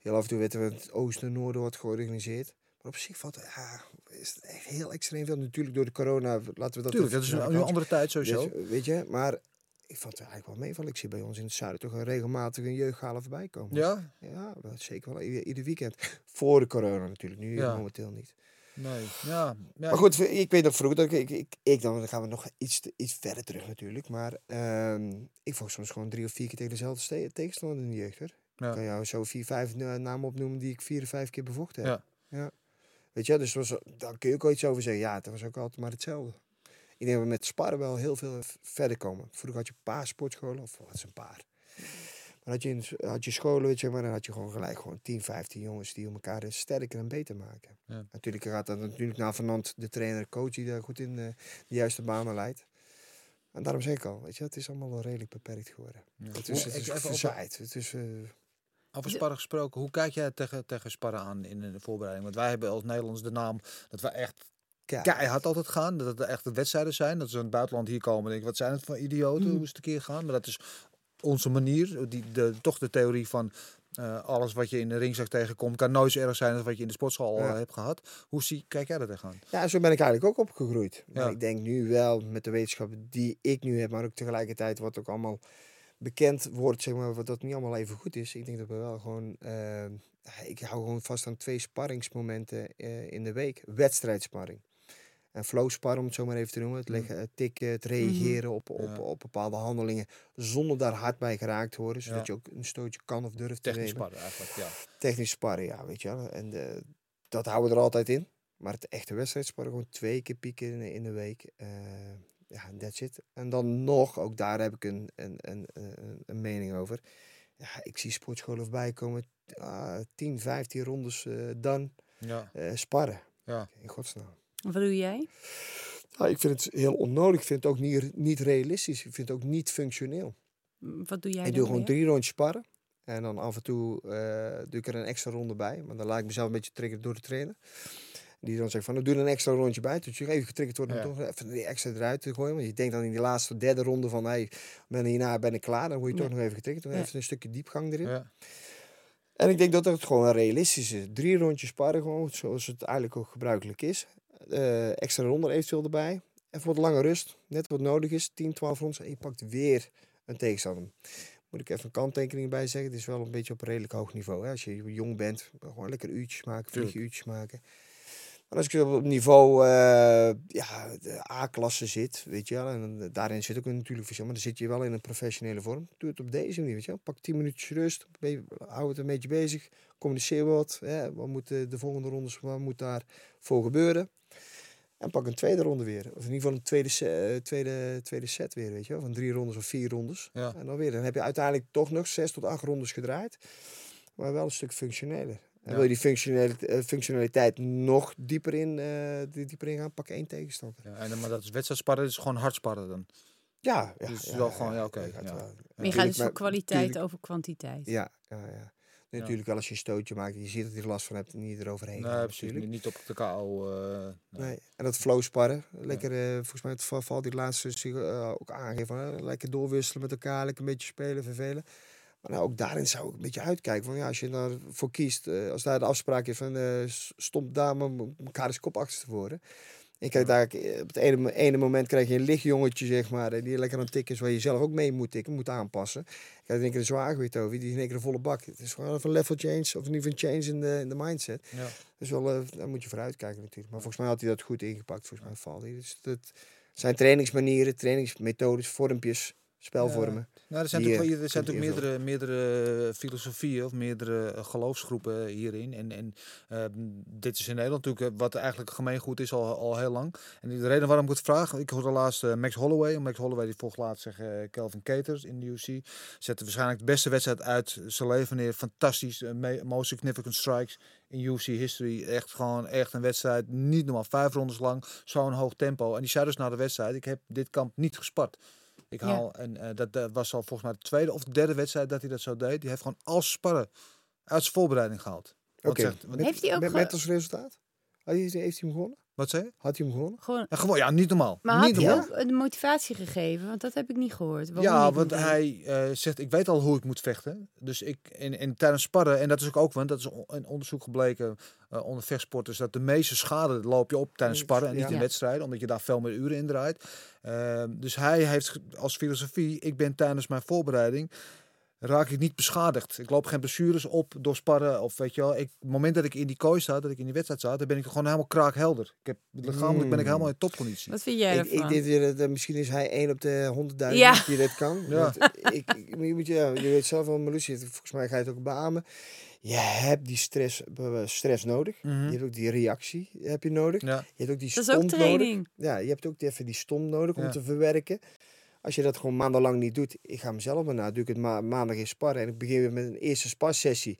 Heel af en toe weten we het oosten en noorden wordt georganiseerd. Maar op zich valt ja, is het echt heel extreem veel. Natuurlijk door de corona, laten we dat... Tuurlijk, even dat is een andere tijd sowieso. dus, weet je, maar ik vond het eigenlijk wel meevallen. Ik zie bij ons in het zuiden toch een regelmatig een jeugdhalen voorbij komen. Ja? Ja, wel, zeker wel. Ieder, weekend. Voor de corona natuurlijk. Nu Ja. momenteel niet. Nee. Ja. ja Maar goed, ik weet nog vroeger dat ik, ik, ik, dan, dan gaan we nog iets, iets verder terug natuurlijk. Maar ehm, ik vocht soms gewoon drie of vier keer tegen dezelfde tegenstander in de jeugd. Hoor. Ja. Ik kan jou zo vier, vijf na- namen opnoemen die ik vier of vijf keer bevochten heb. Ja. ja. Weet je, dus was, daar kun je ook wel iets over zeggen. Ja, het was ook altijd maar hetzelfde. Ik denk dat we met sparren wel heel veel verder komen. Vroeger had je een paar sportscholen, of wat is een paar. Maar had je, had je scholen, weet je, maar dan had je gewoon gelijk gewoon 10, 15 jongens die elkaar eh, sterker en beter maken. Ja. Natuurlijk gaat dat natuurlijk naar vanant de trainer, coach die daar goed in eh, de juiste banen leidt. En daarom zeg ik al, weet je, het is allemaal wel redelijk beperkt geworden. Het is, het is even verzaaid. Het is, eh, Over sparren gesproken, hoe kijk jij tegen, tegen sparren aan in de voorbereiding? Want wij hebben als Nederlands de naam dat we echt kei- keihard altijd gaan. Dat het echt de wedstrijden zijn. Dat ze in het buitenland hier komen en denken, wat zijn het voor idioten? Mm. Hoe is het een keer gaan? Maar dat is onze manier. Die, de, toch de theorie van eh, alles wat je in de ringzak tegenkomt kan nooit zo erg zijn als wat je in de sportschool al Ja. hebt gehad. Hoe zie, kijk jij daar tegenaan? Ja, zo ben ik eigenlijk ook opgegroeid. Maar Ja. ik denk nu wel met de wetenschap die ik nu heb, maar ook tegelijkertijd wat ook allemaal bekend wordt, zeg maar, wat dat niet allemaal even goed is. Ik denk dat we wel gewoon, eh, ik hou gewoon vast aan twee sparringsmomenten eh, in de week. Wedstrijdsparring. En flow sparren, om het zo maar even te noemen. Het, leggen, het tikken, het reageren op, op. Ja. op bepaalde handelingen. Zonder daar hard bij geraakt te worden. Zodat Ja. je ook een stootje kan of durft te Technisch nemen. sparren eigenlijk, ja. Technisch sparren, ja, weet je wel. En eh, dat houden we er altijd in. Maar het echte wedstrijdsparren, gewoon twee keer pieken in, in de week. Ja, that's it. En dan nog, ook daar heb ik een, een, een, een, een mening over. Ja, ik zie sportscholen voorbij komen. ah, 10, 15 rondes eh, dan Ja, eh, sparren. ja. In godsnaam. Wat doe jij? Nou, ik vind het heel onnodig. Ik vind het ook niet, niet realistisch. Ik vind het ook niet functioneel. Wat doe jij ik doe gewoon weer? drie rondjes sparren. En dan af en toe eh, doe ik er een extra ronde bij. Maar dan laat ik mezelf een beetje triggeren door de trainer. Die dan zegt van, nou, doe er een extra rondje bij. Dus je even getriggerd wordt om Ja. toch even die extra eruit te gooien. Want je denkt dan in die laatste derde ronde van, hey, ben hierna ben ik klaar. Dan word je toch nog even getriggerd. Dan even een stukje diepgang erin. ja. En ik denk dat het gewoon realistisch is. Drie rondjes sparren gewoon, zoals het eigenlijk ook gebruikelijk is. Eh, extra ronde eventueel erbij. Even wat lange rust, net wat nodig is. 10, 12 rondes en je pakt weer een tegenstander. Moet ik even een kanttekening bij zeggen. Het is wel een beetje op een redelijk hoog niveau. Hè? Als je jong bent, gewoon lekker uurtjes maken, Tuurlijk. vlieguurtjes maken. Maar als ik op niveau eh, ja, A-klasse zit, weet je wel, en daarin zit ook natuurlijk verschil, maar dan zit je wel in een professionele vorm. Doe het op deze manier, weet je wel. Pak 10 minuutjes rust, hou het een beetje bezig, communiceer wat. Hè, wat moet de, de volgende rondes, wat moet daar voor gebeuren? En pak een tweede ronde weer. Of in ieder geval een tweede, se- eh, tweede, tweede set weer, weet je wel. Van drie rondes of vier rondes. Ja. En dan weer. Dan heb je uiteindelijk toch nog zes tot acht rondes gedraaid. Maar wel een stuk functioneler. En Ja. wil je die functionele, eh, functionaliteit nog dieper in, eh, die- dieper in gaan, pak één tegenstander. ja. En, maar dat is wedstrijdsparren, dat is gewoon hard sparren dan. Ja, ja. Dus ja, wel gewoon, ja, oké, je gaat ja. Maar je gaat dus voor kwaliteit over kwantiteit. Ja, ja, ja. Natuurlijk wel als je een stootje maakt je ziet dat je er last van hebt en niet eroverheen Nee, gaat precies. Niet op de KO. eh, nee. Nee. En dat flow sparren. Lekker, eh, volgens mij het val- valt die laatste eh, ook aangeven. lekker doorwisselen met elkaar, lekker een beetje spelen, vervelen. Maar nou, ook daarin zou ik een beetje uitkijken. Van, ja, als je daarvoor kiest, eh, als daar de afspraak is van eh stop daar maar m- elkaar eens kop achter te worden. En je krijgt daar, eh, op het ene, ene moment krijg je een lichtjongetje, zeg maar, eh, die lekker aan het tikken is, waar je zelf ook mee moet tikken, moet aanpassen. Je krijgt in één keer een zwaargewicht over, die in één keer een volle bak. Het is gewoon even een level change, of in ieder geval een change in de, in de mindset. Ja. Dus wel, eh, daar moet je voor uitkijken natuurlijk. Maar volgens mij had hij dat goed ingepakt. Volgens mij valt hij. Dus dat zijn trainingsmanieren, trainingsmethodes, vormpjes, spelvormen. Nou, er zijn natuurlijk, eh, er zijn kunt natuurlijk meerdere, meerdere filosofieën of meerdere eh, geloofsgroepen hierin. En, en eh, dit is in Nederland natuurlijk eh, wat eigenlijk gemeengoed is al, al heel lang. En de reden waarom ik het vraag, ik hoorde laatst eh, Max Holloway. Max Holloway die volgt laatst zeggen eh, Kelvin Caters in de UFC. Zette waarschijnlijk de beste wedstrijd uit zijn leven neer. Fantastisch, eh, me- most significant strikes in UFC history. Echt gewoon echt een wedstrijd, niet normaal. Vijf rondes lang, zo'n hoog tempo. En die zei dus na de wedstrijd, ik heb dit kamp niet gespart. Ik Ja. haal, en eh, dat, dat was al volgens mij de tweede of de derde wedstrijd dat hij dat zo deed. Die heeft gewoon als sparren uit zijn voorbereiding gehaald. Oké. Heeft hij ook met, met als resultaat? Heeft, heeft hij hem gewonnen? Wat zei je? Had hij hem gewonnen? Gewoon, Ja, gewoon, ja, niet normaal. maar niet had hij normaal. ook de motivatie gegeven? Want dat heb ik niet gehoord. Waarom Ja, niet want hij eh, zegt, ik weet al hoe ik moet vechten. Dus ik, en, en tijdens sparren, en dat is ook ook, want dat is in onderzoek gebleken eh, onder vechtsporters, dat de meeste schade loop je op tijdens sparren en niet ja. in wedstrijden, omdat je daar veel meer uren in draait. Ehm, dus hij heeft als filosofie, ik ben tijdens mijn voorbereiding, raak ik niet beschadigd. Ik loop geen blessures op door sparren. Of weet je wel, ik, op het moment dat ik in die kooi sta, dat ik in die wedstrijd sta, dan ben ik gewoon helemaal kraakhelder. Ik heb, lichamelijk ben ik Mm. helemaal in topconditie. Wat vind jij Ik, ervan? ik denk weer, dat, eh, misschien is hij één op de honderdduizend Ja. die dit kan. Ja. Want ik, ik, je, moet, ja, je weet zelf wel, Marlucie, volgens mij ga je het ook beamen. Je hebt die stress, stress nodig. Mhm. Je hebt ook die reactie heb je nodig. Ja. Je hebt ook die dat stomp nodig. training. Ja, je hebt ook even die stom nodig om Ja. te verwerken. Als je dat gewoon maandenlang niet doet, ik ga mezelf maar na, doe ik het ma maandag in sparren en ik begin weer met een eerste sparsessie.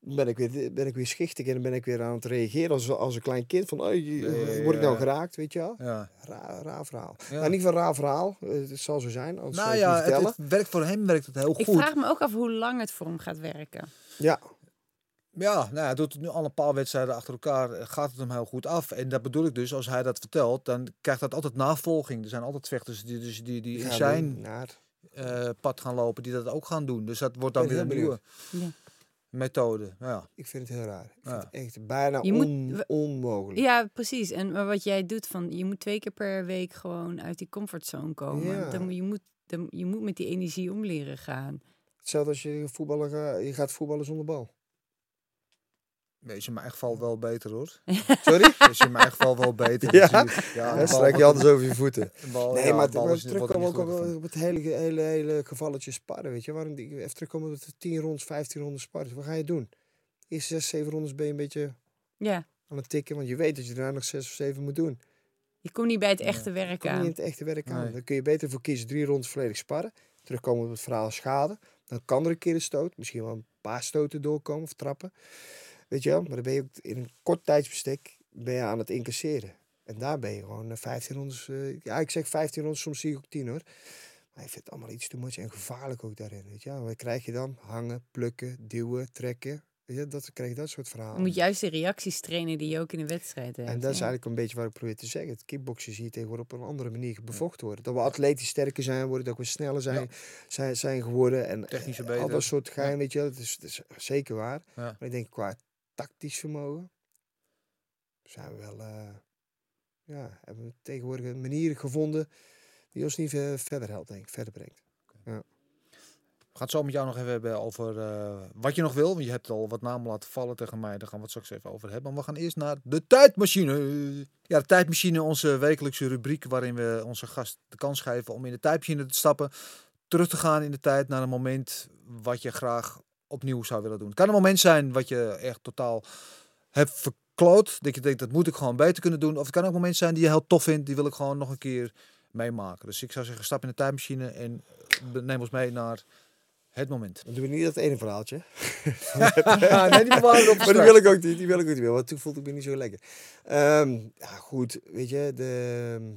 Dan Ben ik, weer, ben ik weer schichtig en dan ben ik weer aan het reageren als, als een klein kind. Van, oh, Nee, word ik nou ja. geraakt, weet je wel? Ja. Raar, raar verhaal. Ja. Nou, niet van raar verhaal, het zal zo zijn, anders Nou ik het ja, het, het werkt voor hem werkt het heel Ik goed. vraag me ook af hoe lang het voor hem gaat werken. Ja, Ja, nou, hij doet het nu al een paar wedstrijden achter elkaar. eh, Gaat het hem heel goed af. En dat bedoel ik dus, als hij dat vertelt, dan krijgt dat altijd navolging. Er zijn altijd vechters die, dus die, die in zijn eh, pad gaan lopen, die dat ook gaan doen. Dus dat wordt dan weer een nieuwe Ja. methode. Ja. Ik vind het heel raar. Ik vind het echt bijna Je on- onmogelijk. Ja, precies. En maar wat jij doet, van, je moet twee keer per week gewoon uit die comfortzone komen. Ja. Dan, je, moet, dan, je moet met die energie om leren gaan. Hetzelfde als je voetballen gaat, je gaat voetballen zonder bal. Is in mijn geval wel beter hoor. Sorry? Is in mijn geval wel beter. Ja? Die- ja, Ja, bal strijk je anders over je voeten. bal- Nee, ja, maar, er terugkomen niet ook op, het hele, hele, hele gevalletje sparren, weet je. Waarom, die- even terugkomen op de 10 rondes, 15 rondes sparren. Wat ga je doen? Eerste 6, 7 rondes ben je een beetje Ja, aan het tikken, want je weet dat je daarna nog 6 of 7 moet doen. je komt niet bij het echte werk Kom je in aan. het echte werk aan. Nee. Dan kun je beter voor kiezen drie rondes volledig sparren. Terugkomen op het verhaal schade. Dan kan er een keer een stoot. Misschien wel een paar stoten doorkomen of trappen. Weet je wel? Maar dan ben je ook in een kort tijdsbestek ben je aan het incasseren. En daar ben je gewoon eh, 15 rondes. eh, ja, ik zeg 15 rondes, soms zie ik ook 10 hoor. Maar ik vind het allemaal iets te much en gevaarlijk ook daarin. Weet je wel? Wat krijg je dan? Hangen, plukken, duwen, trekken. Weet je, dat krijg je dat soort verhalen. Je moet juist de reacties trainen die je ook in een wedstrijd hebt. En dat is ja. eigenlijk een beetje wat ik probeer te zeggen. Het kickboksen zie je tegenwoordig op een andere manier bevochten worden. Dat we atletisch sterker zijn worden, dat we sneller zijn, zijn, zijn geworden. En Technische eh, Al beter. dat soort gein, Ja. weet je wel. Dat is, dat is zeker waar. Ja. Maar ik denk qua tactisch vermogen zijn we wel... eh, ja, hebben we tegenwoordig een manier gevonden die ons niet eh, verder helpt, denk ik. Verder brengt. We gaan het zo met jou nog even hebben over eh, wat je nog wil. Want je hebt al wat namen laten vallen tegen mij. Daar gaan we het straks even over hebben. Maar we gaan eerst naar de tijdmachine. Ja, de tijdmachine, onze wekelijkse rubriek waarin we onze gast de kans geven om in de tijdmachine te stappen. Terug te gaan in de tijd naar een moment wat je graag opnieuw zou willen doen. Het kan een moment zijn wat je echt totaal hebt verkloot. Dat je denkt, dat moet ik gewoon beter kunnen doen. Of het kan ook een moment zijn die je heel tof vindt. Die wil ik gewoon nog een keer meemaken. Dus ik zou zeggen, stap in de tijdmachine en neem ons mee naar het moment. Dan doen we niet dat ene verhaaltje. nee, die bewaren we op Maar die wil ik ook niet, die wil ik ook niet meer, want toen voelde ik me niet zo lekker. Ehm, ja, goed, weet je, de,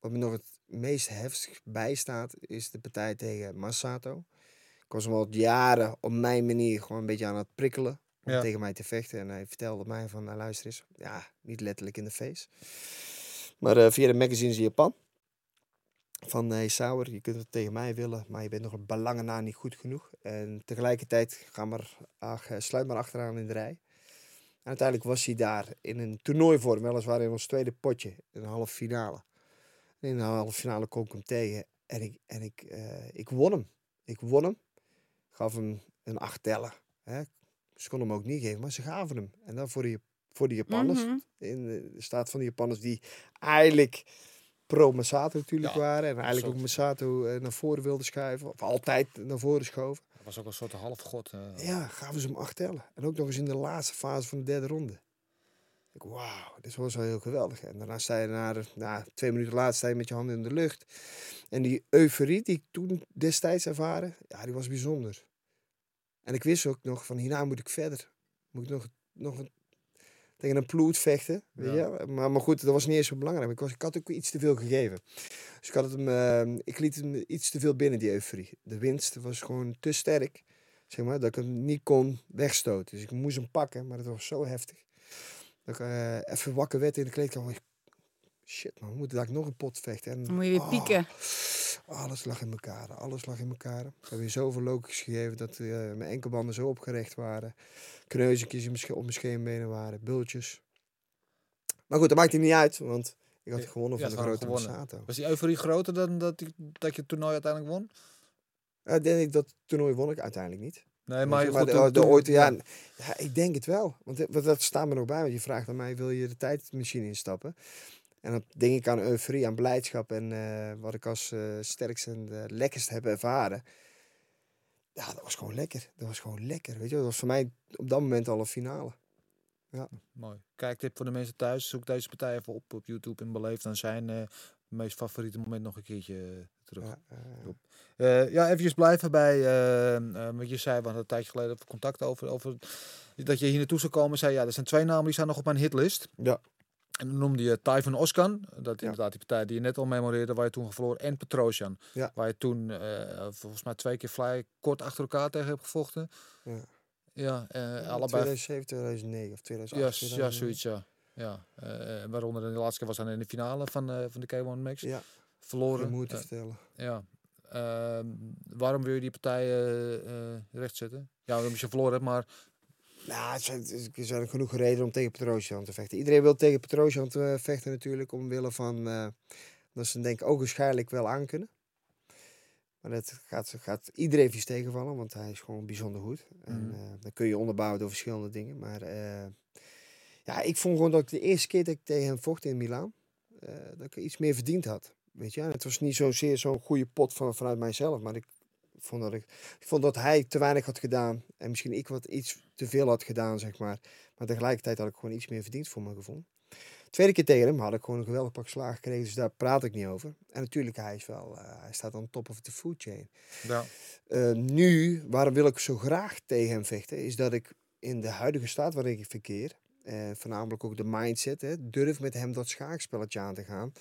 wat me nog het meest heftig bijstaat, is de partij tegen Massato. Ik was hem al jaren op mijn manier gewoon een beetje aan het prikkelen om Ja. tegen mij te vechten. En hij vertelde mij van, nou luister eens, ja, niet letterlijk in de face. Maar eh, via de magazines in Japan. Van hey Sauer, je kunt het tegen mij willen, maar je bent nog een belangen na niet goed genoeg. En tegelijkertijd ga maar, ach, eh, sluit maar achteraan in de rij. En uiteindelijk was hij daar in een toernooivorm, weliswaar in ons tweede potje, in de halve finale. In de halve finale kon ik hem tegen en ik, en ik, eh, ik won hem. Ik won hem. Gaf hem een acht tellen. Hè. Ze konden hem ook niet geven, maar ze gaven hem. En dan voor de, voor de Japanners, Mhm. in de staat van de Japanners die eigenlijk pro Masato natuurlijk Ja, waren. En eigenlijk ook Masato eh, naar voren wilden schuiven. Of altijd naar voren schoven. Dat was ook een soort halfgod. eh Ja, gaven ze hem acht tellen. En ook nog eens in de laatste fase van de derde ronde. Ik, wauw, dit was wel heel geweldig. En daarna sta je na, twee minuten later sta je met je handen in de lucht. En die euforie die ik toen destijds ervaren, ja, die was bijzonder. En ik wist ook nog van hierna moet ik verder. Moet ik nog, nog een, tegen een ploet vechten. Weet Ja. je? Maar, maar goed, dat was niet eens zo belangrijk. Ik, was, ik had ook iets te veel gegeven. Dus ik, had het hem, eh, ik liet hem iets te veel binnen, die euforie. De winst was gewoon te sterk. Zeg maar, dat ik hem niet kon wegstoten. Dus ik moest hem pakken, maar het was zo heftig. Dat ik eh, even wakker werd in de kleedkamer. Shit man, we moeten daar nog een pot vechten. En, Dan moet je weer oh, pieken. alles lag in elkaar. Alles lag in elkaar. Ik heb weer zoveel lokies gegeven dat eh, mijn enkelbanden zo opgerecht waren. Kneuzekjes op mijn scheenbenen waren. Bultjes. Maar goed, dat maakt niet uit. Want ik had gewonnen je van de grote. Masato. Was die euforie groter dan dat, die, dat je het toernooi uiteindelijk won? Uh, denk ik, dat toernooi won ik uiteindelijk niet. Nee, maar, je, goed, de, ooit, ja, ja, ik denk het wel. Want dat, dat staat me nog bij. Want je vraagt aan mij, wil je de tijdmachine instappen? En dan denk ik aan euforie, aan blijdschap en eh, wat ik als eh sterkste en eh, lekkerst heb ervaren. Ja, dat was gewoon lekker. Dat was gewoon lekker. Weet je, dat was voor mij op dat moment al een finale. Mooi. Kijktip voor de mensen thuis. Zoek deze partij even op op YouTube en beleef dan zijn meest favoriete moment nog een keertje terug. Ja, eh, Eh, ja, even blijven bij eh, eh, wat je zei. We hadden een tijdje geleden even contact over, over dat je hier naartoe zou komen. Zei ja, er zijn twee namen die staan nog op mijn hitlist. ja, En dan noemde je Typhon Oskan. Dat Ja. inderdaad die partij die je net al memoreerde, waar je toen verloor. En Petrosian. Ja. Waar je toen volgens mij twee keer vrij kort achter elkaar tegen hebt gevochten. Ja. Ja, ja, allebei 2007, 2009 of 2008. Ja, ja 2009. zoiets, ja. ja. waaronder de laatste keer was dan in de finale van, van de K1 Max. Ja, Verloren. vertellen. ja. Ehm, waarom wil je die partij eh, eh, rechtzetten? Ja, omdat je verloren hebt, maar... Nou, zijn, er zijn genoeg redenen om tegen Petrosian te vechten. Iedereen wil tegen Petrosian te eh, vechten natuurlijk, omwille van dat ze denk ik ook waarschijnlijk wel aan kunnen. Maar dat gaat, gaat iedereen vies tegenvallen, want hij is gewoon bijzonder goed. En Mhm. eh, dan kun je onderbouwen door verschillende dingen. Maar ja, ik vond gewoon dat ik de eerste keer dat ik tegen hem vocht in Milaan, dat ik iets meer verdiend had. Weet je, het was niet zozeer zo'n goede pot van, vanuit mijzelf, maar ik vond, dat ik, ik vond dat hij te weinig had gedaan. En misschien ik wat iets te veel had gedaan, zeg maar. Maar tegelijkertijd had ik gewoon iets meer verdiend voor mijn gevoel. Tweede keer tegen hem had ik gewoon een geweldig pak slaag gekregen, dus daar praat ik niet over. En natuurlijk, hij is wel, eh, hij staat aan top of the food chain. Ja. Eh, nu, waarom wil ik zo graag tegen hem vechten, is dat ik in de huidige staat waarin ik verkeer, eh, voornamelijk ook de mindset, hè, durf met hem dat schaakspelletje aan te gaan,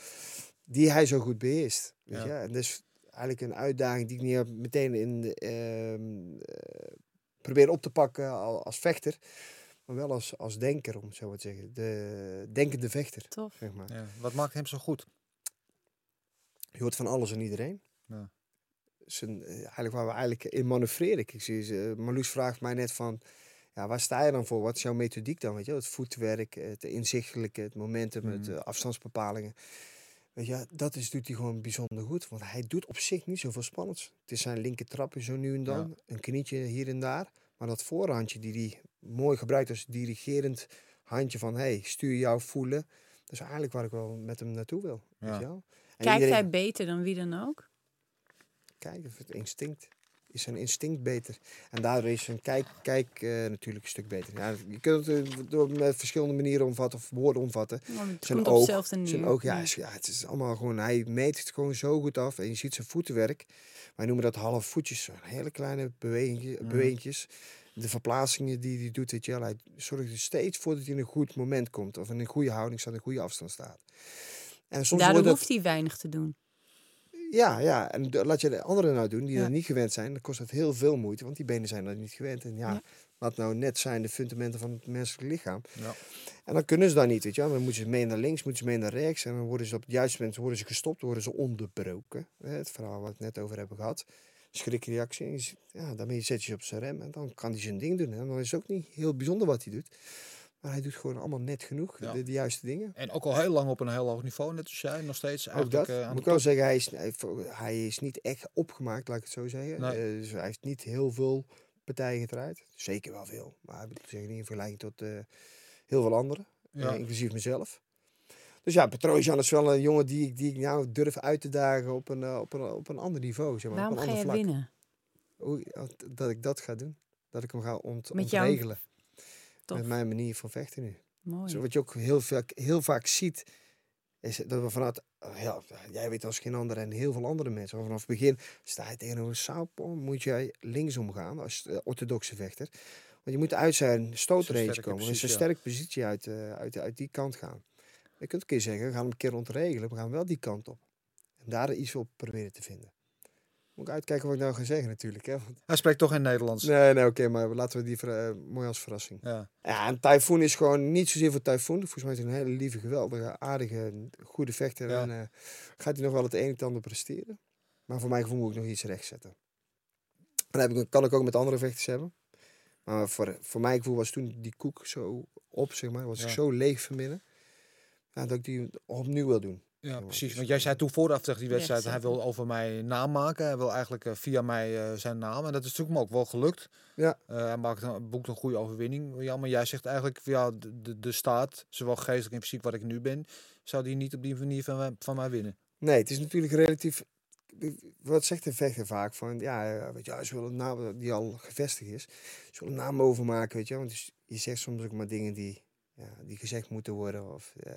die hij zo goed beheerst. Weet Ja. je? En dat is eigenlijk een uitdaging die ik niet meteen in de, ehm, eh, probeer op te pakken al- als vechter, maar wel als, als denker, om het zo maar te zeggen. De denkende vechter, Tof. zeg maar. ja. Wat maakt hem zo goed? Je hoort van alles en iedereen. Ja. Zijn, eh, eigenlijk waar we eigenlijk in manoeuvreren. Ik zie, ze- Marloes vraagt mij net van, ja, waar sta je dan voor? Wat is jouw methodiek dan? Weet je, het voetwerk, het inzichtelijke, het momentum, het Mhm. eh, afstandsbepalingen. Weet je, dat is, doet hij gewoon bijzonder goed. Want hij doet op zich niet zoveel spannends. Het is zijn linker trapje zo nu en dan. Een knietje hier en daar. Maar dat voorhandje die hij mooi gebruikt als dirigerend handje van... hey, stuur jou voelen. Dat is eigenlijk waar ik wel met hem naartoe wil. Weet je wel? En Kijkt iedereen- hij beter dan wie dan ook? Kijk, het instinct. Is zijn instinct beter. En daardoor is zijn kijk, kijk eh, natuurlijk een stuk beter. Ja, je kunt het eh, door met verschillende manieren omvatten of woorden omvatten. Het Zijn oog. Zijn oog, ja, Ja. is, ja, het is allemaal gewoon, hij meet het gewoon zo goed af. En je ziet zijn voetenwerk. Wij noemen dat half voetjes. Hele kleine Mhm. bewegingjes. De verplaatsingen die hij doet, weet je wel. Hij zorgt er steeds voor dat hij in een goed moment komt. Of in een goede houding staat, in een goede afstand staat. En soms Daardoor hoeft hij weinig te doen. Ja, ja, en laat je de anderen nou doen die Ja. er niet gewend zijn, dan kost dat heel veel moeite, want die benen zijn er niet gewend. En ja, Ja. wat nou net zijn de fundamenten van het menselijk lichaam. Ja. En dan kunnen ze dat niet, weet je wel. Dan moeten ze mee naar links, moeten ze mee naar rechts. En dan worden ze op het juiste moment worden ze gestopt, worden ze onderbroken. Hè, Het verhaal waar we het net over hebben gehad. Schrikreactie. Ja, daarmee zet je ze op zijn rem en dan kan hij zijn ding doen. En dan is het ook niet heel bijzonder wat hij doet. Maar hij doet gewoon allemaal net genoeg, Ja. de, de juiste dingen. En ook al heel lang op een heel hoog niveau, net als jij, nog steeds Ook eigenlijk dat. eh, aan moet ik wel zeggen, hij is, hij, is niet echt opgemaakt, laat ik het zo zeggen. Nee. Eh, dus hij heeft niet heel veel partijen gedraaid. Zeker wel veel. Maar ik bedoel, niet in vergelijking tot eh, heel veel anderen. Ja. inclusief mezelf. Dus ja, Petrosian is wel een jongen die, ik- die ik nou durf uit te dagen op een, op een, op een ander niveau. Zeg maar, Waarom op een ga ander je vlak. winnen? Hoe, dat ik dat ga doen. Dat ik hem ga ont, Met jouw- ontregelen. Tof. Met mijn manier van vechten nu. Mooi. Zo wat je ook heel vaak, heel vaak ziet, is dat we vanuit, ja, jij weet als geen ander en heel veel andere mensen, vanaf het begin sta je tegenover een southpaw, moet jij linksom gaan als eh, orthodoxe vechter. Want je moet uit zijn stootrange komen, zijn ja. sterke positie uit, eh, uit, uit die kant gaan. Je kunt een keer zeggen, we gaan hem een keer ontregelen, we gaan wel die kant op. En daar iets op proberen te vinden. Moet ik uitkijken wat ik nou ga zeggen natuurlijk. Hè? Want- Hij spreekt toch in Nederlands. Nee, nee, oké, maar laten we die eh, mooi als verrassing. Ja. Ja, en Typhoon is gewoon niet zozeer voor Typhoon. Volgens mij is hij een hele lieve, geweldige, aardige, goede vechter. Ja. En eh, gaat hij nog wel het een en het ander presteren. Maar voor mijn gevoel moet ik nog iets rechtzetten. En dat heb ik, kan ik ook met andere vechters hebben. Maar voor, voor mijn gevoel was toen die koek zo op, zeg maar. Was ik zo leeg van binnen. Ja, dat ik die opnieuw wil doen. Ja, precies. Want jij zei toen vooraf tegen die wedstrijd, hij wil over mij naam maken. Hij wil eigenlijk eh, via mij eh, zijn naam. En dat is natuurlijk hem ook wel gelukt. Ja. Eh, hij maakt een, boekt een goede overwinning. Ja, maar jij zegt eigenlijk, ja, de, de, staat, zowel geestelijk en fysiek wat ik nu ben, zou die niet op die manier van mij, van mij winnen. Nee, het is natuurlijk relatief. Wat zegt de vechter vaak? Van ja, weet je, hij wil een naam die al gevestigd is. Ze wil een naam overmaken, weet je. Want je zegt soms ook maar dingen die, ja, die gezegd moeten worden of eh,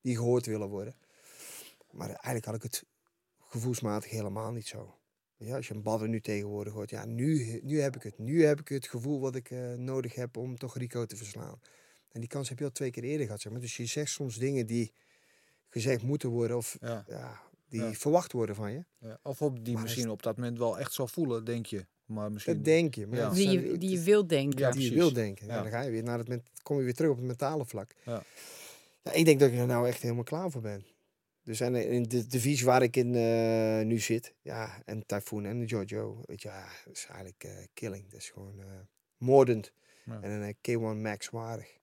die gehoord willen worden. Maar eigenlijk had ik het gevoelsmatig helemaal niet zo. Ja, als je een badder nu tegenwoordig hoort, ja, nu, nu heb ik het. Nu heb ik het gevoel wat ik eh, nodig heb om toch Rico te verslaan. En die kans heb je al twee keer eerder gehad, zeg maar. Dus je zegt soms dingen die gezegd moeten worden of Ja. ja, die Ja. verwacht worden van je. Ja. Of op die Maar misschien op dat moment wel echt zal voelen, denk je. Maar misschien... Dat denk je. Maar Die zijn- die je wil denken. Ja, die je wil denken. Ja. Ja. Dan ga je weer naar het, kom je weer terug op het mentale vlak. Ja. Ja, ik denk dat ik er nou echt helemaal klaar voor ben. Dus en in de divisie waar ik in eh, nu zit, ja, en Typhoon en Jojo, weet je, ja, dat is eigenlijk eh, killing. Dat is gewoon eh, moordend. Ja. En een eh, K1 Max waardig.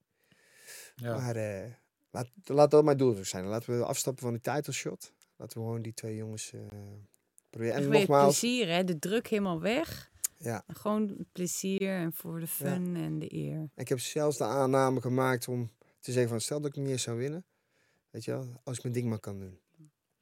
Ja. Maar eh, laat, laat dat mijn doel zijn. Laten we afstappen van die title shot. Laten we gewoon die twee jongens eh proberen. En nogmaals, plezier, hè? De druk helemaal weg. ja, Gewoon plezier en voor de fun en de eer. Ik heb zelfs de aanname gemaakt om te zeggen van stel dat ik niet eens zou winnen. Weet je wel, als ik mijn ding maar kan doen.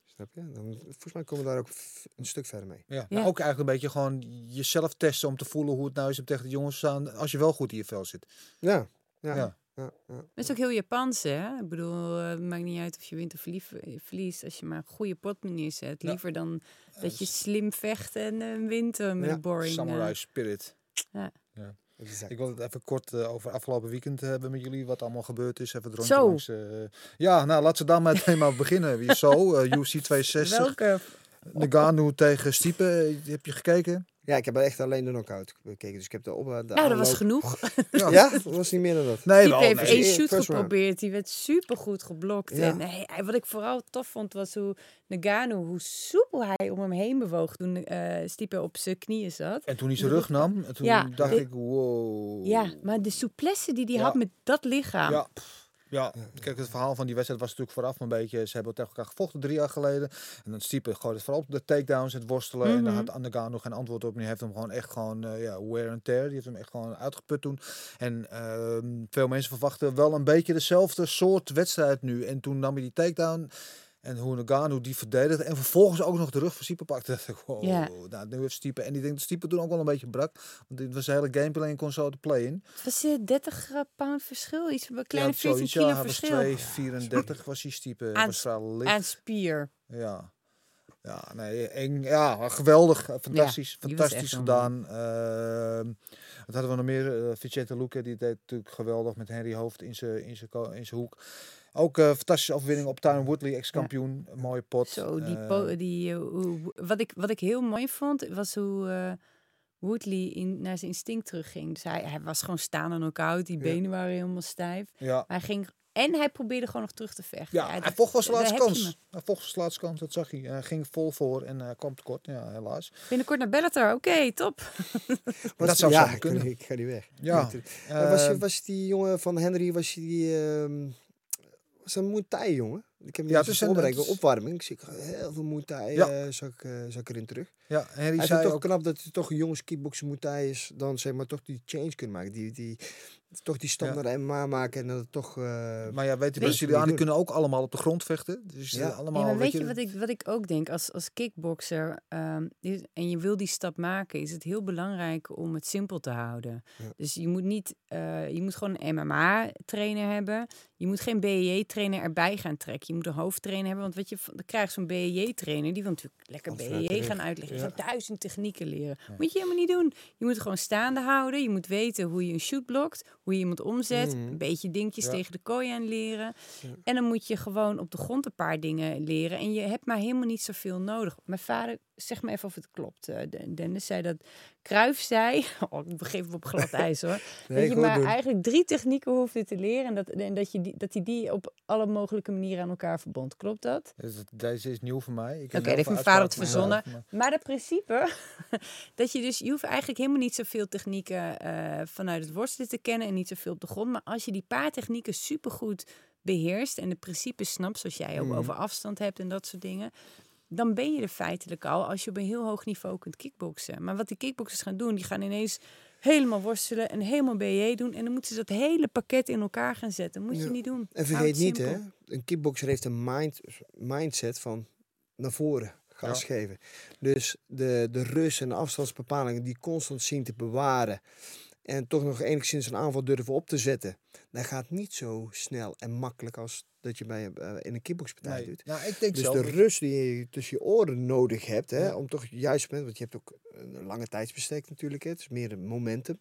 Snap je? Dan, volgens mij komen we daar ook een stuk verder mee. Ja, Ja. maar ook eigenlijk een beetje gewoon jezelf testen om te voelen hoe het nou is om tegen de jongens te staan als je wel goed in je vel zit. Ja, ja, Ja. ja. ja, Dat is ook heel Japans, hè? Ik bedoel, eh, het maakt niet uit of je wint of eh, verliest. Als je maar een goede potmanier zet. Ja. Liever dan dat je slim vecht en eh, wint eh, met Ja, een boring. eh. Samurai spirit. Exact. Ik wil het even kort eh, over afgelopen weekend hebben met jullie, wat allemaal gebeurd is. Even rondje langs. eh, ja, nou, laten we daar meteen maar beginnen. Wie Zo, eh UFC 260. Welke? Nagano tegen Stipe. Eh, Heb je gekeken? Ja, ik heb echt alleen de knockout bekeken. Dus ik heb de op. De Nou, dat was genoeg. Ja, dat was niet meer dan dat. Nee, Die wel. heeft nee. één shoot First round. geprobeerd. Die werd supergoed geblokt. Ja. En hij- wat ik vooral tof vond, was hoe Nagano, hoe soepel hij om hem heen bewoog toen eh Stipe op zijn knieën zat. En toen hij zijn rug nam, en toen Ja, dacht ik, wow. Ja, maar de souplesse die hij Ja. had met dat lichaam. Ja, pff, ja. kijk, het verhaal van die wedstrijd was natuurlijk vooraf een beetje... Ze hebben tegen elkaar gevochten drie jaar geleden. En dan Stipe gooit het vooral op de takedowns, het worstelen. En daar Mhm. had Nagano geen antwoord op. En die heeft hem gewoon echt gewoon, eh, ja, wear and tear. Die heeft hem echt gewoon uitgeput toen. En ehm, veel mensen verwachten wel een beetje dezelfde soort wedstrijd nu. En toen nam hij die takedown... En hoe Nagano die verdedigde. En vervolgens ook nog de rug van Stipe pakte. dacht ik, wow, Ja. nou, nu heeft Stipe... En ik denk dat toen ook wel een beetje brak. Want dit was een hele gameplay en kon zo de play in. Het was eh, 30 pound verschil. Iets een kleine Ja, 14 zoiets, kilo ja, verschil. 2,34 was hij stiepe. Aan was vrij licht. Aan spier. Ja. Ja, nee, eng, ja, geweldig. eh, Fantastisch, die fantastisch gedaan. Ehm, wat hadden we nog meer? Uh, Vicente Luque, die deed natuurlijk geweldig met Henry Hoofd in zijn in zijn ko- in zijn hoek. Ook eh fantastische overwinning op Tyron Woodley, ex-kampioen. Een mooie pot. Zo, die, Eh, po- die, eh, wat, ik, wat ik heel mooi vond, was hoe eh, Woodley in, naar zijn instinct terugging. Dus hij, hij was gewoon staan en knock-out. Die Ja. benen waren helemaal stijf. ja. Hij ging, en hij probeerde gewoon nog terug te vechten. Ja, hij dat- vocht was de laatste kans. Hij vocht was de laatste kans, dat zag hij. Hij ging vol voor en eh, kwam tekort, ja, helaas. Binnenkort naar Bellator. Oké, top. Maar dat zou ja, ik, kunnen. ik ga niet weg. Ja. Eh, was, je, Ehm, was die jongen van Henry, was je die... ehm was dat een Muay Thai, jongen? Ik heb Ja, het is een- is- opwarming. Ik zie heel veel Muay Thai, Ja. eh, zag, ik, eh, zag ik erin terug. ja, Henry Hij zei toch ook... knap dat hij toch een jongens kickboksen Muay Thai is, dan zeg maar toch die change kunnen maken. Die, die, toch die stap Ja. naar de MMA maken en dat het toch... eh, Maar ja, weet je, Weet je, Brazilianen die kunnen ook allemaal op de grond vechten. Dus Ja. ja. allemaal, Ja, maar weet je je, wat ik, wat ik ook denk? Als, als kickbokser ehm, is- en je wil die stap maken, is het heel belangrijk om het simpel te houden. Ja. Dus je moet niet, eh, je moet gewoon een MMA-trainer hebben. Je moet geen BJJ-trainer erbij gaan trekken. Je moet een hoofdtrainer hebben. Want wat je, krijgt zo'n BJJ-trainer, die wil natuurlijk lekker BJJ rug. gaan uitleggen. Ja. ga duizend technieken leren. Moet je helemaal niet doen. Je moet gewoon staande houden. Je moet weten hoe je een shoot blokt, hoe je iemand omzet, Mhm. een beetje dingetjes Ja. tegen de kooi aan leren. En dan moet je gewoon op de grond een paar dingen leren. En je hebt maar helemaal niet zoveel nodig. Mijn vader, zeg maar even of het klopt. eh, De- Dennis zei dat Kruif zei. Oh, ik begeef me op glad ijs hoor. Nee, dat je maar doen. eigenlijk drie technieken hoefde te leren. En dat, en dat, je die, dat hij die op alle mogelijke manieren aan elkaar verbond. Klopt dat? Dus Deze is nieuw voor mij. Oké, dat heeft mijn vader het verzonnen. Maar het principe, dat je dus, je hoeft eigenlijk helemaal niet zoveel technieken eh, vanuit het worstelen te kennen en niet zoveel op de grond. Maar als je die paar technieken supergoed beheerst en de principes snapt, zoals jij ook Mhm. over afstand hebt en dat soort dingen, dan ben je er feitelijk al als je op een heel hoog niveau kunt kickboksen. Maar wat die kickboxers gaan doen, die gaan ineens helemaal worstelen en helemaal BJ doen. En dan moeten ze dat hele pakket in elkaar gaan zetten. Moet je niet doen. En vergeet niet, hè, een kickboxer heeft een mind, mindset van naar voren gas Ja. geven. Dus de, de rust en de afstandsbepalingen die constant zien te bewaren en toch nog enigszins een aanval durven op te zetten, dat gaat niet zo snel en makkelijk als dat je bij, eh, in een kickboxpartij Nee, doet. nou, ik denk Dus zo. de rust die je tussen je oren nodig hebt, hè, Ja. om toch juist want je hebt ook een lange tijdsbestek natuurlijk, hè, het is meer een momentum.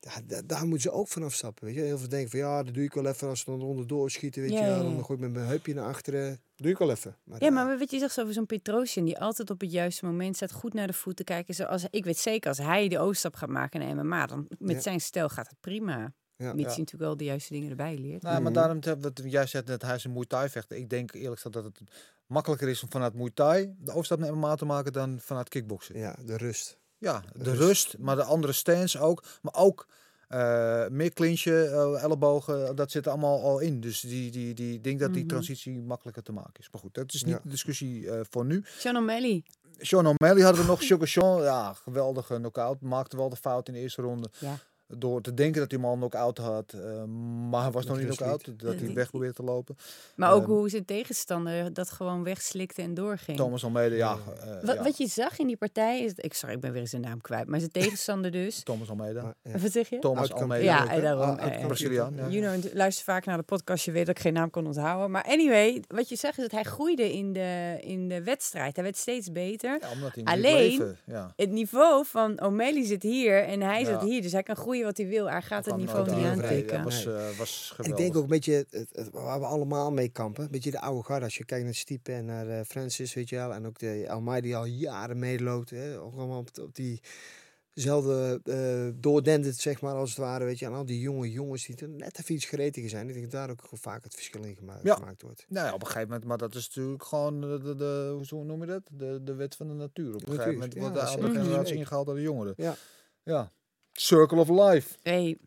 Ja, da- daar moeten ze ook vanaf stappen. Weet je. Heel veel denken van ja, dat doe ik wel even als ze dan onderdoor schieten. Weet Ja, je, ja, wel. ja. dan gooi ik met mijn heupje naar achteren. Doe ik wel even. Maar, Ja, ja, maar wat je zegt over zo'n Petrosian, die altijd op het juiste moment staat, goed naar de voeten kijken. Zoals, ik weet zeker, als hij de overstap gaat maken naar MMA, dan met Ja. zijn stijl gaat het prima. Ja. Mits Ja. natuurlijk wel de juiste dingen erbij leert. Nou, maar Mhm. daarom wat jij zegt dat hij is een Muay Thai vechter. Ik denk eerlijk gezegd dat het makkelijker is om vanuit Muay Thai de overstap naar MMA te maken dan vanuit kickboksen. ja, de rust. Ja, de Rust. rust, maar de andere stance ook. Maar ook eh, meer clinchen, eh, ellebogen, dat zit er allemaal al in. Dus die, die, die, ik denk dat die Mhm. transitie makkelijker te maken is. Maar goed, dat is niet Ja. de discussie eh, voor nu. Sean O'Malley. Sean O'Malley hadden we nog. Sugar Sean, ja, geweldige knockout. Maakte wel de fout in de eerste ronde. Ja. Door te denken dat hij hem al knock-out had. eh, maar hij was nog niet knock-out. niet. Dat hij die- weg probeerde te lopen. Maar ook Ehm, hoe zijn tegenstander dat gewoon wegslikte en doorging. Thomas Almeida, ja. Eh, Wat, ja. wat je zag in die partij is... Ik, sorry, ik ben weer zijn naam kwijt. Maar zijn tegenstander dus... Thomas Almeida. Ja. Wat zeg je? Thomas Oud-kampioen Almeida. Ja, ook, en daarom, Ah, eh. Braziliaan, ja. You know, luister vaak naar de podcast, je weet dat ik geen naam kon onthouden. Maar anyway, wat je zag is dat hij groeide in de, in de wedstrijd. Hij werd steeds beter. Ja, omdat hij Alleen-. Het niveau van O'Malley zit hier en hij Ja. zit hier. Dus hij kan groeien wat hij wil. Hij gaat het niveau niet aan. aantikken. Dat was, eh, was geweldig. ik denk ook een beetje het, het- waar we allemaal mee kampen. Een beetje de oude garde. Als je kijkt naar Stipe en naar eh, Francis, weet je wel. En ook de Almai die al jaren meeloopt. Hè. Ook allemaal op, op diezelfde eh doordendend, zeg maar, als het ware. Weet je. En al die jonge jongens die er net even iets gretiger zijn. Ik denk dat daar ook vaak het verschil in gemaakt, Ja. gemaakt wordt. Nou ja, op een gegeven moment, maar dat is natuurlijk gewoon de, de, de hoe noem je dat? De, de wet van de natuur. Op een gegeven moment ja, wordt de zeker. generatie ingehaald door de jongeren. Ja. Ja. Circle of life. Hey,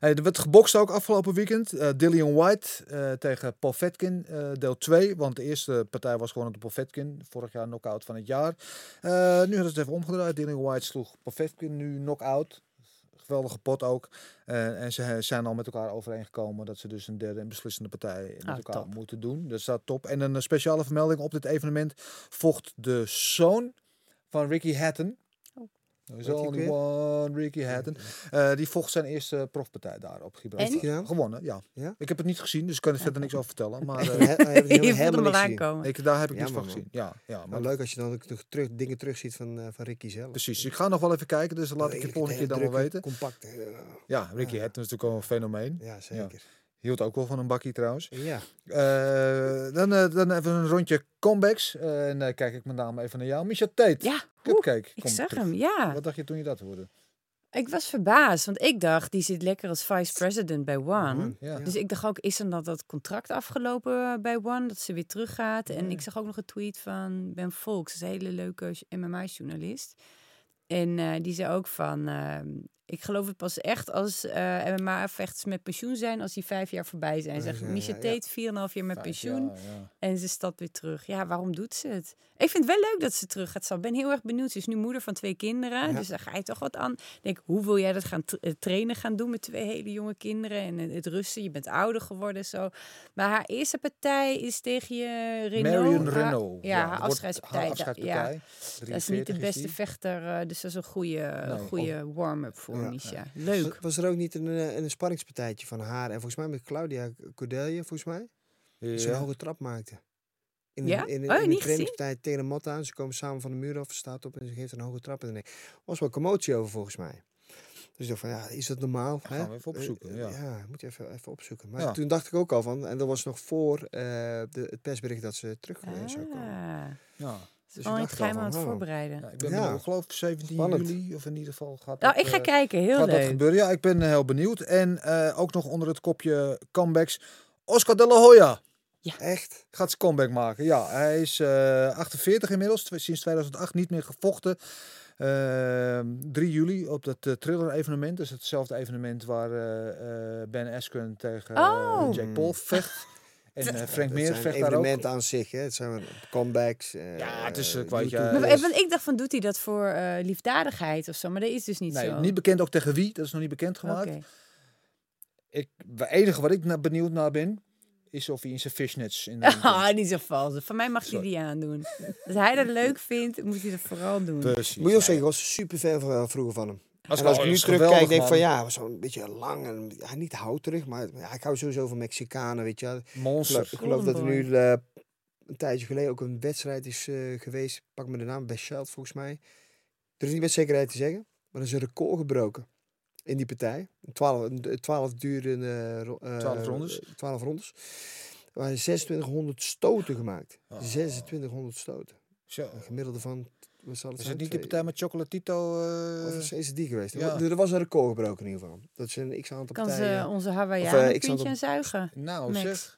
Hey, er werd gebokst ook afgelopen weekend. Eh Dillian White eh, tegen Paul Vetkin, eh, deel 2. Want de eerste partij was gewoon de Paul Vetkin. Vorig jaar knockout van het jaar. Nu hadden ze het even omgedraaid. Dillian White sloeg Paul Vetkin nu knockout. Geweldige pot ook. En ze zijn al met elkaar overeengekomen dat ze dus een derde en beslissende partij met Ah, elkaar top. moeten doen. Dat staat top. En een speciale vermelding op dit evenement vocht de zoon van Ricky Hatton. There's only one Ricky Hatton. Eh, die vocht zijn eerste profpartij daar op Gibraltar. Gewonnen, ja. Ja? Ik heb het niet gezien, dus ik kan er verder niks over vertellen. Maar eh, heb je helemaal aankomen. ik, daar heb ik Ja, niks van gezien. Ja, ja Maar maar leuk als je dan ook terug, dingen terugziet van, eh, van Ricky zelf. precies. Ik ga nog wel even kijken, dus laat ik je Redelijk volgende keer dan wel weten. Compact. eh, Ja, Ricky Ja. Hatton is natuurlijk wel een fenomeen. ja, zeker. Hield ook wel van een bakkie trouwens. Ja. Eh, dan, eh, dan even een rondje comebacks. Eh, en dan kijk ik met name even naar jou. Misha Tate. Ja, oeh, ik zag terug. hem, ja. Wat dacht je toen je dat hoorde? Ik was verbaasd, want ik dacht, die zit lekker als vice-president bij One. Ja. Dus ik dacht ook, is dan dat, dat contract afgelopen eh, bij One, dat ze weer teruggaat? En Ja. ik zag ook nog een tweet van Ben Volks, een hele leuke MMA-journalist. En eh, die zei ook van, ehm, ik geloof het pas echt als eh, MMA-vechters met pensioen zijn, als die vijf jaar voorbij zijn. Zeg, Misha ja, ja. Tate, 4,5 jaar met Vijf pensioen. jaar, ja. En ze stapt weer terug. Ja, waarom doet ze het? Ik vind het wel leuk dat ze terug gaat. Ik ben heel erg benieuwd. Ze is nu moeder van twee kinderen. Ja. Dus daar ga je toch wat aan. Ik Denk, hoe wil jij dat gaan eh, trainen gaan doen met twee hele jonge kinderen? En het- rusten. Je bent ouder geworden zo. Maar haar eerste partij is tegen je Renault. Marion Renault. Ja, haar afscheidspartij. Haar Da- afscheidspartij. Ja, dat is niet 43 de beste vechter. eh, dus dat is een goede, Nee, goede warm-up voor Ja. Leuk. was er ook niet een, eh, een sparringspartijtje van haar en volgens mij met Claudia Cordelia, volgens mij? Die zo'n Ja. hoge trap maakte. In, Ja? in, in, Oh, in een niet trainingspartij tegen een mat aan. Ze komen samen van de muur af, ze staat op en ze geeft een hoge trap. En er was wel commotie over volgens mij. Dus ik dacht van, ja, is dat normaal? gaan hè? we even opzoeken, Eh, ja. ja, moet je even, even opzoeken. Maar Ja. toen dacht ik ook al van, en dat was nog voor eh, de, het persbericht dat ze terug zou komen. Ah, Ja. Dus is wel ik dacht geheim al aan het oh. voorbereiden. Ja, ik ben Ja. benieuwd, ik geloof 17 Spannend. juli, of in ieder geval gaat Nou, dat, ik ga eh, kijken. Heel gaat dat leuk. gebeuren. Ja, ik ben eh, heel benieuwd. En eh, ook nog onder het kopje comebacks, Oscar de la Hoya Echt? gaat zijn comeback maken. Ja, hij is eh 48 inmiddels, sinds 2008 niet meer gevochten. Ehm 3 juli op dat eh, thriller evenement. Dus hetzelfde evenement waar eh, eh, Ben Askren tegen Oh. Jake Paul vecht. En eh, Frank Dat Meer zijn vecht daar ook. evenementen aan zich, hè. Het zijn comebacks. eh, Ja, het is, eh, eh, ja, Maar, want ik dacht van, doet hij dat voor eh, liefdadigheid of zo? Maar dat is dus niet Nee, zo. niet bekend ook tegen wie. Dat is nog niet bekend gemaakt. Oké. Ik, het enige wat ik naar benieuwd naar ben, is of hij in zijn fishnets in. Ah, niet zo vals. Van mij mag hij die aandoen. Als hij dat leuk vindt, moet hij dat vooral doen. Precies. Moet je ook zeggen, ik was super fan van, vroeger van hem. Als en als ik nu terugkijk, denk ik van ja, zo'n beetje lang en ja, niet houterig, maar ja, ik hou sowieso van Mexicanen, weet je. wel. Ik geloof, Monster. ik geloof dat er nu eh, een tijdje geleden ook een wedstrijd is eh, geweest. Pak me de naam, Best Child volgens mij. Er is niet met zekerheid te zeggen, maar er is een record gebroken in die partij. Een 12, een 12 durende eh, 12 rondes. 12 rondes. Er waren 2600 stoten gemaakt. Oh. 2600 stoten. Zo. Een gemiddelde van, Is het niet die Twee- partij met Chocolatito? eh, Of is, is het die geweest? Ja. Er was een record gebroken in ieder geval. Dat is een x-aantal Kan partijen. ze onze Of, puntje het aan zuigen? Nou, Max. zeg.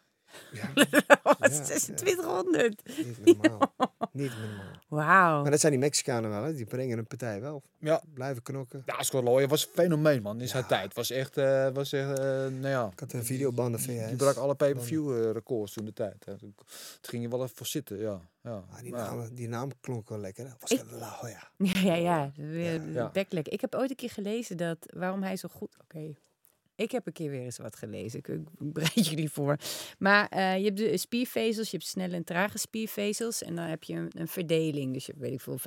Ja, Wat, ja. 2600? niet normaal. niet normaal. Wauw. Maar dat zijn die Mexicanen wel, hè? die brengen een partij wel. Ja. Blijven knokken. Ja, Scott Lawyer was een fenomeen, man. In zijn Ja. tijd. Was echt, eh, was echt eh, nou ja. Ik had een videoband van VS. Die brak alle pay-per-view eh, records toen de tijd. hè. Toen ging je wel even voor zitten, ja. ja. Ah, die, naam, die naam klonk wel lekker. Hè? Was Ik- het La Hoya. Ja, ja, ja. Weer Ja. Ik heb ooit een keer gelezen dat waarom hij zo goed. Oké. Ik heb een keer weer eens wat gelezen. Ik, ik bereid jullie voor. Maar eh, je hebt de spiervezels, je hebt snelle en trage spiervezels. En dan heb je een, een verdeling. Dus je hebt, weet ik veel,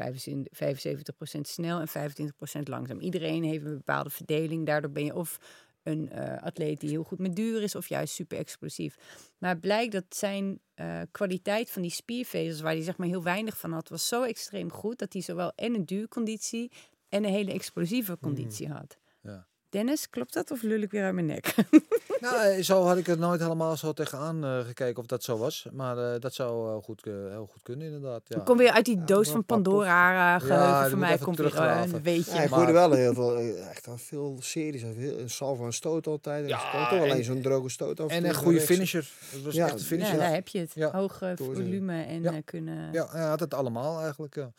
75% snel en 25% langzaam. Iedereen heeft een bepaalde verdeling. Daardoor ben je of een eh, atleet die heel goed met duur is, of juist super explosief. Maar blijkt dat zijn eh, kwaliteit van die spiervezels, waar hij zeg maar heel weinig van had, was zo extreem goed dat hij zowel en een duurconditie en een hele explosieve conditie had. Ja. Dennis, klopt dat of lul ik weer uit mijn nek? Nou, eh, zo had ik het nooit helemaal zo tegenaan eh, gekeken of dat zo was. Maar eh, dat zou heel goed, heel goed kunnen, inderdaad. Ja. Ik kom weer uit die Ja, doos van Pandora Ja, geheugen. Voor moet mij komt weer een weetje. Ja, ik hoorde wel heel veel, echt wel veel series. Heel, een salvo en stoot altijd. Ja, ja, toch alleen en- zo'n droge stoot af. En een van goede rechts. finisher. Dat was Ja, echt een finisher. ja, Ja, daar heb je het. Ja. Hoge Doorzien. volume en Ja. eh, kunnen... ja, hij had het allemaal eigenlijk. Ja.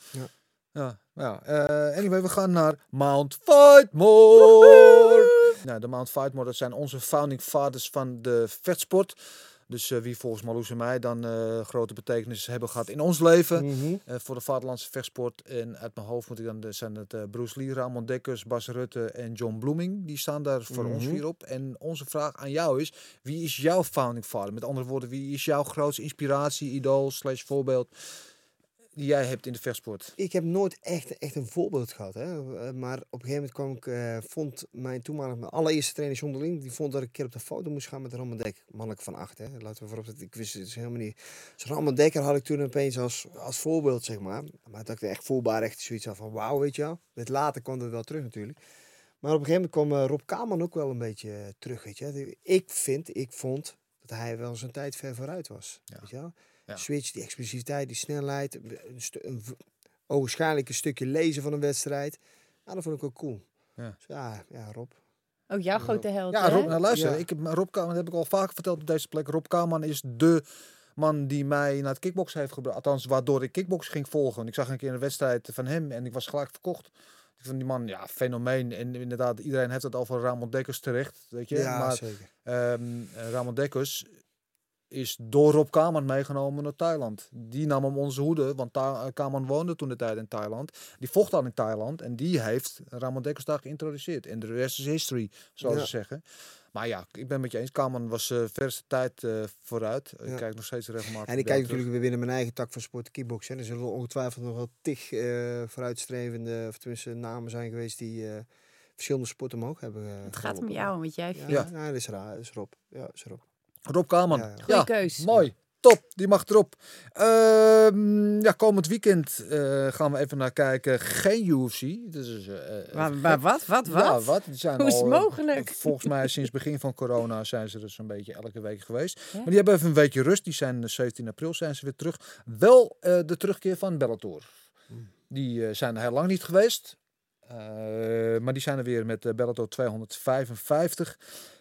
Ja. Ja, ja. Eh, anyway, we gaan naar Mount Fightmore. Nou, de Mount Fightmore, dat zijn onze founding fathers van de vetsport. Dus eh, wie volgens Marloes en mij dan eh, grote betekenis hebben gehad in ons leven. Mhm. voor de vaderlandse vechtsport. En uit mijn hoofd moet ik dan, de- zijn het Bruce Lee, Ramon Dekkers, Bas Rutte en John Bloeming. Die staan daar voor ons Mhm. hier op. En onze vraag aan jou is, wie is jouw founding father? Met andere woorden, wie is jouw grootste inspiratie, idool, slash voorbeeld die jij hebt in de vechtsport? Ik heb nooit echt, echt een voorbeeld gehad. Hè. Eh, Maar op een gegeven moment kwam ik, eh, vond mijn toenmalige, mijn allereerste trainer John de Link, die vond dat ik een keer op de foto moest gaan met Ramon Dek. Mannelijk van acht, hè. Laten we voorop zetten. Ik wist het dus helemaal niet. Dus Ramon Dekker had ik toen opeens als, als voorbeeld, zeg maar. Maar dat ik echt voelbaar echt zoiets had van wauw, weet je wel. Met later kwam dat wel terug natuurlijk. Maar op een gegeven moment kwam eh, Rob Kaman ook wel een beetje terug, weet je. Ik vind, ik vond dat hij wel zijn tijd ver vooruit was. Ja. Weet je wel? Ja. Switch, die explosiviteit, die snelheid, een, stu- een v- ogenschijnlijk een stukje lezen van een wedstrijd. Ja, dat vond ik ook cool. Ja. Dus ja, ja, Rob. Ook jouw grote held, Ja? Rob, nou luister, Ja. ik heb, Rob Kaman, dat heb ik al vaker verteld op deze plek. Rob Kaman is de man die mij naar het kickboksen heeft gebracht. Althans, waardoor ik kickboksen ging volgen. Ik zag een keer een wedstrijd van hem en ik was gelijk verkocht. Ik vond die man, ja, fenomeen. En inderdaad, iedereen heeft het over Ramon Dekkers terecht, weet je. Ja, maar zeker. ehm, eh, Ramon Dekkers is door Rob Kaman meegenomen naar Thailand. Die nam hem onze hoede, want eh, Kaman woonde toen de tijd in Thailand. Die vocht dan in Thailand en die heeft Ramon Dekkers daar geïntroduceerd. En de rest is history, zoals Ja. ze zeggen. Maar ja, ik ben het met je eens. Kaman was eh verste tijd eh, vooruit. Ja. Ik kijk nog steeds regelmatig. En ik kijk natuurlijk weer binnen mijn eigen tak van sport, kickboksen. Er zullen ongetwijfeld nog wel tig eh, vooruitstrevende, of tenminste namen zijn geweest die eh, verschillende sporten omhoog hebben Het gaat om jou, want jij Ja, vindt... Ja. ja. dat is raar. Dat is Rob. Ja, dat is Rob. Rob Kaman. Ja, ja. Goeie keus. Mooi. top, die mag erop. Ehm, ja, komend weekend eh, gaan we even naar kijken. Geen UFC. Dus, eh, Maar, maar wat, wat, wat? Ja, wat? Die zijn Hoe is het al, eh, mogelijk? Volgens mij sinds begin van corona zijn ze dus een beetje elke week geweest. Ja? Maar die hebben even een weekje rust. Die zijn eh, 17 april zijn ze weer terug. Wel eh, de terugkeer van Bellator. Hmm. Die eh, zijn er heel lang niet geweest. Eh, maar die zijn er weer met eh, Bellator 255.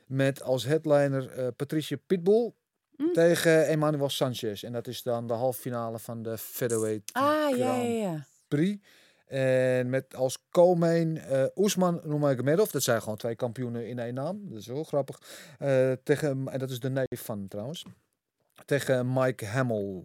Met als headliner eh, Patricia Pitbull Hmm. tegen Emmanuel Sanchez. En dat is dan de halve finale van de featherweight Ah, ja, ja, ja. Prix. En met als co-main eh Oesman Nurmagomedov. Dat zijn gewoon twee kampioenen in één naam. Dat is wel grappig. Eh, tegen, en dat is de neef van trouwens. Tegen Mike Hamill.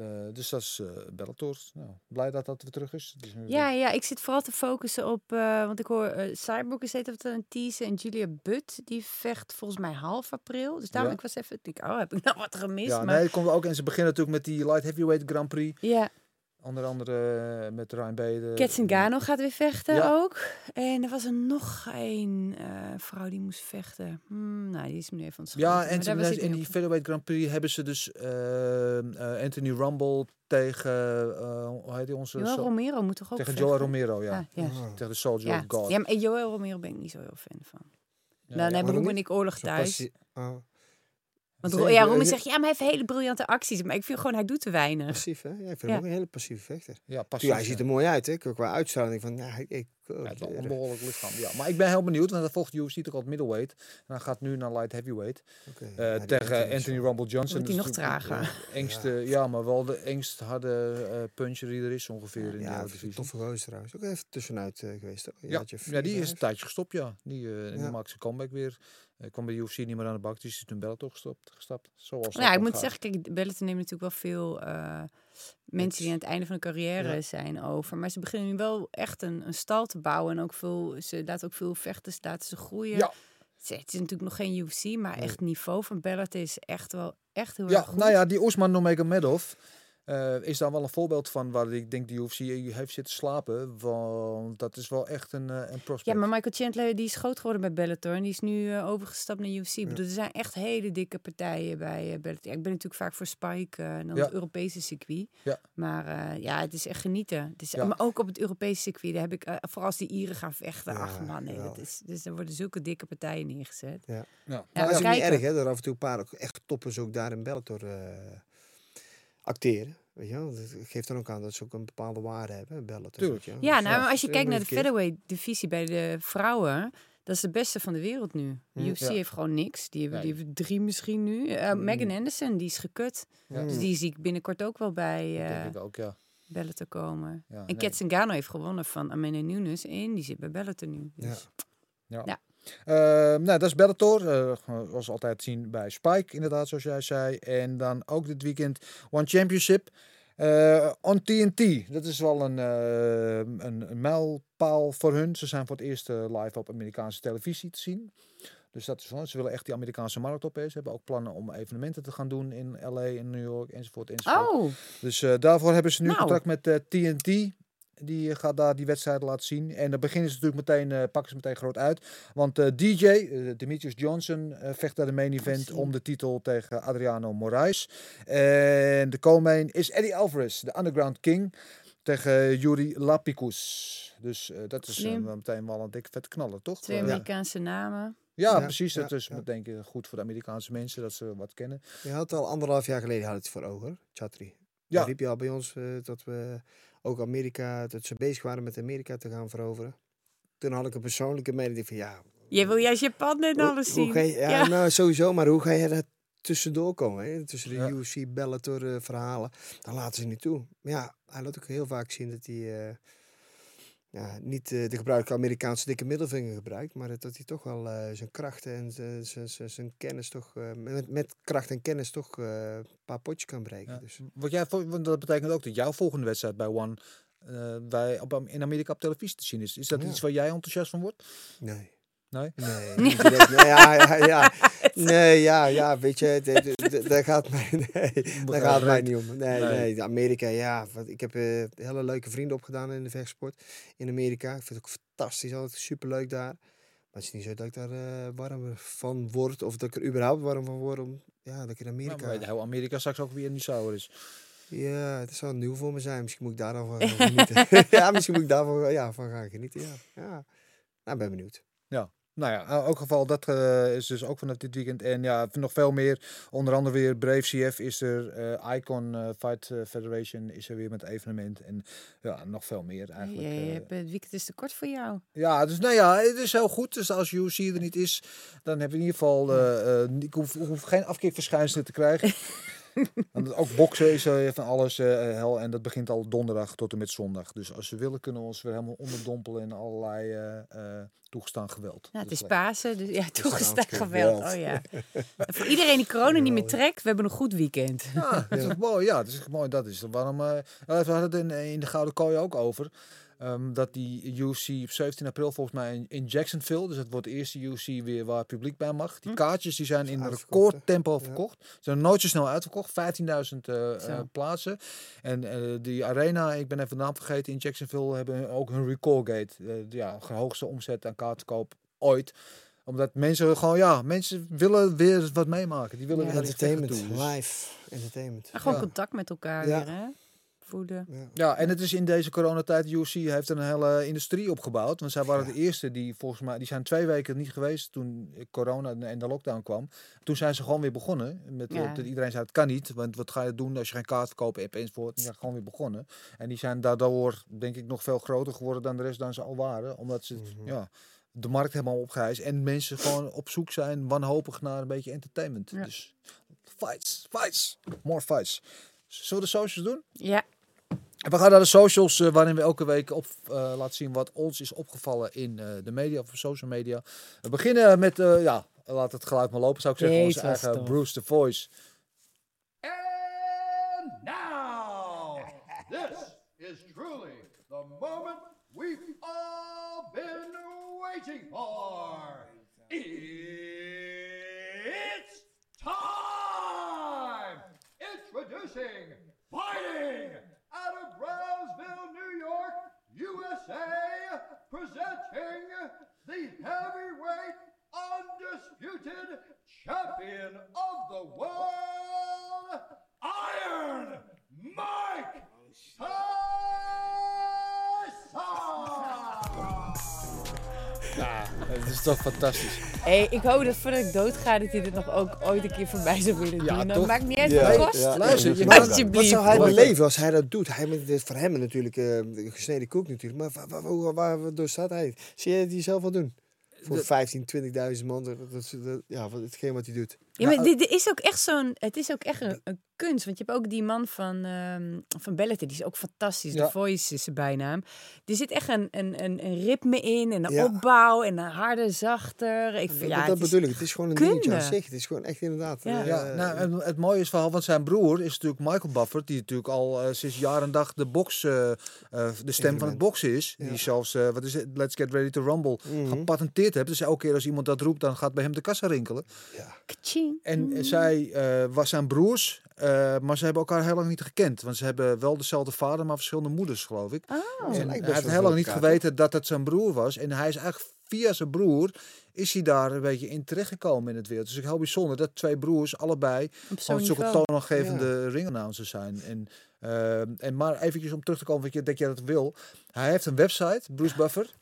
De, dus dat is eh Bellator. Nou, blij dat dat weer terug is. Ja, ja, ik zit vooral te focussen op, eh, want ik hoor eh Cyborg is het een teaser en Julia Butt die vecht volgens mij half april. Dus daarom Ja. ik was even, ik oh, heb ik nou wat gemist? ja, maar nee, komt ook. En ze beginnen natuurlijk met die light heavyweight Grand Prix. ja, Onder andere eh, met Ryan Bader. Ketsingano gaat weer vechten Ja. ook. En er was er nog een eh, vrouw die moest vechten. Hmm, nou, die is me nu even ontschoten. Ja, maar en daar was ik in niet die featherweight Grand Prix hebben ze dus eh, eh, Anthony Rumble tegen, eh, hoe heet die onze? Joel Romero moet toch ook tegen vechten? Joel Romero, ja. Ah, ja. Ah, Tegen de Soldier Ja. of God. ja, maar Joel Romero ben ik niet zo heel fan van. Ja, Dan ja. hebben Roem en niet? ik oorlog thuis. passie- ah, Want je, ja, je- zegt, ja, maar hij heeft hele briljante acties. Maar ik vind gewoon, hij doet te weinig. Passief, hè? Ja, ik vind Ja. hem ook een hele passieve vechter. Ja, pas. Ja, hij ziet er mooi uit, hè? Qua uitstraling van, ja, ik... ik oh, Ja, het is wel een eh, behoorlijk lichaam. Ja, maar ik ben heel benieuwd, want hij volgt UFC toch al middleweight. En hij gaat nu naar light heavyweight. oké. eh, Ja, die tegen Anthony Rumble Johnson. Wordt hij nog trager? de Engste, ja. maar wel de engst harde eh, puncher die er is ongeveer in de Ja, een divisie. toffe gozer trouwens. Ook even tussenuit eh, geweest. Ja, die is een tijdje gestopt, ja. Die, eh, die maakt zijn comeback weer. Eh, kwam bij UFC niet meer aan de bak, dus is toen Bellator gestopt, gestapt. Zoals Nou ja, ik dan moet gaat. zeggen, kijk, Bellator neemt natuurlijk wel veel eh, mensen die aan het einde van de carrière Ja. zijn over. Maar ze beginnen nu wel echt een, een stal te bouwen. En ook veel, ze laten ook veel vechters laten ze groeien. Ja. Het, is, natuurlijk nog geen UFC, maar Nee. echt het niveau van Bellator is echt wel echt heel Ja, erg goed. nou ja, die Oesman Nurmagomedov eh is daar wel een voorbeeld van waar ik denk die UFC heeft zitten slapen. Want dat is wel echt een, eh, een prospect. Ja, maar Michael Chandler die is groot geworden bij Bellator en die is nu eh, overgestapt naar UFC. Ik bedoel, er zijn echt hele dikke partijen bij eh, Bellator. Ja, ik ben natuurlijk vaak voor Spike en dan Ja. het Europese circuit. Ja. Maar eh, ja, het is echt genieten. Het is, Ja. Maar ook op het Europese circuit, daar heb ik, vooral als die Ieren gaan vechten. Ja, Ach man, nee, dat is, dus er worden zulke dikke partijen neergezet. Ja. Ja. Ja, Maar we dat is ook niet erg, hè? Dat er af en toe een paar ook echt toppers ook daar in Bellator eh, acteren. Weet je wel? Dat geeft dan ook aan dat ze ook een bepaalde waarde hebben. Tuurlijk. weet je wel. Ja, Dus nou, maar als je dat kijkt naar de een keer. featherweight divisie bij de vrouwen, dat is de beste van de wereld nu. Mm, UFC ja. heeft gewoon niks. Die hebben, die hebben drie misschien nu. Eh, Mm. Megan Anderson, die is gekut. Ja. Dus die zie ik binnenkort ook wel bij Dat eh denk ik ook, ja. Bellator komen. ja En nee. Ketsingano heeft gewonnen van Amanda Nunes en die zit bij Bellator nu. Ja. Dus. Eh, nou, dat is Bellator. eh, zoals altijd te zien bij Spike, inderdaad, zoals jij zei. En dan ook dit weekend One Championship eh, on TNT. Dat is wel een, eh, een, een mijlpaal voor hun. Ze zijn voor het eerst live op Amerikaanse televisie te zien. Dus dat is wel, ze willen echt die Amerikaanse markt op. hè. Ze hebben ook plannen om evenementen te gaan doen in LA, in New York, enzovoort, enzovoort. Oh, Dus daarvoor hebben ze nu Nou. contact met TNT. Die eh, gaat daar die wedstrijden laten zien. En dan beginnen ze natuurlijk meteen, eh, pakken ze meteen groot uit. Want eh, DJ, Demetrius Johnson, vecht daar de main event om de titel tegen Adriano Moraes. En de co-main is Eddie Alvarez, de Underground King, tegen Yuri Lapicus. Dus eh, dat is meteen wel een dikke vette knaller, toch? twee Amerikaanse namen. ja, Ja, precies. ja, dat is ja. denk ik goed voor de Amerikaanse mensen, dat ze wat kennen. Je had al anderhalf jaar geleden had het voor ogen, Chatri. Ja. Riep je al bij ons eh, dat we ook Amerika, dat ze bezig waren met Amerika te gaan veroveren. Toen had ik een persoonlijke mening van ja, Je wil juist Japan en alles hoe zien. ga je- ja, Ja. nou sowieso, maar hoe ga je daar tussendoor komen? Hè? Tussen de Ja. UFC, Bellator eh, verhalen. Dan laten ze niet toe. Maar ja, hij laat ook heel vaak zien dat hij eh, ja, niet eh, de gebruikelijke Amerikaanse dikke middelvinger gebruikt. Maar dat hij toch wel eh, zijn krachten en zijn- zijn- zijn- kennis toch, eh, met, met kracht en kennis toch een paar potjes kan breken. Ja. Dus, Wat jij, want dat betekent ook dat jouw volgende wedstrijd bij One bij, op, in Amerika op televisie te zien is. Is dat Ja. iets waar jij enthousiast van wordt? nee. Nee? Nee, ja, ja, ja. Nee, ja, ja, weet je, daar gaat mij, nee, daar gaat het mij niet om. Nee, Nee. nee, Amerika, ja, wat, ik heb eh, hele leuke vrienden opgedaan in de vechtsport in Amerika. Ik vind het ook fantastisch, altijd superleuk daar. Maar het is niet zo dat ik daar eh, warm van word of dat ik er überhaupt warm van word om ja, dat ik in Maar Amerika... weet heel Amerika straks ook weer niet sauer is. Ja, het zou nieuw voor me zijn. Misschien moet ik daar dan van gaan genieten. ja, misschien moet ik daarvan ja, van gaan genieten. Ja, ja. Nou, ben benieuwd. Nou ja, in elk geval, dat eh, is dus ook vanaf dit weekend. En ja, nog veel meer. Onder andere weer Brave CF is er. eh, Icon eh, Fight Federation is er weer met evenement. En ja, nog veel meer eigenlijk. Je, je hebt- het weekend is te kort voor jou. Ja, dus nou ja, het is heel goed. Dus als UFC er niet is, dan heb je in ieder geval... ik hoef, hoef geen afkeerverschijnselen te krijgen. Want ook boksen is eh, van alles eh, hel. En dat begint al donderdag tot en met zondag. Dus als we willen, kunnen we ons weer helemaal onderdompelen in allerlei eh, eh, toegestaan geweld. Nou, het Dus is lekker. Pasen, dus ja, toegestaan geweld. geweld. Oh ja. En voor iedereen die corona niet meer trekt, we hebben een goed weekend. Ja, dat is mooi. Ja, dat is mooi. Dat is het. waarom. eh, we hadden het in, in de Gouden Kooi ook over. Ehm, dat die UFC op 17 april volgens mij in, in Jacksonville. Dus het wordt de eerste UFC weer waar publiek bij mag. Die kaartjes die zijn in recordtempo Ja. verkocht. Ze zijn nooit zo snel uitverkocht. 15.000 eh, eh, plaatsen. En eh, die arena, ik ben even de naam vergeten, in Jacksonville hebben ook hun recallgate. eh, de ja, hoogste omzet aan kaartkoop ooit omdat mensen gewoon, ja, mensen willen weer wat meemaken. Die willen Ja. weer Entertainment, toe. Dus- live entertainment. Maar gewoon Ja. contact met elkaar Ja. weer, hè? Voeden. Ja. Ja, en het is in deze coronatijd, UFC heeft een hele industrie opgebouwd. Want zij waren de eerste die volgens mij, die zijn twee weken niet geweest toen corona en de lockdown kwam. Toen zijn ze gewoon weer begonnen. Met, Ja. eh, dat iedereen zei, het kan niet, want wat ga je doen als je geen kaart verkoopt hebt enzovoort. Die zijn gewoon weer begonnen. En die zijn daardoor, denk ik, nog veel groter geworden dan de rest dan ze al waren. Omdat ze, Mhm. ja, de markt helemaal opgeheist. En mensen gewoon op zoek zijn, wanhopig naar een beetje entertainment. Ja. Dus fights, fights, more fights. Zullen we de socials doen? Ja, En we gaan naar de socials, eh, waarin we elke week op eh, laten zien wat ons is opgevallen in eh, de media of social media. We beginnen met, eh, ja, laat het geluid maar lopen, zou ik zeggen. Onze eigen tof. Bruce the Voice. And now, this is truly the moment is toch fantastisch. hey, ik hoop dat voordat ik doodga, dat hij dit nog ook ooit een keer voorbij zou willen doen. Ja, Dan toch? maakt niet uit Ja, wat het kost. ja. Luister, je Maar kan- Alsjeblieft. Wat zou hij beleven als hij dat doet? Hij, is voor hem natuurlijk eh, gesneden koek natuurlijk. Maar waar, waar, waar, waar- waardoor staat hij? Zie je het die zelf wel doen? Voor De- 15, 20.000 man. Dat, dat, dat- ja, wat, hetgeen wat hij doet. Ja, maar dit, dit is ook echt zo'n. Het is ook echt een, een kunst. Want je hebt ook die man van, ehm van Bellator, die is ook fantastisch. Ja. The Voice is zijn bijnaam. Er zit echt een, een, een, een ritme in en een Ja. opbouw en een harde, zachter. Ik, vind- dat ja, dat het is- bedoel ik. Het is gewoon een dingetje aan zich. Het is gewoon echt inderdaad. Ja. eh, Ja, nou, en het mooie is verhaal, want zijn broer is natuurlijk Michael Buffett, die natuurlijk al eh, sinds jaar en dag de box, eh, de stem van het boksen is. Die Ja. zelfs, eh, wat is het, Let's Get Ready to Rumble, Mhm. gepatenteerd heeft. Dus elke keer als iemand dat roept, dan gaat bij hem de kassa rinkelen. Kaching. En eh, zij eh, was zijn broers, eh, maar ze hebben elkaar heel lang niet gekend. Want ze hebben wel dezelfde vader, maar verschillende moeders, geloof ik. Oh. En hij heeft heel lang niet geweten dat het zijn broer was. En hij is eigenlijk via zijn broer is hij daar een beetje in terechtgekomen in het wereld. Dus ik heel bijzonder dat twee broers allebei gewoon zulke toonaangevende ringannouncers zijn. En, eh, en maar eventjes om terug te komen, wat je, dat je dat wil. Hij heeft een website, Bruce Buffer.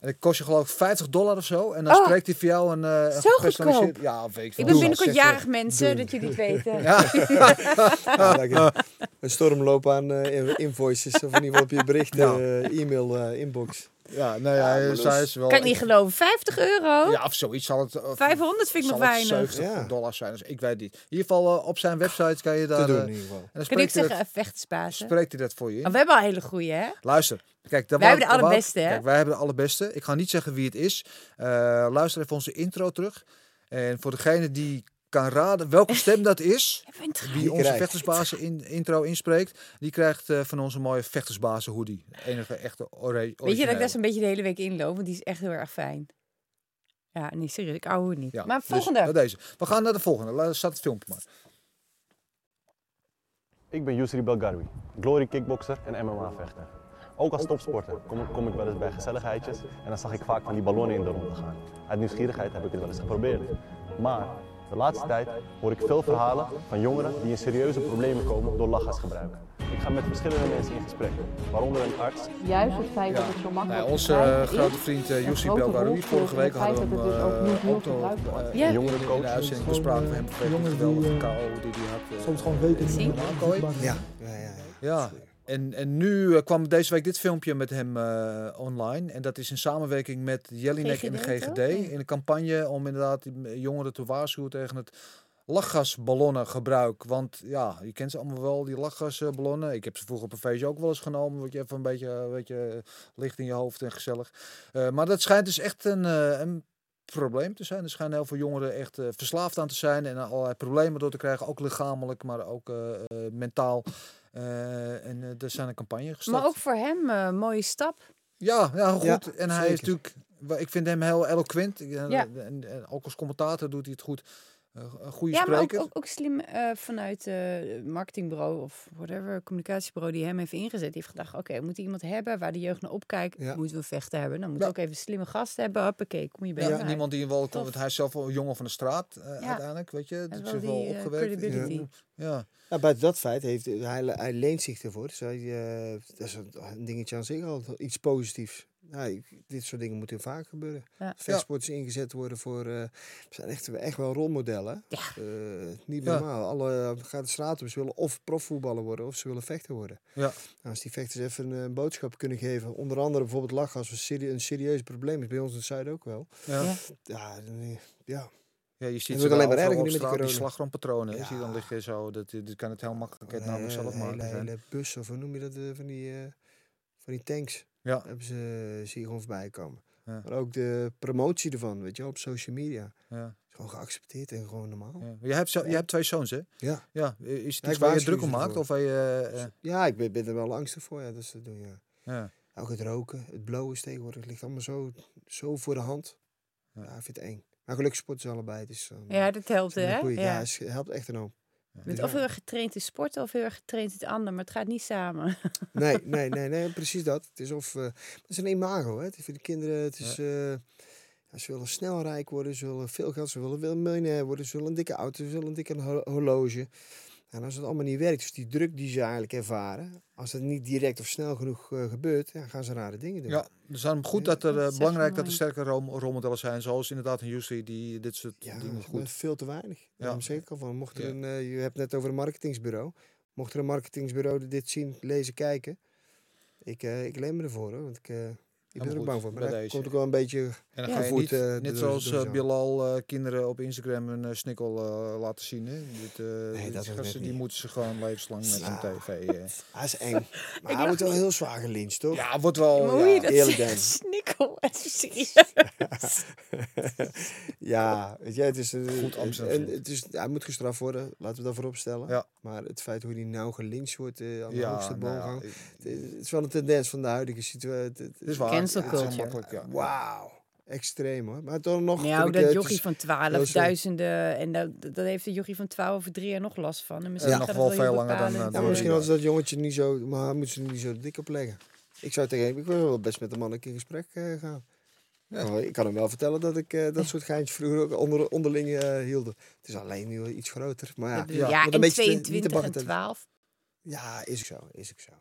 En het kost je geloof ik 50 dollar of zo. En dan Oh, spreekt hij voor jou een, eh een zo gepersonaliseerd- goedkoop. Ja, weet ik veel. Ik ben binnenkort Zeg, eh, jarig mensen, dat jullie het weten. Ja, Ja, lekker. Een stormloop aan eh, invoices. Of in ieder geval op je bericht, Ja. eh, e-mail eh, inbox. Ja, nee, hij, zij dus- is wel... Kan ik niet geloven. 50 euro? Ja, of zoiets zal het... of- 500 vind ik nog het weinig. 70 Ja. dollars zijn. Dus ik weet niet. In ieder geval eh, op zijn website kan je daar... Te doen eh, in ieder geval. en dan Kan ik spreekt hij zeggen, dat- vechtspazen? spreekt hij dat voor je in. Oh, we hebben al hele goeie, hè? Luister. Kijk, daar Wij hebben de allerbeste, hè? Kijk, wij hebben de allerbeste. Ik ga niet zeggen wie het is. Eh, luister even onze intro terug. En voor degene die kan raden welke stem dat is, wie Die onze vechtersbazen in, intro inspreekt, die krijgt eh, van onze mooie vechtersbazen hoodie. De enige echte ore Weet je dat ik daar zo'n beetje de hele week inloop? Want die is echt heel erg fijn. Ja, nee, serieus. Ik hou het niet. Ja, maar dus, volgende. deze. We gaan naar de volgende. Laat staat het filmpje maar. Ik ben Yusri Belgarwi, glory kickboxer en MMA-vechter. Ook als topsporter kom, kom ik wel eens bij gezelligheidjes en dan zag ik vaak van die ballonnen in de ronde gaan. Uit nieuwsgierigheid heb ik het wel eens geprobeerd. Maar De laatste tijd hoor ik veel verhalen van jongeren die in serieuze problemen komen door lachgasgebruik. Ik ga met verschillende mensen in gesprek, waaronder een arts, Juist het feit dat het zo makkelijk Nou, te onze eh, is, grote vriend eh, een Jussi Vorige week hadden we het hem feit dat het dus ook eh, nog eh, Ja. een in jongerencoach. de uitzending bespraken we de jongens die, geweldige eh, KO die hij had. eh, Soms gewoon weten Zie. niet Aankooi? Ja, ja, ja. Ja, en, en nu eh, kwam deze week dit filmpje met hem eh, online. En dat is in samenwerking met Jellinek en de GGD GGD. toch? In een campagne om inderdaad die jongeren te waarschuwen tegen het lachgasballonnengebruik. Want ja, je kent ze allemaal wel, die lachgasballonnen. Ik heb ze vroeger op een feestje ook wel eens genomen. Word je even een beetje, een beetje licht in je hoofd en gezellig. Eh, maar dat schijnt dus echt een, eh, een probleem te zijn. Er schijnen heel veel jongeren echt eh, verslaafd aan te zijn en allerlei problemen door te krijgen. Ook lichamelijk, maar ook eh, eh, mentaal. Eh, en eh, er zijn een campagne gestart. Maar ook voor hem een mooie stap. Ja, ja goed. Ja, en hij is natuurlijk, ik vind hem heel eloquent. Ja. En ook als commentator doet hij het goed. Een goede Ja, maar ook, spreker. ook, ook slim eh, vanuit het marketingbureau of whatever, communicatiebureau die hem heeft ingezet. Die heeft gedacht, oké, we moeten iemand hebben waar de jeugd naar opkijkt. Ja. Moeten we vechten hebben. Dan moeten Ja. we ook even slimme gasten hebben. Hoppakee, kom je bij Ja, niemand die wel, Tof. want hij is zelf wel een jongen van de straat eh, Ja. uiteindelijk, weet je. Hij Dat is wel wel die, opgewerkt. credibility. Ja. Ja, buiten dat feit heeft hij, hij leent zich ervoor. Dus hij, dat is een, een dingetje aan zich al iets positiefs. Ja, ik- dit soort dingen moeten vaak gebeuren. Ja. Vechtsporters ingezet worden voor. eh, we zijn echt, echt wel rolmodellen. Ja. Eh, niet Ja. normaal. Alle gaan de straat op. Ze willen of profvoetballer worden of ze willen vechter worden. Ja. Nou, als die vechters even een, eh, boodschap kunnen geven. Onder andere bijvoorbeeld lachgas, wat serie- een serieus probleem is. Bij ons in het zuiden ook wel. Ja. Ja. Ja, dan, eh, ja. Ja, je ziet Het alleen maar erger met straat, die slagroompatronen. Zie je dan Ja. liggen zo. Dat, dit kan het heel makkelijk het Een namelijk zelf maken. hele, hele bus, of hoe noem je dat, eh, van die, eh, van die tanks. Ja. Hebben ze, zie je gewoon voorbij komen. Ja. Maar ook de promotie ervan, weet je, wel, op social media. Ja. Is gewoon geaccepteerd en gewoon normaal. Ja. Jij, hebt, zo- jij hebt twee zoons, hè? Ja, Ja. Is het iets ik waar je druk om maakt? Of je, eh, eh, ja ik ben, ben er wel angstig voor, ja, dat ze dat doen, ja. ja. Ook het roken, het blowen is tegenwoordig, het ligt allemaal zo, zo voor de hand. Ja. Ja, ik vind het eng. Maar gelukkig sporten ze allebei, dus... Ja, dat helpt, hè? Ja. het helpt echt enorm. Je bent of heel erg getraind in sporten of heel erg getraind in het ander, maar het gaat niet samen. Nee, nee, nee, nee, precies dat. Het is of, eh, het is een imago, hè. Het is voor de kinderen, het is, eh, ja, ze willen snel rijk worden, ze willen veel geld, ze willen miljonair worden, ze willen een dikke auto, ze willen een dikke ho- horloge. En als het allemaal niet werkt, dus die druk die ze eigenlijk ervaren, als het niet direct of snel genoeg eh, gebeurt, ja, gaan ze rare dingen doen. Ja, dus dan goed Ja, dat er dat eh, belangrijk dat er sterke rol- rolmodellen zijn, zoals inderdaad een Jussi die dit soort Ja, dingen goed. veel te weinig. Daarom zeg ik al van, mocht er Ja. een, eh, je hebt net over een marketingsbureau. Mocht er een marketingsbureau dit zien, lezen, kijken, ik, eh, ik leen me ervoor hoor, want ik, ik ben er ook bang voor. Maar bij dat deze. komt ook wel een beetje En dan Ja. ga je Gevoed, niet, eh, net zoals eh, zo. Bilal eh, kinderen op Instagram een snikkel eh, laten zien. Hè? Dit, eh, dit dat gasten, net die moeten ze gewoon levenslang met Ja. een tv. eh. Hij is eng. Maar hij wordt wel heel zwaar gelincht, toch? Ja, wordt wel. maar hoe je ja. dat eerlijk zegt, dan. snikkel, het is serieus. ja, weet je, het is, Goed Amsterdam het is, hij moet gestraft worden, laten we dat voorop stellen. Ja. Maar het feit hoe hij nou gelincht wordt aan de hoogste nou boomgang, ik- het, het is wel een tendens van de huidige situatie. het is waar. Cancel culture. ja. Wauw, extreem hoor. Maar toch nog... Nou, ik, dat jochie van heel 12, slim. duizenden. En dat, dat heeft de jochie van 12 over drie jaar nog last van. En misschien Ja, nog wel veel langer dan, eh, Ja, dan misschien Ja. had dat jongetje niet zo, maar hij moet ze niet zo dik op leggen. Ik zou tegen hem, ik wil wel best met de man een keer in gesprek eh, gaan. Ja. Ik kan hem wel vertellen dat ik eh, dat soort geintjes vroeger ook onder, onderling eh hielden. Het is alleen nu iets groter. Maar ja, Ja, Ja, ja een en beetje te- niet te 22 en bagatelli- 12. ja, is ik zo, is ik zo.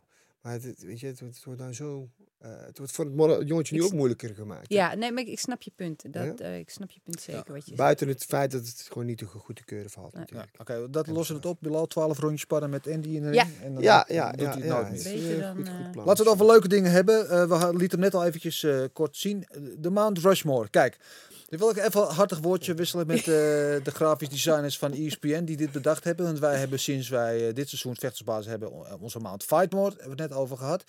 Maar het, weet je, het, wordt- het wordt nou zo, eh, het wordt voor het jongetje nu Ik ook moeilijker gemaakt. Ja, nee, maar ik, ik snap je punt. Dat, Ja? eh, ik snap je punt zeker wat je zegt. Buiten het feit dat het gewoon niet te goed te keuren valt Nee. Ja, natuurlijk. Oké, dat En lossen het op. Bilal 12 rondjes sparren met Andy in de Ja. ring. En dan Ja, ja, doet ja, hij het ja, nooit het meer. is, Beter eh, dan, goed, goed plan. Laten we het over leuke dingen hebben. Eh, we lieten hem net al eventjes eh, kort zien. De Mount Rushmore. Kijk, dan wil ik even een hartig woordje wisselen met eh, de grafisch designers van ESPN die dit bedacht hebben. Want wij hebben sinds wij eh, dit seizoen vechtersbasis hebben onze Mount Fightmore, hebben we het net over gehad.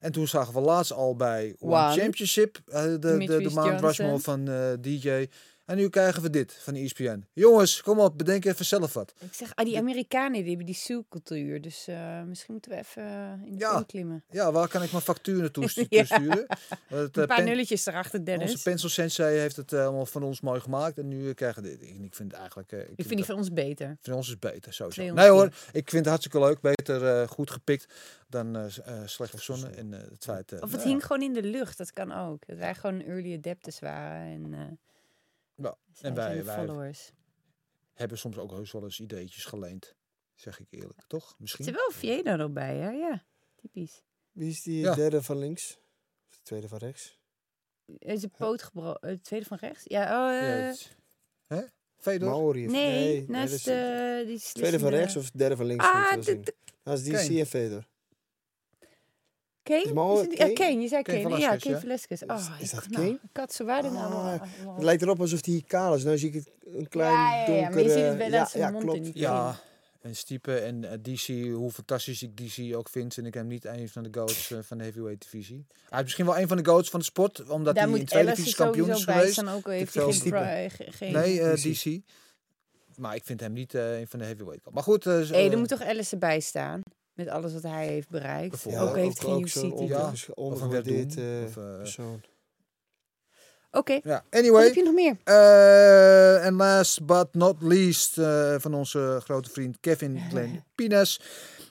En toen zagen we laatst al bij One, One. Championship eh, de, de, de, Mount. Rushmore van eh, DJ. En nu krijgen we dit van E ESPN. Jongens, kom op, bedenk even zelf wat. Ik zeg, ah, die Amerikanen die hebben die Sioux-cultuur. Dus eh, misschien moeten we even eh, in de Ja. klimmen. Ja, waar kan ik mijn factuur naartoe stu- Ja. sturen? Want, eh, Een paar pen- nulletjes erachter, Dennis. Onze Pencil Sensei heeft het eh, allemaal van ons mooi gemaakt. En nu eh, krijgen we dit. Ik, ik vind het eigenlijk... eh, ik vind die het- van ons beter. van ons is beter, sowieso. 210. Nee hoor, ik vind het hartstikke leuk. Beter eh, goed gepikt dan eh, eh, slecht verzonnen. En eh, het feit... eh, Of het nou hing gewoon in de lucht, dat kan ook. Dat wij gewoon early adapters waren. En, eh Ja, zij en wij- de wij- followers. hebben soms ook heus wel eens ideetjes geleend. Zeg ik eerlijk, toch? Er Misschien. zit wel Viena nog bij, hè? Ja, typisch. Wie is die Ja. derde van links? Of de tweede van rechts? Is een poot gebroken? Het tweede van rechts? Ja, oh, Ja, eh, Hè? Fedor? Maori. nee, dat naast is de... die Tweede van rechts of derde van links? Ah, de- de- Dat is die zie je Fedor. Kane? Is Mauro- Is het- ja, Kane? Kane, je zei Kane Kane. Ja, Velasquez, Kane ja. Velasquez. Oh, Is- dat nou, Kane? Ik had ze waarde nou. Ah, oh, oh. Het lijkt erop alsof hij kaal is. Nou zie ik het een klein Ja, ja, ja, maar je ziet het donkere- wel ja, aan zijn ja, mond klopt. en die Ja, en Stiepe en eh, DC, hoe fantastisch ik DC ook vind, vind ik hem niet een van de goats eh, van de heavyweight divisie. Hij is misschien wel een van de goats van de sport, omdat Daar hij in Ellis divisies kampioen is geweest. staan. Ook heeft geen, Stiepe. geen... Nee, eh, DC. Maar ik vind hem niet een van de heavyweight. Maar goed, eh, Hé, er moet toch Alice erbij staan? Met alles wat hij heeft bereikt. Ook heeft geen. Ja. onderges- of een ondergewaardeerd Verdun, eh, of, eh, persoon. Oké, ja. wat Anyway, heb je nog meer? Eh, en last but not least eh, van onze grote vriend Kevin Glenn Pines.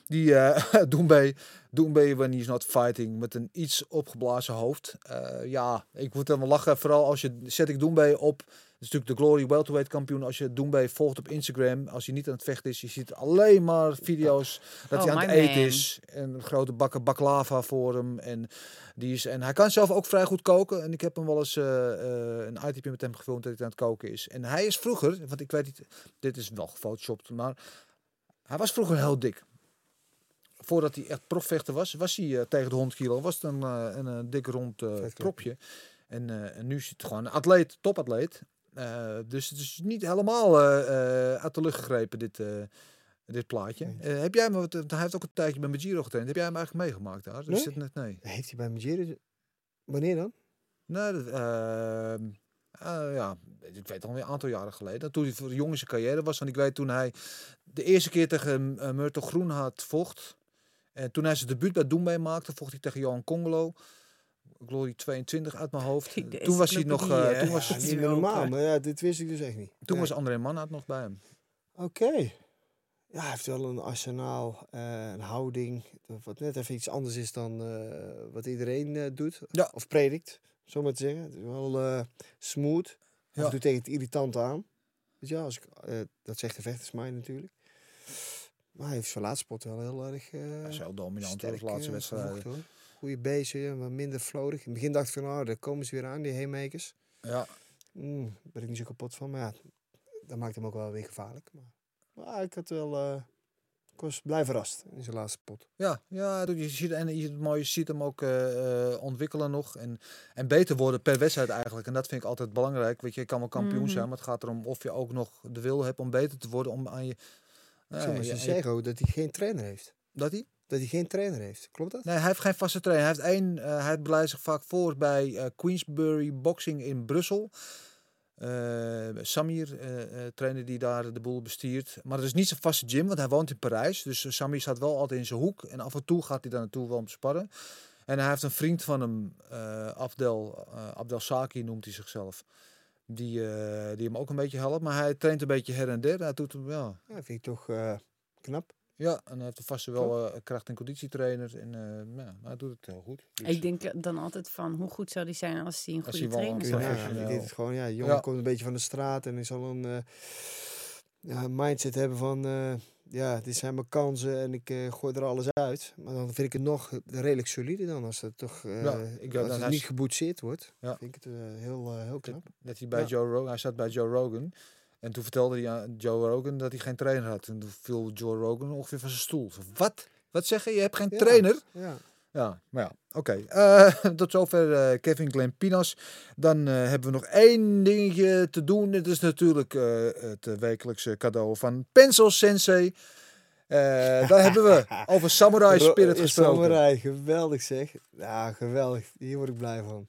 Die uh, Doembe, Doembe when he's not fighting met een iets opgeblazen hoofd. Eh, ja, ik moet dan wel lachen. Vooral als je zet ik Doembe op. Is natuurlijk de Glory welterweight kampioen. Als je Doembe volgt op Instagram, als hij niet aan het vechten is, je ziet alleen maar video's dat Oh, hij aan het eten man. is. En grote bakken baklava voor hem. En, die is, en hij kan zelf ook vrij goed koken. En ik heb hem wel eens eh, eh, een itemje met hem gefilmd dat hij aan het koken is. En hij is vroeger, want ik weet niet, dit is wel gefotoshopt, maar hij was vroeger heel dik. Voordat hij echt profvechter was, was hij eh, tegen de 100 kilo. Was het een, een, dik rond eh Vetklepje. propje. En, eh, en nu is het gewoon een atleet, topatleet. Eh, dus het is niet helemaal eh, eh, uit de lucht gegrepen, dit, dit plaatje. Heb jij hem, hij heeft ook een tijdje bij Giro getraind. Heb jij hem eigenlijk meegemaakt daar? Dus Nee. zit net, nee. Heeft hij bij Magere... Wanneer dan? Nee, dat, ehm, eh, ja, ik weet al een aantal jaren geleden. Toen hij voor de jonge zijn carrière was. Want ik weet toen hij de eerste keer tegen uh, Myrtle Groen had vocht. En toen hij zijn debuut bij Doembe maakte, vocht hij tegen Johan Congolo. Glory 22 uit mijn hoofd. Toen was hij nog. eh, toen was, Ja, niet normaal, maar ja, dit wist ik dus echt niet. toen Nee. was André Mannaert nog bij hem. Oké. Ja, hij heeft wel een arsenaal, eh, een houding, wat net even iets anders is dan eh, wat iedereen eh, doet. Ja. Of predikt, zo maar te zeggen. Het is wel eh, smooth. Ja. toe tegen het irritant aan. Weet je, wel, als ik, eh, dat zegt de vechtersmind natuurlijk. Maar hij heeft zijn laatste spot wel heel erg uh, Hij is heel dominant door de laatste wedstrijden. Goede bezen, maar minder vlodig. In het begin dacht ik van, nou, daar komen ze weer aan, die haymakers. Ja, Mm, daar ben ik niet zo kapot van. Maar ja, dat maakt hem ook wel weer gevaarlijk. Maar, maar ik had wel... eh, ik was blij verrast in zijn laatste pot. ja, ja je ziet, en je, mooi, je ziet hem ook eh, eh, ontwikkelen nog. En, en beter worden per wedstrijd eigenlijk. En dat vind ik altijd belangrijk. Weet je, je kan wel kampioen Mhm. zijn, maar het gaat erom of je ook nog de wil hebt om beter te worden. Om aan je. Maar je- ze je- dat hij geen trainer heeft. dat hij? Dat hij geen trainer heeft. Klopt dat? Nee, hij heeft geen vaste trainer. Hij heeft één. eh, hij beleidt zich vaak voor bij eh, Queensbury Boxing in Brussel. Eh, Samir, trainer die daar de boel bestiert. Maar het is niet zijn vaste gym, want hij woont in Parijs. Dus Samir staat wel altijd in zijn hoek. En af en toe gaat hij daar naartoe wel om te sparren. En hij heeft een vriend van hem, Abdel, Abdel Saki noemt hij zichzelf. Die, die hem ook een beetje helpt. Maar hij traint een beetje her en der. Hij doet hem, ja, Ja, vind ik toch knap. Ja, en hij heeft een vaste wel eh, kracht- en conditietrainer. En eh, ja, hij doet het heel goed. Dus- Ik denk dan altijd van, hoe goed zou die zijn als hij een goede hij trainer zou Ja, professioneel. deed het gewoon, ja, de jongen Ja. komt een beetje van de straat en is al een eh, ja, mindset hebben van, eh, ja, dit zijn mijn kansen en ik eh, gooi er alles uit. Maar dan vind ik het nog redelijk solide dan, als het toch, eh, Ja, ik als dat het hij niet is- geboetseerd wordt. Ja. Vind ik het eh, heel, eh, heel knap. Dat hij bij Ja. Joe Rogan, hij zat bij Joe Rogan. En toen vertelde hij aan Joe Rogan dat hij geen trainer had. En toen viel Joe Rogan ongeveer van zijn stoel. Zo, Wat? Wat zeg je? Je hebt geen Ja. trainer? Ja. Ja, maar ja, oké. Eh, tot zover eh, Kevin Glenn Pinas. Dan eh, hebben we nog één dingetje te doen. Het is natuurlijk het wekelijkse cadeau van Pencil Sensei. Daar hebben we over Samurai Spirit gesproken. Samurai, geweldig zeg. Ja, geweldig. Hier word ik blij van.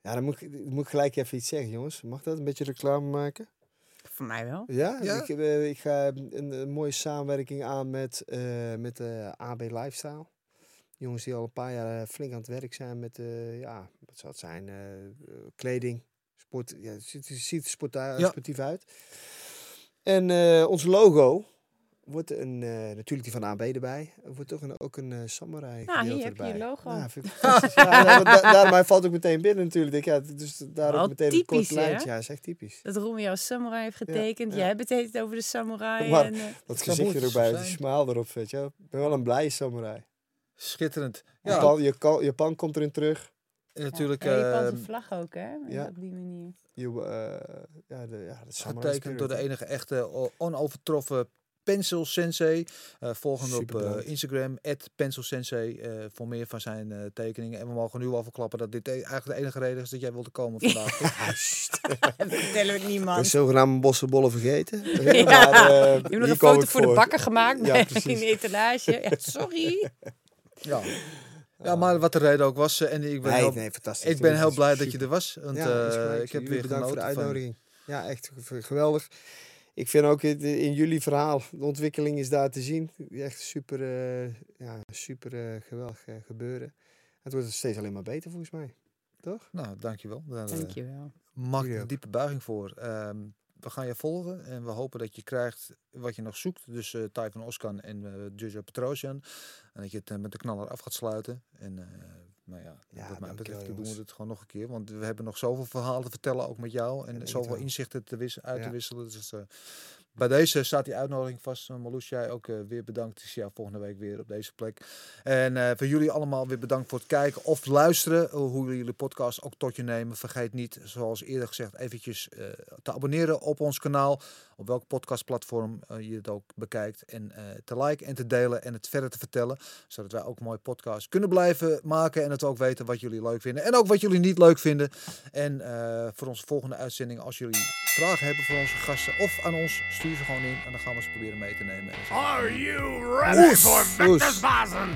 Ja, dan moet ik, moet ik gelijk even iets zeggen, jongens. Mag dat? Een beetje reclame maken? Voor mij wel. Ja, Ja? Ik, eh, ik ga een, een mooie samenwerking aan met, eh met de AB Lifestyle. Jongens die al een paar jaar eh, flink aan het werk zijn met, eh, ja, wat zou het zijn, eh, eh, kleding, sport. Ja, het ziet, het ziet er sportief uit. En eh, ons logo, wordt een, eh, natuurlijk die van AB erbij. Er wordt toch een, ook een eh, samurai Nou, hier heb je je erbij. logo. Ja, vind ik fantastisch. ja, ja, want da- daarom hij valt ook meteen binnen natuurlijk. Ik, ja, dus daar ook meteen een kort lijntje. Ja, is echt typisch. Dat Romeo als samurai heeft getekend. ja. Jij hebt het heet over de samurai. Maar- en, eh, Dat gezicht er ook bij, die smile erop, weet je wel. Ik ben wel een blije samurai. Schitterend. Ja, Japan, Japan, Japan komt erin terug. en natuurlijk ja, Japanse ehm, vlag ook, hè? ja. Op die manier. Je, eh, ja, de, ja, de samurai getekend door de enige echte onovertroffen Pencil Sensei. Eh volgend op Super eh. Instagram, Pencil Sensei, eh, voor meer van zijn eh, tekeningen. En we mogen nu al verklappen dat dit e- eigenlijk de enige reden is dat jij wilde komen vandaag. Dat vertellen we De niemand. zogenaamde bossenbollen vergeten. Ja. Maar, eh, Je hebt nog een foto voor de bakker gemaakt Ja, in de etalage. Ja, sorry. ja. ja, maar wat de reden ook was. En ik ben, Nee, heel, nee, fantastisch. ik ben heel blij dat je er was. Want Ja, eh, ik heb weer bedankt voor de van- uitnodiging. Ja, echt ge- geweldig. Ik vind ook het, in jullie verhaal, de ontwikkeling is daar te zien. Echt super, eh, ja, super eh, geweldig eh, gebeuren. Het wordt steeds alleen maar beter volgens mij. Toch? Nou, dankjewel. Daar eh, Dankjewel. mag ik een diepe buiging voor. Ehm, we gaan je volgen en we hopen dat je krijgt wat je nog zoekt. Dus eh van Oskan en eh Jojo Petrosian. En dat je het eh, met de knaller af gaat sluiten. En eh, nou ja, Ja, wat mij betreft doen we het gewoon nog een keer. Want we hebben nog zoveel verhalen te vertellen, ook met jou. En zoveel inzichten te wis- uit te wisselen. Dus eh, bij deze staat die uitnodiging vast. Uh, Marloes, jij ook eh, weer bedankt. Ik zie jou volgende week weer op deze plek. En eh, voor jullie allemaal weer bedankt voor het kijken of luisteren. Hoe jullie de podcast ook tot je nemen. Vergeet niet, zoals eerder gezegd, eventjes eh, te abonneren op ons kanaal. Op welk podcastplatform eh, je het ook bekijkt. En eh, te liken en te delen en het verder te vertellen. Zodat wij ook mooie podcast kunnen blijven maken. En het ook weten wat jullie leuk vinden. En ook wat jullie niet leuk vinden. En eh, voor onze volgende uitzending, als jullie vragen hebben voor onze gasten of aan ons, stuur ze gewoon in. En dan gaan we ze proberen mee te nemen. Are you ready for Oes. Vector's Bazen?